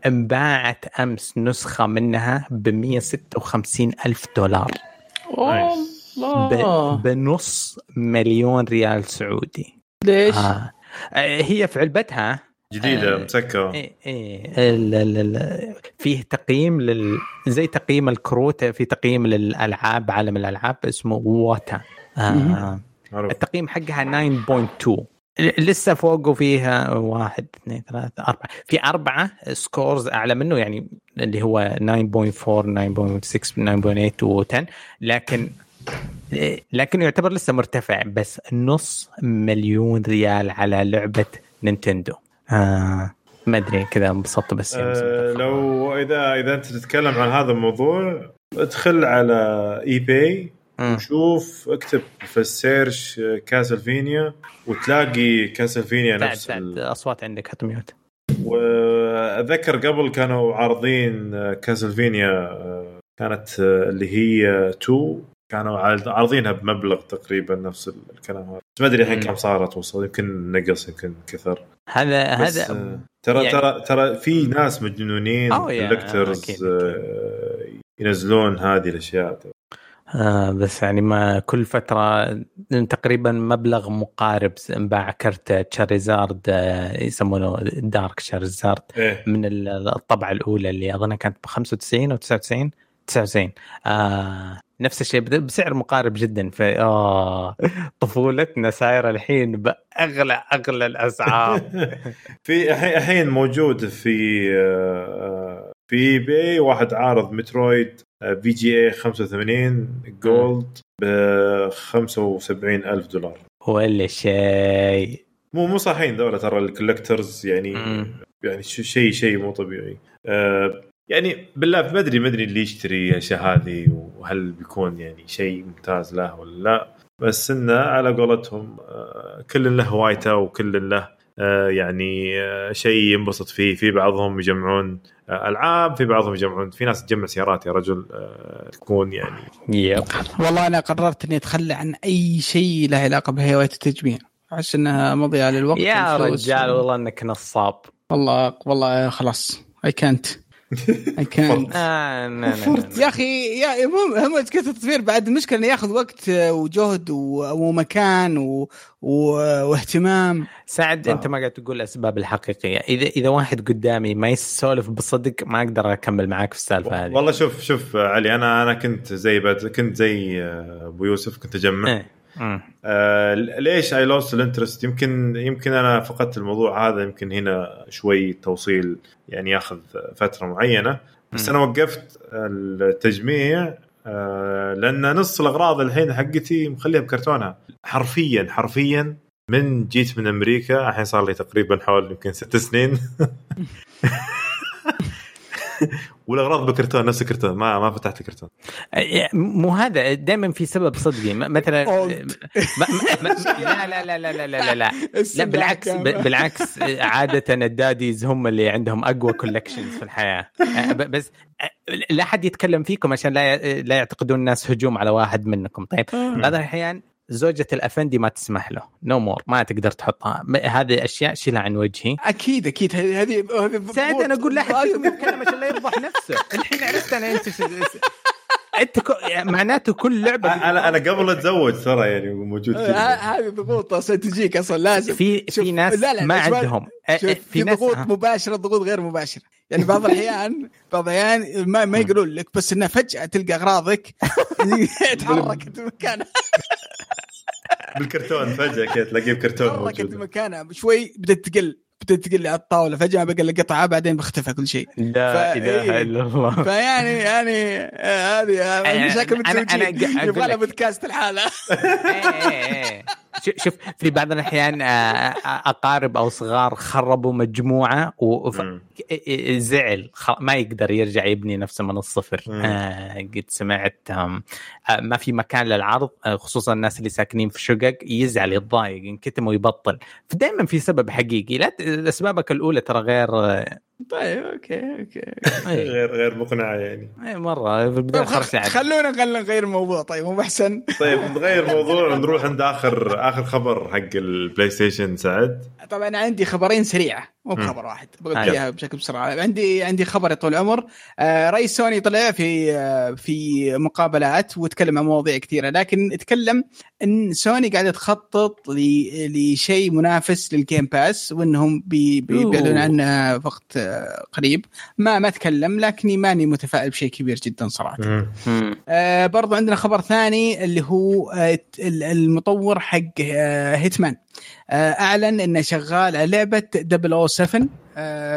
أنباعت أمس نسخة منها ب 156 ألف دولار. بنص مليون ريال سعودي. ليش؟ آه. هي في علبتها جديدة مسكرة. إيه إيه فيه تقييم لل زي تقييم الكروت في تقييم للألعاب عالم الألعاب اسمه ووتا. آه التقييم حقها 9.2 لسه فوقه فيها واحد اثنين ثلاثة أربعة. في أربعة scores أعلى منه يعني اللي هو 9.4 9.6 9.8 و 10 لكن لكن يعتبر لسه مرتفع بس نص مليون ريال على لعبة نينتندو. آه ما أدري كذا انبسطت بس آه لو اذا إذا أنت تتكلم عن هذا الموضوع ادخل على eBay وشوف اكتب في ال search كاسلفينيا وتلاقي كاسلفينيا نفس بعد بعد أصوات عندك حط mute. وأذكر قبل كانوا عارضين كاسلفينيا كانت اللي هي 2 كانوا عارضينها بمبلغ تقريبا نفس الكلام هذا. ما أدري الحين كم صارت وصل يمكن نقص يمكن كثر. هذا هذا ترى يعني ترى ترى في ناس مجنونين collectors ينزلون هذه الأشياء. آه بس يعني ما كل فترة تقريبا مبلغ مقارب انباع كرت تشاريزارد آه يسمونه دارك تشاريزارد إيه. من ال- الطبعة الأولى اللي اظنها كانت ب 95 أو 99 99 آه نفس الشيء بسعر مقارب جدا. ف آه طفولتنا سايره الحين بأغلى أغلى الأسعار. في الحين موجود في آه، في eBay واحد عارض مترويد آه، في جي اي 85 gold ب 75 ألف دولار. ولا شيء. مو مو صحيحين ذولا ترى الكولكترز يعني مم. يعني شيء شيء مو طبيعي. آه، يعني بالله ما ادري ما أدري اللي يشتري الاشياء هذه وهل بيكون يعني شيء ممتاز له ولا لا. بس إنه على قولتهم آه، كل له هوايته وكل له آه، يعني آه، شيء ينبسط فيه. في بعضهم يجمعون ألعاب في بعضهم يجمعون في ناس تجمع سيارات يا رجل تكون يعني يب. والله أنا قررت إني أتخلى عن أي شيء له علاقة بهواية التجميع. أحس إنها مضيعة للوقت يا. رجال والله إنك نصاب. والله والله خلاص. اي كانت اي آه لا. يا أخي يا هم هم مشكله التطوير بعد المشكلة إنه ياخذ وقت وجهد و- ومكان و... و... واهتمام سعد آه. أنت ما قاعد تقول الأسباب الحقيقية إذا إذا واحد قدامي ما يسولف بصدق ما أقدر أكمل معاك في السالفة هذه والله شوف شوف آه، علي أنا أنا كنت زي بد... كنت زي آه، أبو يوسف كنت أجمع إيه. آه ليش I lost ال interest يمكن يمكن أنا فقدت الموضوع هذا يمكن هنا شوي توصيل يعني ياخذ فترة معينة. بس مم. أنا وقفت التجميع آه لأن نص الأغراض الحين حقتي مخليها بكرتونها. حرفيا حرفيا من جيت من أمريكا الحين صار لي تقريبا حول يمكن ست سنين. والاغراض بكرتون نفس الكرتون ما ما فتحت الكرتون. آه، مو هذا دائما في سبب صدقي مثلا Old. ما ما ما لا لا لا لا لا لا لا. لا لا بالعكس بالعكس عادة ال daddies هم اللي عندهم أقوى collections في الحياة. أه، بس أه، لا حد يتكلم فيكم عشان لا لا يعتقدون الناس هجوم على واحد منكم. طيب بعض الأحيان زوجة الأفندي ما تسمح له. no no more ما تقدر تحطها. م- هذه أشياء شيلها عن وجهي. أكيد أكيد. هذه سعد أنا أقول لا احد فيكم يتكلم عشان لا يفضح نفسه. الحين عرفت أنا أنت شو- أنت كو- يعني معناته كل لعبة أنا أنا قبل أتزوج ترى يعني موجود ه- كذا هذه ضغوط أصلا تجيك أصلا. لازم. في في ناس لا لا ما عندهم. في ضغوط. مباشرة ضغوط غير مباشرة. يعني بعض الاحيان بعض الأحيان ما, ما يقولون لك بس إنه فجأة تلقى أغراضك. تحركت مكانها بالكرتون فجأة كذا تلاقيه بكرتون تحركت موجود مكانها شوي بدأت تقل بدأت تقل على الطاولة فجأة بقى لك قطعة بعدين بختفى كل شيء لا إله إيه. الا الله فيعني يعني هذه مشاكل متزوجين أقول يبغى لها. بودكاست الحالة إيه، إيه، إيه. شوف- في بعض الأحيان آه، أقارب أو صغار خربوا مجموعة. وزعل ما يقدر يرجع يبني نفسه من الصفر. آه، قد سمعت آه، ما في مكان للعرض آه، خصوصا الناس اللي ساكنين في شقق يزعل يتضايق ينكتم ويبطل فدائما في سبب حقيقي لا اسبابك الأولى ترى غير آه، طيب okay okay غير غير مقنعة يعني. إيه، مرة في البداية طيب، خرجت خ- خلونا خلونا نغير الموضوع طيب مو احسن طيب نغير موضوع نروح عند آخر آخر خبر حق البلاي ستيشن سعد. طبعا أنا عندي خبرين سريعة. مو. بخبر واحد بقول. اياها بشكل بسرعة. عندي عندي خبر يا طول العمر. آه رئيس سوني طلع في آه في مقابلات وتكلم عن مواضيع كثيرة لكن اتكلم إن سوني قاعدة تخطط لشيء منافس لل Game Pass وإنهم بي- بيعلنون. عنه وقت آه قريب. ما ما تكلم لكني ماني متفائل بشيء كبير جدا صراحة. برضو عندنا خبر ثاني اللي هو ال- المطور حق هيتمان أعلن انه شغال لعبة 007 آه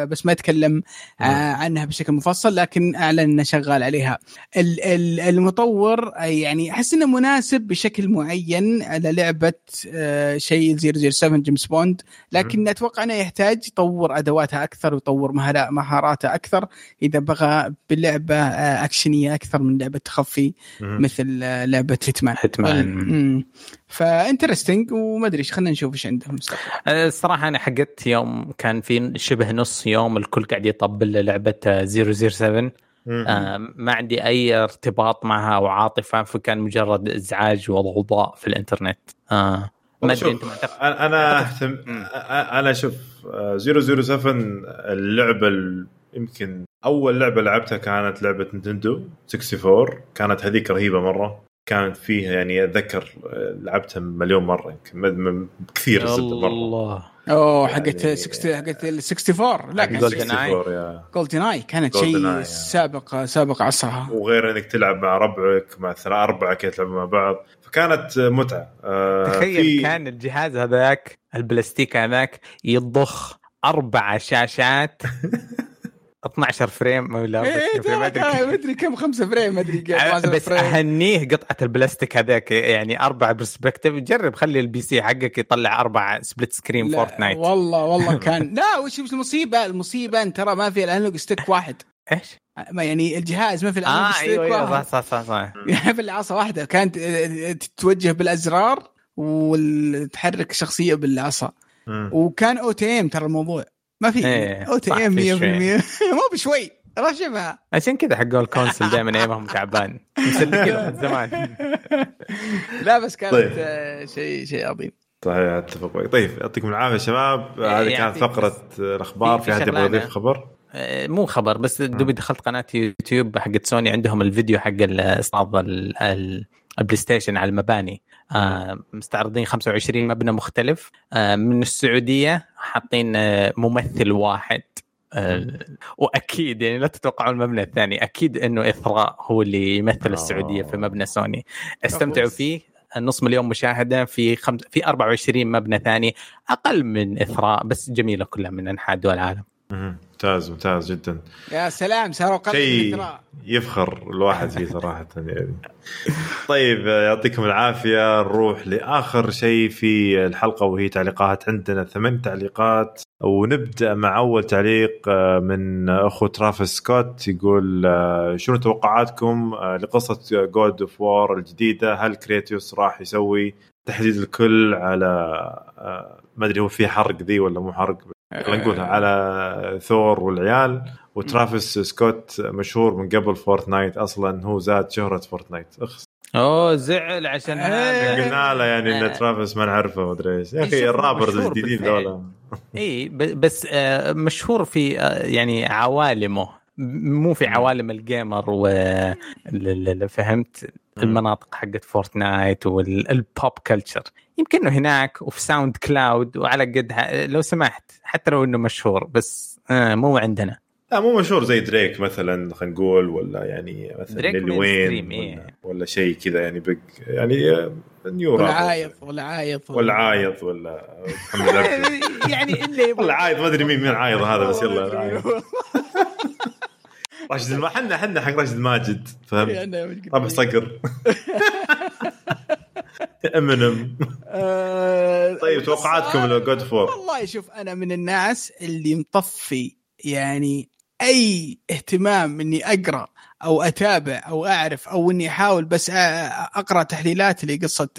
بس ما يتكلم آه عنها بشكل مفصل لكن أعلن إنه شغال عليها. ال- ال- المطور آه، يعني أحس إنه مناسب بشكل معين على لعبة آه شيء 007 جيمس بوند. لكن أتوقع إنه يحتاج يطور أدواتها أكثر ويطور مهارا- مهاراته أكثر إذا بغى باللعبه آه أكشنية أكثر من لعبة تخفي. مثل آه، لعبة هيتمان. هيتمان. ف interesting وما أدري إيش خلينا نشوف إيش عندهم. المستقبل الصراحة أنا حقت يوم كان في شبه نص يوم الكل قاعد يطبل للعبة 007 مم. آه ما عندي أي ارتباط معها أو عاطفة فكان مجرد إزعاج وضوضاء في الإنترنت. آه ما شوف، أنت معتقد أنا أنا اهتم أنا شوف آه، 007 اللعبة ال- يمكن أول لعبة لعبتها كانت لعبة نينتندو 64 كانت هذيك رهيبة مرة. كانت فيها يعني أتذكر آه، لعبتها مليون مرة يمكن كثير الزبده مرة الله أوه حقت يعني- 60 حقت ال 64 لا كانت Golden 60 Eye. 64 يا. Golden Eye كانت شيء يا. سابق سابق عصرها وغير إنك تلعب مع ربعك مع ثلاثة أربعة كذا تلعبوا مع بعض فكانت آه، متعة آه، تخيل في- كان الجهاز هذاك البلاستيك هذاك يضخ أربع شاشات 12 frame ولا 24 frame ما. مدري كم خمسة frame مدري كم أه، خمسة بس frame. أهنيه قطعة البلاستيك هذاك يعني أربع perspective جرب خلي ال PC حقك يطلع أربع split screen فورتنايت والله والله كان لا وش المصيبة المصيبة إن ترى ما في ال analog stick واحد إيش؟ ما يعني الجهاز ما في ال analog آه stick أيوه أيوه واحد صح صح صح, صح. يعني في العصا واحدة كانت آه، تتوجه بالأزرار وتحرك شخصية بالعصا. وكان auto aim ترى الموضوع ما في إيه، auto aim في 100% مو بشوي رشبها عشان كذا حقون ال console دائما aim هم تعبان. مسلكين من زمان. لا بس كانت طيب. آه، شيء شيء عظيم. صحيح أتفق معك. طيب يعطيكم العافية شباب. هذه كانت يعطيك فقرة. الأخبار. في- احد يبغى. يضيف خبر؟ آه، مو خبر بس دوبي دخلت قناة يوتيوب حقت سوني عندهم الفيديو حق استعراض ال- ال- البلاي ستيشن على المباني. آه، مستعرضين 25 مبنى مختلف. آه، من السعودية حاطين آه، ممثل واحد. آه، وأكيد يعني لا تتوقعوا المبنى الثاني. أكيد إنه إثراء هو اللي يمثل آه. السعودية في مبنى سوني. استمتعوا. فيه. نص مليون مشاهدة في خمس في 24 مبنى ثاني. أقل من إثراء بس جميلة كلها من أنحاء دول العالم. ممتاز ممتاز جدا. يا سلام صاروا شيء. يفخر الواحد فيه صراحة يعني. طيب يعطيكم العافية. نروح لآخر شيء في الحلقة وهي تعليقات. عندنا ثمان تعليقات ونبدأ مع أول تعليق آه، من أخو ترافيس سكوت. يقول آه، شنو توقعاتكم آه، لقصة God of War الجديدة؟ هل كريتوس راح يسوي تحديد الكل على ما أدري هو في حرق ذي ولا مو حرق خلينا نقولها على ثور والعيال وترافيس سكوت مشهور من قبل فورتنايت أصلا هو زاد شهرة فورتنايت أخس أوه زعل عشان إيه. قلنا له يعني إن آه. ترافيس ما نعرفه مدري إيش يا أخي ال rappers الجديدين. ذولا إي بس آه، مشهور في آه، يعني عوالمه مو في. عوالم ال gamer و فهمت. المناطق حقت فورتنايت وال pop culture يمكن انه هناك وفي ساوند كلاود وعلى قد لو سمحت حتى لو إنه مشهور بس آه مو عندنا. لا مو مشهور زي دريك مثلا خلينا نقول ولا يعني مثلا دريك وين إيه. ولا, ولا شيء كذا يعني بق يعني آه، new ولا rappers. عايض ولا عايض ولا عايض ولا محمد عبده يعني اللي يبغى- ولا عايض ما أدري مين مين عايض هذا بس يلا. راشد الم... حنا حنا حق راشد ماجد فهمت؟ ربح صقر. امينيم آه، طيب توقعاتكم ل God of War والله شوف أنا من الناس اللي مطفي يعني أي اهتمام إني أقرأ أو أتابع أو أعرف أو إني أحاول بس أقرأ تحليلات لقصة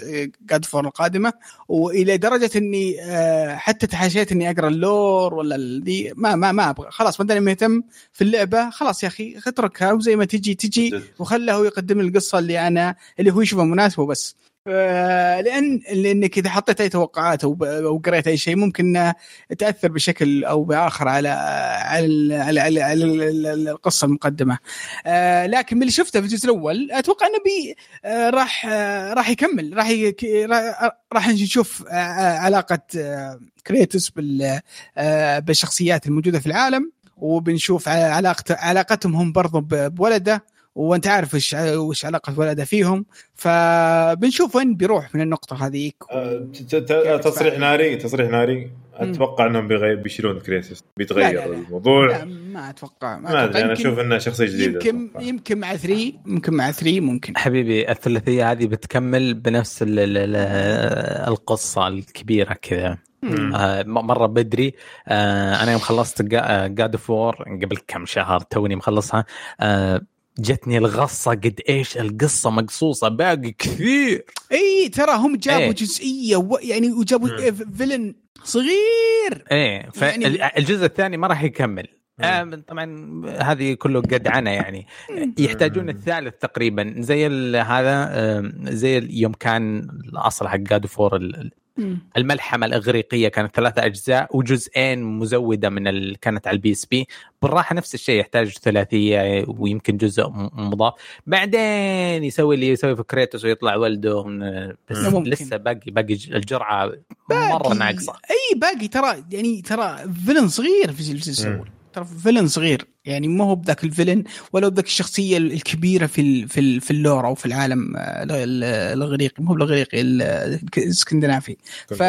God of War القادمة. وإلى درجة إني آه، حتى تحاشيت إني أقرأ ال lore ولا ذي ما ما ما أبغى. خلاص ما دام مهتم في اللعبة خلاص يا أخي اتركها وزي ما تجي تجي وخله هو يقدم لي القصة اللي أنا اللي هو يشوفها مناسبه بس آه، لأن لأنك إذا حطيت أي توقعات أو قريت أي شيء ممكن تأثر بشكل أو بآخر على على على, على, على ال- ال- القصة المقدمة. آه، لكن من اللي شفته في الجزء الأول أتوقع إنه بي آه، راح آه، راح يكمل راح راح- نشوف آه، آه، علاقة آه، كريتوس بال آه، بالشخصيات الموجودة في العالم وبنشوف علاقته علاقتهم هم برضو بولده وانت عارف وش وش علاقة ولده فيهم فبنشوف وين بيروح من النقطة هذيك. ت- ت- تصريح ناري تصريح ناري. أتوقع إنهم بيغير بيشيلون كريتوس لا، بيتغير لا، لا. الموضوع. لا ما أتوقع ما أدري أنا أشوف انها شخصية جديدة يمكن أتوقع. يمكن مع 3 يمكن مع 3 ممكن. حبيبي الثلاثية هذه بتكمل بنفس ال ال ال القصة الكبيرة كذا. مم. آه، م- مرة بدري. آه، أنا يوم خلصت God of War قبل كم شهر توني مخلصها. آه، جتني الغصة قد إيش القصة مقصوصة باقي كثير. إي ترى هم جابوا إيه. جزئية و... يعني وجابوا. villain صغير. إيه يعني- فالجزء الثاني ما راح يكمل. آه طبعا هذه كله قدعنه يعني. يحتاجون الثالث تقريبا زي ال- هذا زي يوم كان الأصل حق God of War الملحمة الإغريقية كانت ثلاثة أجزاء وجزئين مزودة من ال... كانت على ال PSP. بالراحة نفس الشيء يحتاج ثلاثية ويمكن جزء مضاف. بعدين يسوي اللي يسوي في كريتوس ويطلع ولده من... بس ممكن. لسه باقي باقي الجرعة مرة ناقصة. أي باقي ترى يعني ترى فيلن صغير في الجزء الأول ترى villain صغير. يعني ما هو بذاك ال villain ولا بذاك الشخصية الكبيرة في في في ال lore أو في العالم آه، الاغريقي مو بالاغريقي الاسكندنافي. ف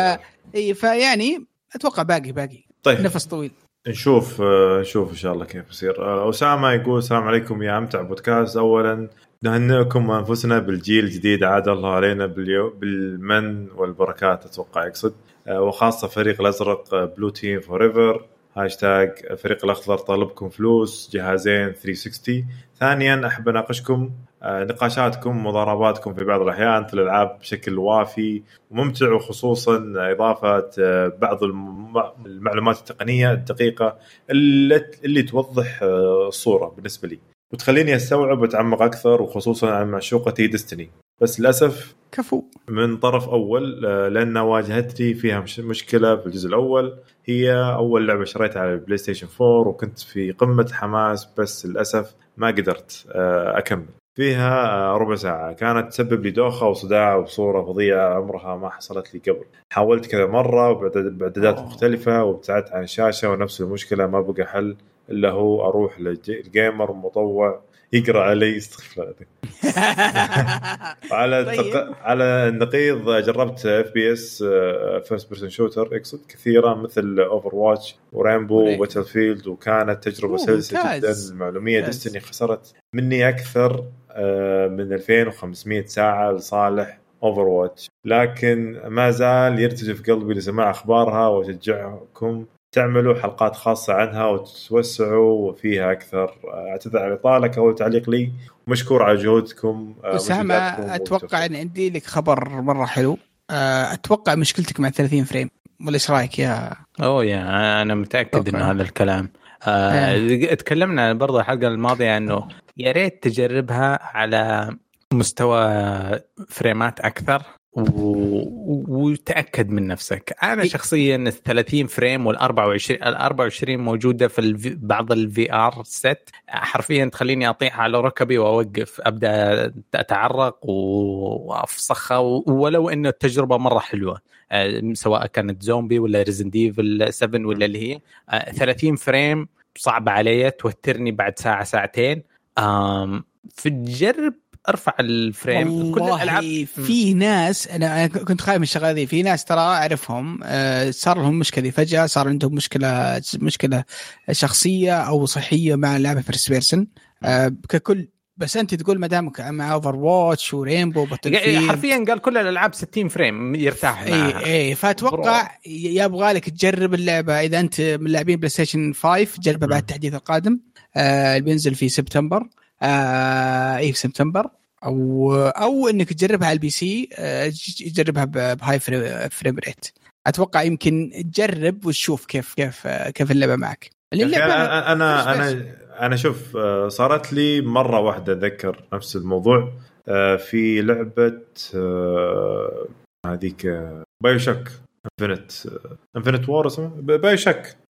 فيعني أتوقع باقي باقي. طيب. نفس طويل. نشوف آه، نشوف إن شاء الله كيف يصير. آه، اسامه يقول السلام عليكم يا أمتع بودكاست. اولا نهنئكم أنفسنا بالجيل الجديد. عاد الله علينا باليمن والبركات أتوقع يقصد. وخاصة فريق الأزرق Blue Team forever hashtag الفريق الأخضر طالبكم فلوس جهازين 360 ثانيا أحب أناقشكم آه، نقاشاتكم مضارباتكم في بعض الأحيان في الألعاب بشكل وافي وممتع وخصوصا إضافة آه، بعض المعلومات التقنية الدقيقة اللي, توضح آه، الصورة بالنسبة لي. وتخليني أستوعب وأتعمق أكثر وخصوصا عن معشوقتي ديستني بس للأسف كفو. من طرف أول آه، لأن واجهتني فيها مشكلة في الجزء الأول. هي أول لعبة شريتها على البلاي ستيشن 4 وكنت في قمة حماس بس للأسف ما قدرت آه، أكمل. فيها آه، ربع ساعة. كانت تسبب لي دوخة وصداع بصورة فظيعة عمرها ما حصلت لي قبل. حاولت كذا مرة وبإعدادات مختلفة وابتعدت عن الشاشة ونفس المشكلة ما بقى حل إلا هو أروح لل gamer مطوع يقرأ علي استغفر الله طيب. على النقيض جربت FPS first person shooter اقصد كثيرة مثل Overwatch و Rainbow و Battlefield وكانت تجربة سلسة جدا. للمعلومية Destiny خسرت مني أكثر آه، من 2500 ساعة لصالح Overwatch لكن ما زال يرتجف قلبي لسماع أخبارها وأشجعكم تعملوا حلقات خاصة عنها وتوسعوا فيها أكثر. أعتذر على الإطالة أول تعليق لي. ومشكور على جهودكم آه، أسامة أتوقع أن عندي لك خبر مرة حلو. آه، أتوقع مشكلتك مع 30 frame. ولا إيش رأيك يا أوه يا أنا متأكد إنه هذا الكلام. آه تكلمنا برضه الحلقة الماضية إنه يا ريت تجربها على مستوى فريمات أكثر. وتأكد من نفسك. أنا شخصيا ال 30 frame وال 24 ال 24 موجودة في ال V بعض ال VR set حرفيا تخليني أطيح على ركبي وأوقف أبدأ أتعرق وأفسخها ولو انه التجربة مرة حلوة. آه، سواء كانت زومبي ولا Resident Evil 7 ولا اللي هي. 30 آه، frame صعبه علي توترني بعد ساعة ساعتين. في تجرب أرفع ال frame كل الالعاب في ناس أنا كنت خايف من الشغلة ذي في ناس ترى أعرفهم آه، صار لهم مشكلة فجأة صار عندهم مشكلة مشكلة شخصية أو صحية مع لعبة first person آه، ككل بس أنت تقول ما دامك مع Overwatch و Rainbow Battle حرفيا قال كل الألعاب 60 frame يرتاح معها. إي اي فاتوقع يبغى لك تجرب اللعبة. إذا أنت من لاعبين PlayStation 5 جربها بعد التحديث القادم. آه اللي بينزل في سبتمبر آه اي في سبتمبر. أو أو إنك تجربها على ال PC آه تجربها ب high frame rate. أتوقع يمكن تجرب وتشوف كيف كيف كيف اللعبة معك. اللعبة أنا أنا أنا أنا شوف آه، صارت لي مرة واحدة اتذكر نفس الموضوع. آه، في لعبة آه، هذيك BioShock Infinite Infinite وور اسمه BioShock آه،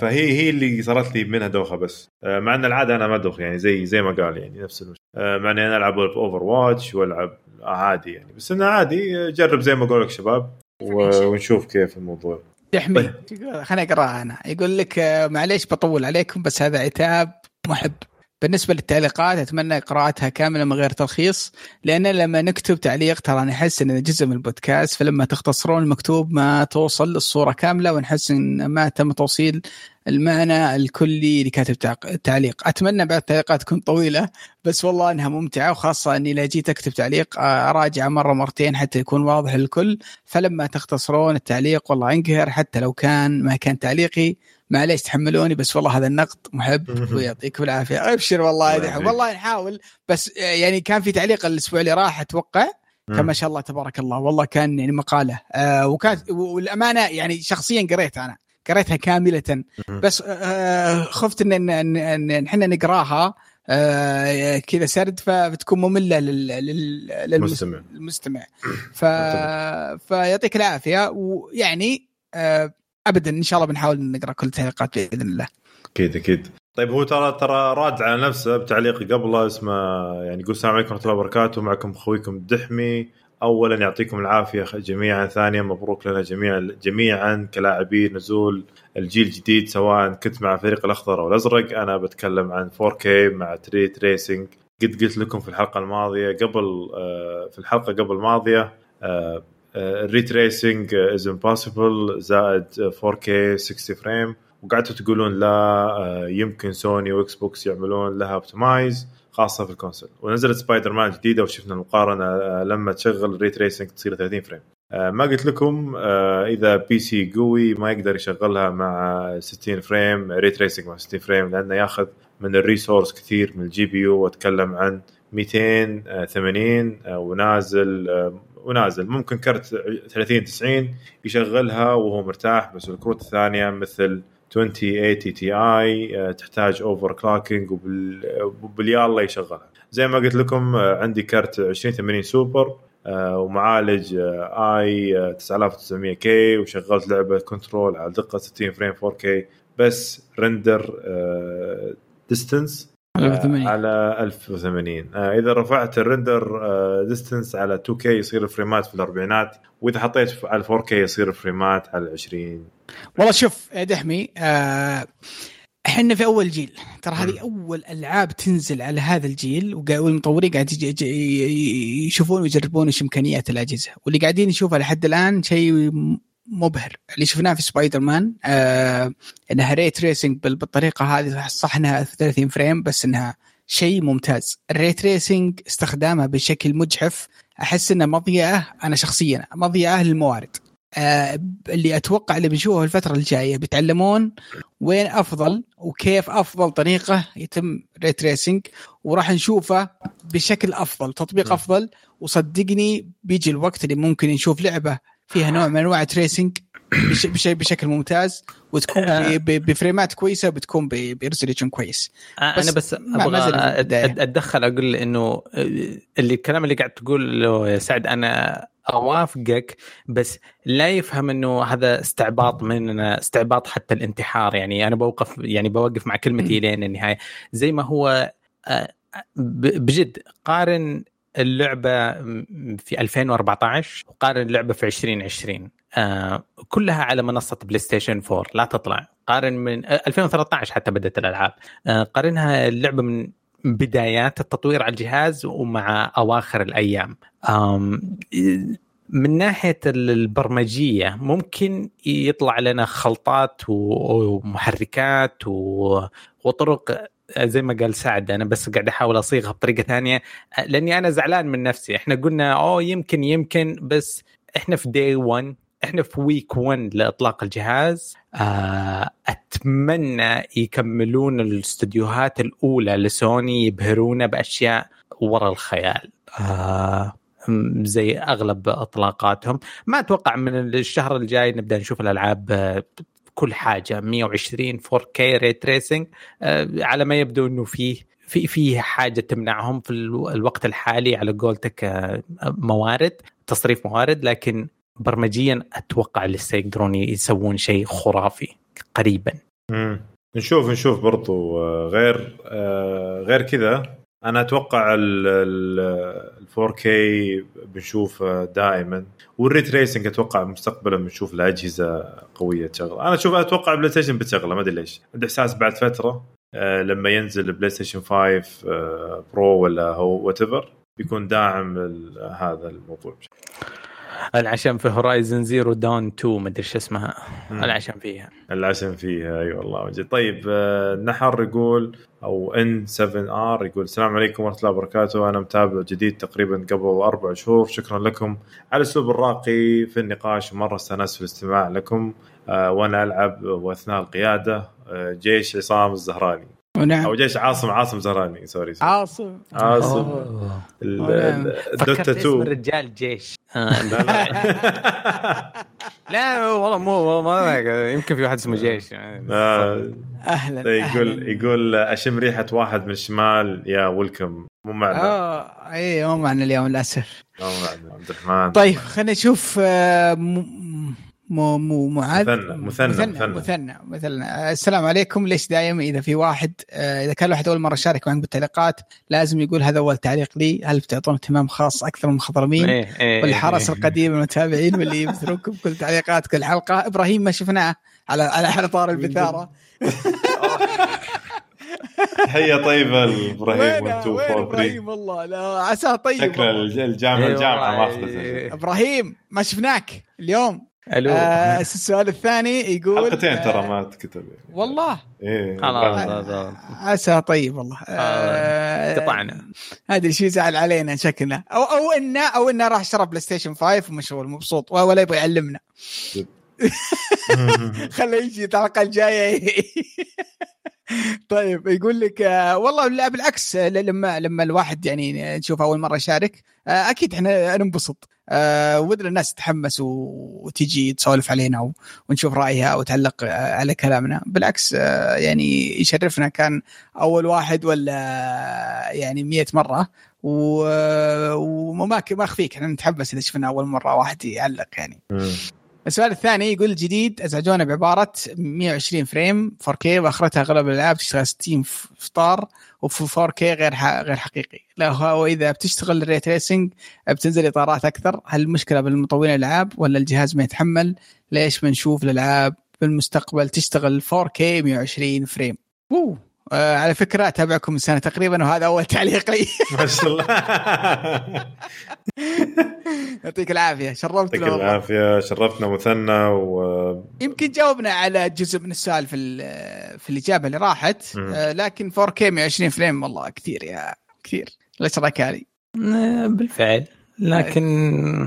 فهي هي اللي صارت لي منها دوخة بس. آه، مع إن العادة أنا ما ادوخ يعني زي زي ما قال يعني نفس المشكلة آه، مع إني أنا ألعب Overwatch وألعب عادي يعني بس إنه عادي. جرب زي ما أقول لك شباب ونشوف كيف الموضوع. يحمي. طيب. خليني أقرأها أنا. يقول لك معليش بطول عليكم بس هذا عتاب محب. بالنسبة للتعليقات أتمنى قراءتها كاملة من غير تلخيص لأن لما نكتب تعليق ترى نحس إنه جزء من البودكاست فلما تختصرون المكتوب ما توصل الصورة كاملة ونحس إن ما تم توصيل المعنى الكلي لكاتب التعليق أتمنى بعد التعليقات تكون طويلة بس والله إنها ممتعة وخاصة إني لا جيت أكتب تعليق أراجع مرة مرتين حتى يكون واضح للكل فلما تختصرون التعليق والله أنقهر حتى لو كان ما كان تعليقي معليش تحملوني بس والله هذا النقد محب. ويعطيكم العافية. أبشر والله والله نحاول. بس يعني كان في تعليق الأسبوع اللي راح أتوقع. كان ما شاء الله تبارك الله. والله كان يعني مقالة. آه وكانت والأمانة يعني شخصيا قريتها أنا. قريتها كاملة. بس آه خفت ان ان إحنا نقراها. آه كذا سرد فبتكون مملة لل... لل... للمستمع. المستمع ف... فيعطيك العافية. ويعني آه ابدا إن شاء الله بنحاول نقرأ كل التعليقات بإذن الله. أكيد أكيد. طيب هو ترى ترى راد على نفسه بتعليق قبله اسمه يعني يقول السلام عليكم ورحمة الله وبركاته. معكم أخويكم الدحمي اولا يعطيكم العافية جميعا. ثانيا مبروك لنا جميعا جميعا كلاعبين نزول الجيل الجديد سواء كنت مع فريق الأخضر أو الأزرق. أنا بتكلم عن 4K مع ray tracing قد قلت لكم في الحلقة الماضية قبل آه، في الحلقة قبل الماضية ال ray tracing is impossible زائد 4K 60 frame وقعدتوا تقولون لا آه، يمكن سوني و Xbox يعملون لها optimize خاصة في ال console. ونزلت سبايدر مان جديدة وشفنا المقارنة آه، لما تشغل ال ray tracing تصير 30 frame آه، ما قلت لكم إذا PC قوي ما يقدر يشغلها مع 60 frame ray tracing مع 60 frame لأنه ياخذ من ال resource كثير من ال GPU وأتكلم عن 280 ونازل ونازل. ممكن كرت 30 90 يشغلها وهو مرتاح بس الكروت الثانية مثل 2080 Ti تحتاج overclocking وباليالله يشغلها. زي ما قلت لكم آه، عندي كرت 2080 سوبر آه، ومعالج i 9900 K وشغلت لعبة Control على دقة 60 frame 4K بس render distance آه، على 1080 آه، إذا رفعت ال render distance آه، على 2K يصير الفريمات في الأربعينات. وإذا حطيت على 4K يصير الفريمات على 20 والله شوف يا دحمي إحنا في أول جيل. ترى هذه أول ألعاب تنزل على هذا الجيل والمطورين قاعد يشوفون ويجربون إيش إمكانيات الأجهزة. واللي قاعدين نشوفها لحد الآن شيء مبهر. اللي شفناه في سبايدر مان آه إنها ray tracing بالطريقة هذه صح انها 30 frame بس إنها شيء ممتاز. ال ray tracing استخدامها بشكل مجحف. أحس إنه مضيعه أنا شخصيا مضيعه للموارد. آه اللي أتوقع اللي بنشوفه الفترة الجاية بيتعلمون وين أفضل وكيف أفضل طريقة يتم ray tracing وراح نشوفه بشكل أفضل تطبيق أفضل. وصدقني بيجي الوقت اللي ممكن نشوف لعبة فيها نوع من أنواع ال tracing بشكل ممتاز وتكون آه. بفريمات كويسة وبتكون ب resolution كويس. آه، بس أنا بس أبغى أتدخل أقول إنه آه، اللي الكلام اللي قاعد تقوله يا سعد أنا أوافقك بس لا يفهم إنه هذا استعباط مننا استعباط حتى الانتحار. يعني أنا بوقف يعني بوقف مع كلمتي لين النهاية. زي ما هو بجد قارن اللعبة في 2014 وقارن اللعبة في 2020 آه كلها على منصة بلاي ستيشن 4 لا تطلع. قارن من 2013 حتى بدأت الألعاب. آه قارنها اللعبة من بدايات التطوير على الجهاز ومع أواخر الأيام. من ناحية البرمجية ممكن يطلع لنا خلطات ومحركات وطرق زي ما قال سعد أنا بس قاعد أحاول أصيغها بطريقة ثانية لأني أنا زعلان من نفسي. إحنا قلنا أوه يمكن يمكن بس إحنا في داي 1 إحنا في ويك 1 لإطلاق الجهاز. آه، أتمنى يكملون الاستديوهات الأولى لسوني يبهرونا بأشياء ورا الخيال. آه زي أغلب إطلاقاتهم. ما أتوقع من الشهر الجاي نبدأ نشوف الألعاب كل حاجة 120 4K ري تريسنج على ما يبدو إنه فيه في في حاجة تمنعهم في الوقت الحالي على قولتك آه، موارد تصريف موارد لكن برمجيا أتوقع لسه يقدرون يسوون شيء خرافي قريبا. امم نشوف نشوف برضو آه، غير آه، غير كذا أنا أتوقع ال 4K بنشوفه دائما وال ray tracing أتوقع مستقبلا بنشوف الاجهزه قوية تشغل. أنا أشوف أتوقع بلاي ستيشن بتشغله ما أدري ليش. عندي إحساس بعد فترة آه، لما ينزل البلاي ستيشن 5 Pro ولا هو what بيكون داعم هذا الموضوع. العشم في هورايزن زيرو دون 2 ما أدري إيش اسمها. العشم فيها. العشم فيها أي والله طيب آه، نحر يقول أو ان 7 ار يقول السلام عليكم ورحمة الله وبركاته. أنا متابع جديد تقريبا قبل أربع شهور. شكرا لكم. على الاسلوب الراقي في النقاش مرة استأنست في الاستماع لكم آه، وأنا ألعب وأثناء القيادة آه، جيش عصام الزهراني. ونعم. أو جيش عاصم عاصم زهراني سوري, سوري. عاصم. عاصم. الدوتا 2 الرجال جيش. لا لا. لا والله مو ما يمكن في واحد اسمه جيش. آه، أهلا يقول أهلاً. يقول أشم ريحة واحد من الشمال. يا ويلكم. مو معنا. آه اي مو معنا اليوم للأسف. مو معنا عبد الرحمن. طيب خلينا نشوف آه، مو مو معاذ مثنى- مثنى- مثنى مثنى. مثنى مثنى. السلام عليكم. ليش دايم إذا في واحد آه، إذا كان الواحد أول مرة يشارك معك بالتعليقات لازم يقول هذا اول تعليق لي. هل بتعطون اهتمام خاص أكثر من المخضرمين إيه، والحرس القديم المتابعين واللي يبثرونكم كل تعليقات كل حلقة. إبراهيم ما شفناه على على على طار البثارة. تحيه طيبه لابراهيم وين 1 2 وين 4 3 إبراهيم؟ والله لا عساه طيب. شكله والله. الج- الجامعة إيه الجامعة والله، ماخذته إيه. إبراهيم ما شفناك اليوم؟ ألو. آه السؤال الثاني يقول حلقتين آه، ترى ما تكتب. والله. إيه. خلاص بعد- هذا عسى طيب والله. آه، قطعنا هذا الشيء زعل علينا شكله أو أو إنه أو إنه راح اشترى بلاي ستيشن 5 ومشغول مبسوط ولا يبغى يعلمنا. خليه يجي الحلقة الجاية. طيب يقول لك آه، والله لا بالعكس آه، لما لما الواحد يعني نشوف أول مرة يشارك آه، أكيد إحنا ننبسط آه، ودنا الناس تتحمس وتجي تسولف علينا ونشوف رأيها وتعلق آه، على كلامنا. بالعكس آه، يعني يشرفنا كان أول واحد ولا يعني مية مرة. وما ما أخفيك إحنا نتحمس إذا شفنا أول مرة واحد يعلق يعني. السؤال الثاني يقول جديد أزعجونا بعبارة 120 frame 4K وأخرتها اغلب الألعاب تشتغل 60 ف- إطار وفي 4K غير غير حقيقي. لا هو إذا بتشتغل ال ray tracing بتنزل إطارات أكثر هل المشكلة بالمطورين الألعاب ولا الجهاز ما يتحمل؟ ليش بنشوف الألعاب بالمستقبل تشتغل 4K 120 frame؟ أوه. آه على فكرة أتابعكم من سنة تقريبا وهذا أول تعليق لي. ما شاء الله. يعطيك العافية. شرفتنا يعطيك. العافية. شرفتنا مثنى و يمكن جاوبنا على جزء من السؤال في ال- في الإجابة اللي راحت. آه، لكن 4K 120 frame والله كثير يا كثير. الاشراك هذه آه، بالفعل. لكن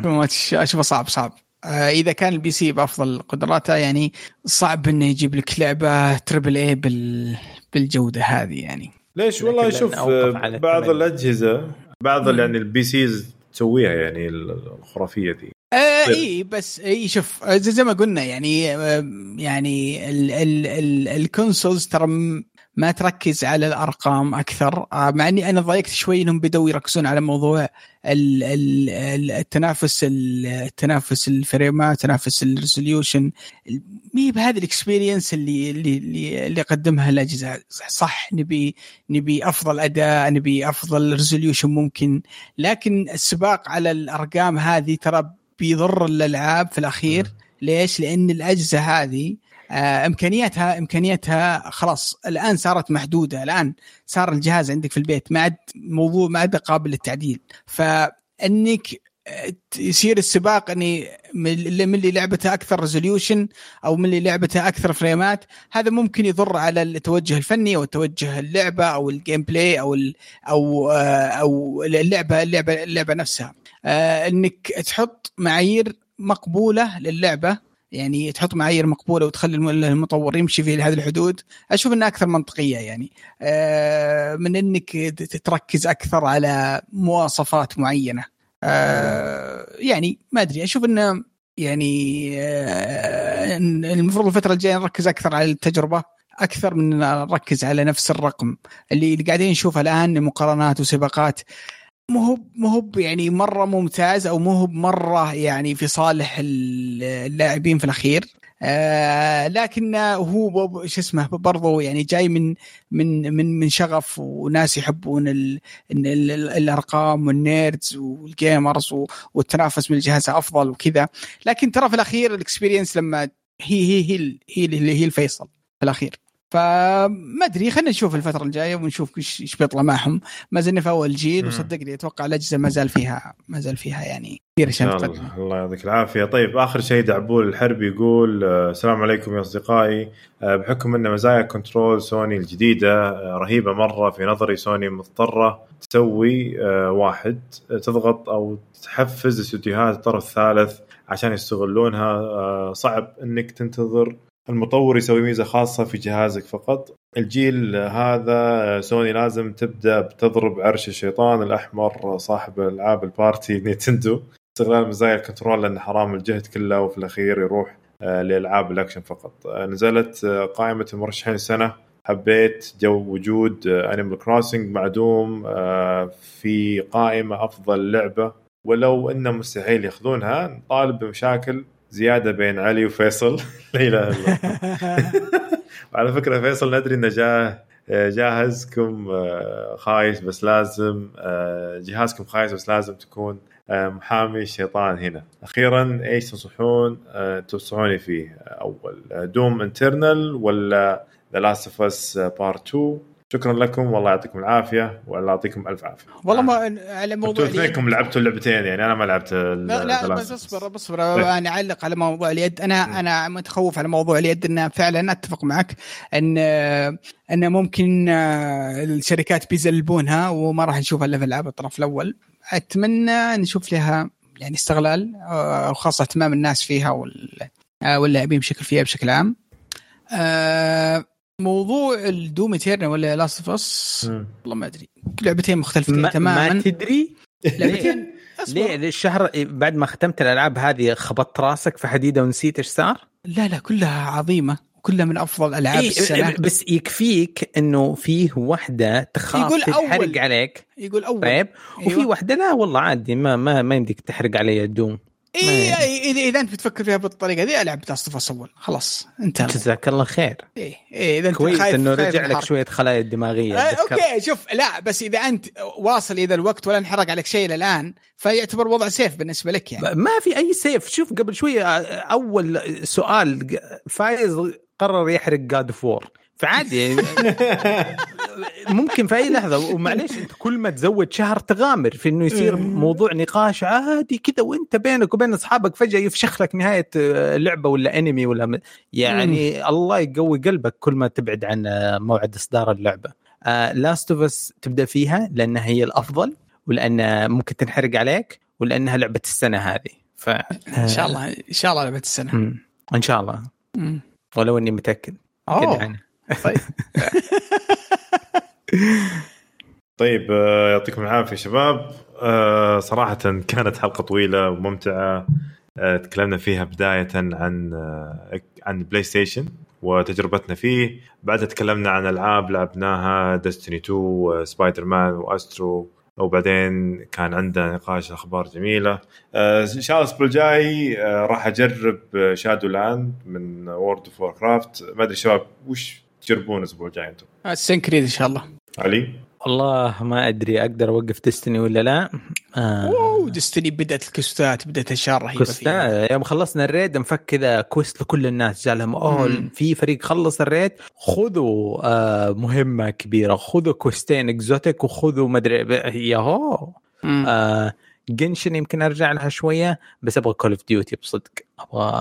ما تش- أشوفه صعب صعب. آه، إذا كان ال PC بأفضل قدراته يعني صعب إنه يجيب لك لعبة triple A بال بالجودة هذه يعني ليش والله شوف على بعض. الأجهزة بعض مم. يعني ال PCs تسويها يعني الخرافية دي آه طيب. اي بس اي شوف آه، زي, ما قلنا يعني آه، يعني ال ال ال ال consoles ترى ما تركز على الأرقام أكثر. آه، مع إني أنا ضايقت شوي إنهم بدوا يركزون على موضوع ال ال ال- التنافس ال- التنافس الفريمات تنافس ال resolution مي بهذه ال experience اللي اللي اللي, قدمها الأجهزة. صح نبي نبي أفضل أداء نبي أفضل resolution ممكن. لكن السباق على الأرقام هذه ترى بيضر الألعاب في الأخير. ليش؟ لأن الأجهزة هذه امكانياتها امكانياتها خلاص الآن صارت محدودة. الآن صار الجهاز عندك في البيت ما عاد موضوع ما عاد قابل للتعديل. فإنك آه، يصير السباق إني من اللي لعبته أكثر resolution أو من اللي لعبته أكثر فريمات هذا ممكن يضر على التوجه الفني أو التوجه اللعبة أو ال gameplay أو ال أو آه، أو اللعبه اللعبه اللعبة نفسها. آه، إنك تحط معايير مقبولة للعبة يعني تحط معايير مقبوله وتخلي الم- المطور يمشي في هذه الحدود. أشوف إنها أكثر منطقية يعني. آه، من إنك تركز أكثر على مواصفات معينة. آه، يعني ما أدري أشوف انه يعني آه، المفروض الفترة الجاية نركز أكثر على التجربة أكثر من نركز على نفس الرقم. اللي قاعدين نشوفه الآن مقارنات وسباقات مو هو مو هو يعني مرة ممتاز أو مو هو مرة يعني في صالح اللاعبين في الأخير. آه لكن هو شو اسمه برضو يعني جاي من من من من شغف وناس يحبون ال ال ال الأرقام وال nerds وال gamers والتنافس من الجهاز أفضل وكذا. لكن ترى في الأخير ال experience لما هي هي هي هي اللي هي الفيصل في الأخير. فما أدري خلينا نشوف الفترة الجاية ونشوف إيش بيطلع معهم. ما زلنا في أول جيل. وصدقني أتوقع الأجهزة ما زال فيها ما زال فيها يعني كثير تقدم الله. الله يعطيك العافية. طيب آخر شيء دعبول الحربي يقول آه، السلام عليكم يا أصدقائي. آه، بحكم إن مزايا control سوني الجديدة آه، رهيبة مرة في نظري سوني مضطرة تسوي واحد. تضغط أو تحفز استديوهات الطرف الثالث عشان يستغلونها. صعب إنك تنتظر المطور يسوي ميزة خاصة في جهازك فقط. الجيل هذا سوني لازم تبدأ بتضرب عرش الشيطان الأحمر صاحب ألعاب ال party نينتندو. استغلال مزايا ال control لأن حرام الجهد كله وفي الأخير يروح آه، لألعاب الأكشن فقط. آه، نزلت آه، قائمة المرشحين السنة حبيت جو وجود Animal Crossing مع Doom في قائمة أفضل لعبة. ولو إنه مستحيل ياخذونها نطالب بمشاكل. زيادة بين علي وفيصل. لا إله إلا الله. وعلى فكرة فيصل ندري إنه جاه جاهزكم خايس بس لازم جهازكم خايس بس لازم تكون محامي الشيطان هنا. أخيرا إيش تنصحون تنصحوني فيه؟ أول Doom Eternal ولا The Last of Us Part 2 شكرا لكم والله يعطيكم العافية والله يعطيكم ألف عافية. والله ما على موضوع أنتم اثنينكم لعبتوا اللعبتين يعني أنا ما لعبت لا لا بس اصبر اصبر أنا أعلق على موضوع اليد. أنا أنا متخوف على موضوع اليد انه فعلا أتفق معك إن إن ممكن الشركات بيزلبونها وما راح نشوف إلا في العاب الطرف الأول. أتمنى نشوف لها يعني استغلال أو خاصه اهتمام الناس فيها واللاعبين بشكل فيها بشكل عام. موضوع ال Doom Eternal ولا Last of Us والله ما أدري. لعبتين مختلفتين ما تماما. ما تدري؟ لعبتين. ليه؟ الشهر بعد ما ختمت الألعاب هذه خبطت راسك في حديده ونسيت إيش صار؟ لا لا كلها عظيمة. كلها من أفضل ألعاب إيه السنة. بس يكفيك إنه فيه وحدة تخاف يقول تحرق أول. عليك. يقول أول. طيب. وفي أيوة. واحدة لا والله عادي ما ما ما يمديك تحرق علي ال Doom. إيه ما- اذا إذا أنت بتفكر فيها بالطريقة دي العب Last of Us اول خلاص انتهى. جزاك الله خير. إيه إيه إذا أنت كويس خايف إنه رجع لك. شوية خلايا دماغيه آه. أوكي شوف لا بس إذا أنت واصل إلى الوقت ولا انحرق عليك شيء الآن فيعتبر وضع safe بالنسبة لك يعني. ما في أي safe شوف قبل شوية أول سؤال فايز قرر يحرق God of War فعادي ممكن في أي لحظة. ومعليش أنت كل ما تزود شهر تغامر في إنه يصير موضوع نقاش عادي كذا وأنت بينك وبين أصحابك فجأة يفشخ لك نهاية آه، لعبة ولا انمي ولا يعني الله يقوي قلبك كل ما تبعد عن آه، موعد إصدار اللعبة. Last of Us تبدأ فيها لأنها هي الأفضل ولأن ممكن تنحرق عليك ولأنها لعبة السنة هذه. ف إن شاء الله إن شاء الله لعبة السنة. مم. إن شاء الله. مم. ولو إني متأكد. كذا يعني طيب. طيب آه، يعطيكم العافية شباب. آه، صراحة كانت حلقة طويلة وممتعة. آه، تكلمنا فيها بداية عن عن بلاي ستيشن وتجربتنا فيه. بعدها تكلمنا عن ألعاب لعبناها Destiny 2 سبايدر مان و Astro وبعدين كان عندنا نقاش أخبار جميلة. إن شاء الله الأسبوع الجاي راح أجرب Shadowlands من World of Warcraft ما أدري شباب وش تجربون الأسبوع الجاي أنتم Assassin's Creed إن شاء الله علي والله ما أدري أقدر أوقف Destiny ولا لا آه. اوه Destiny بدأت ال quest ات بدأت أشياء رهيبة quest فيها. آه، يوم خلصنا ال raid نفك كذا quest لكل الناس جاء لهم اوه. في فريق خلص ال raid خذوا آه مهمة كبيرة خذوا quest ين exotic وخذوا مدري ب- ياهو مم. آه Genshin يمكن أرجع لها شوية بس أبغى Call of Duty بصدق أبغى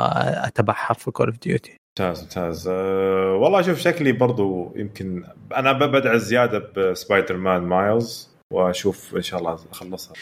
أتبحر في Call of Duty ممتاز ممتاز. أه والله أشوف شكلي برضو يمكن أنا ببدع زيادة ب Spider-Man Miles وأشوف إن شاء الله أخلصها.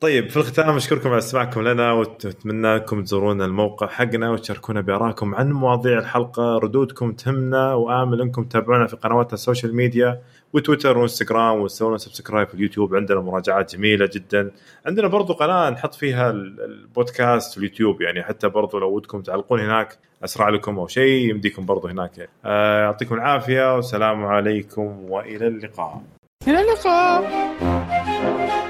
طيب في الختام أشكركم على استماعكم لنا وأتمنى لكم تزورون الموقع حقنا وتشاركونا بآرائكم عن مواضيع الحلقة ردودكم تهمنا وآمل أنكم تتابعونا في قنواتنا ال social media. وتويتر وانستغرام وتسوون subscribe في اليوتيوب. عندنا مراجعات جميلة جدا. عندنا برضو قناة نحط فيها ال- البودكاست في اليوتيوب. يعني حتى برضو لو ودكم تعلقون هناك أسرع لكم أو شيء يمديكم برضو هناك. آه، يعطيكم العافية والسلام عليكم وإلى اللقاء. إلى اللقاء.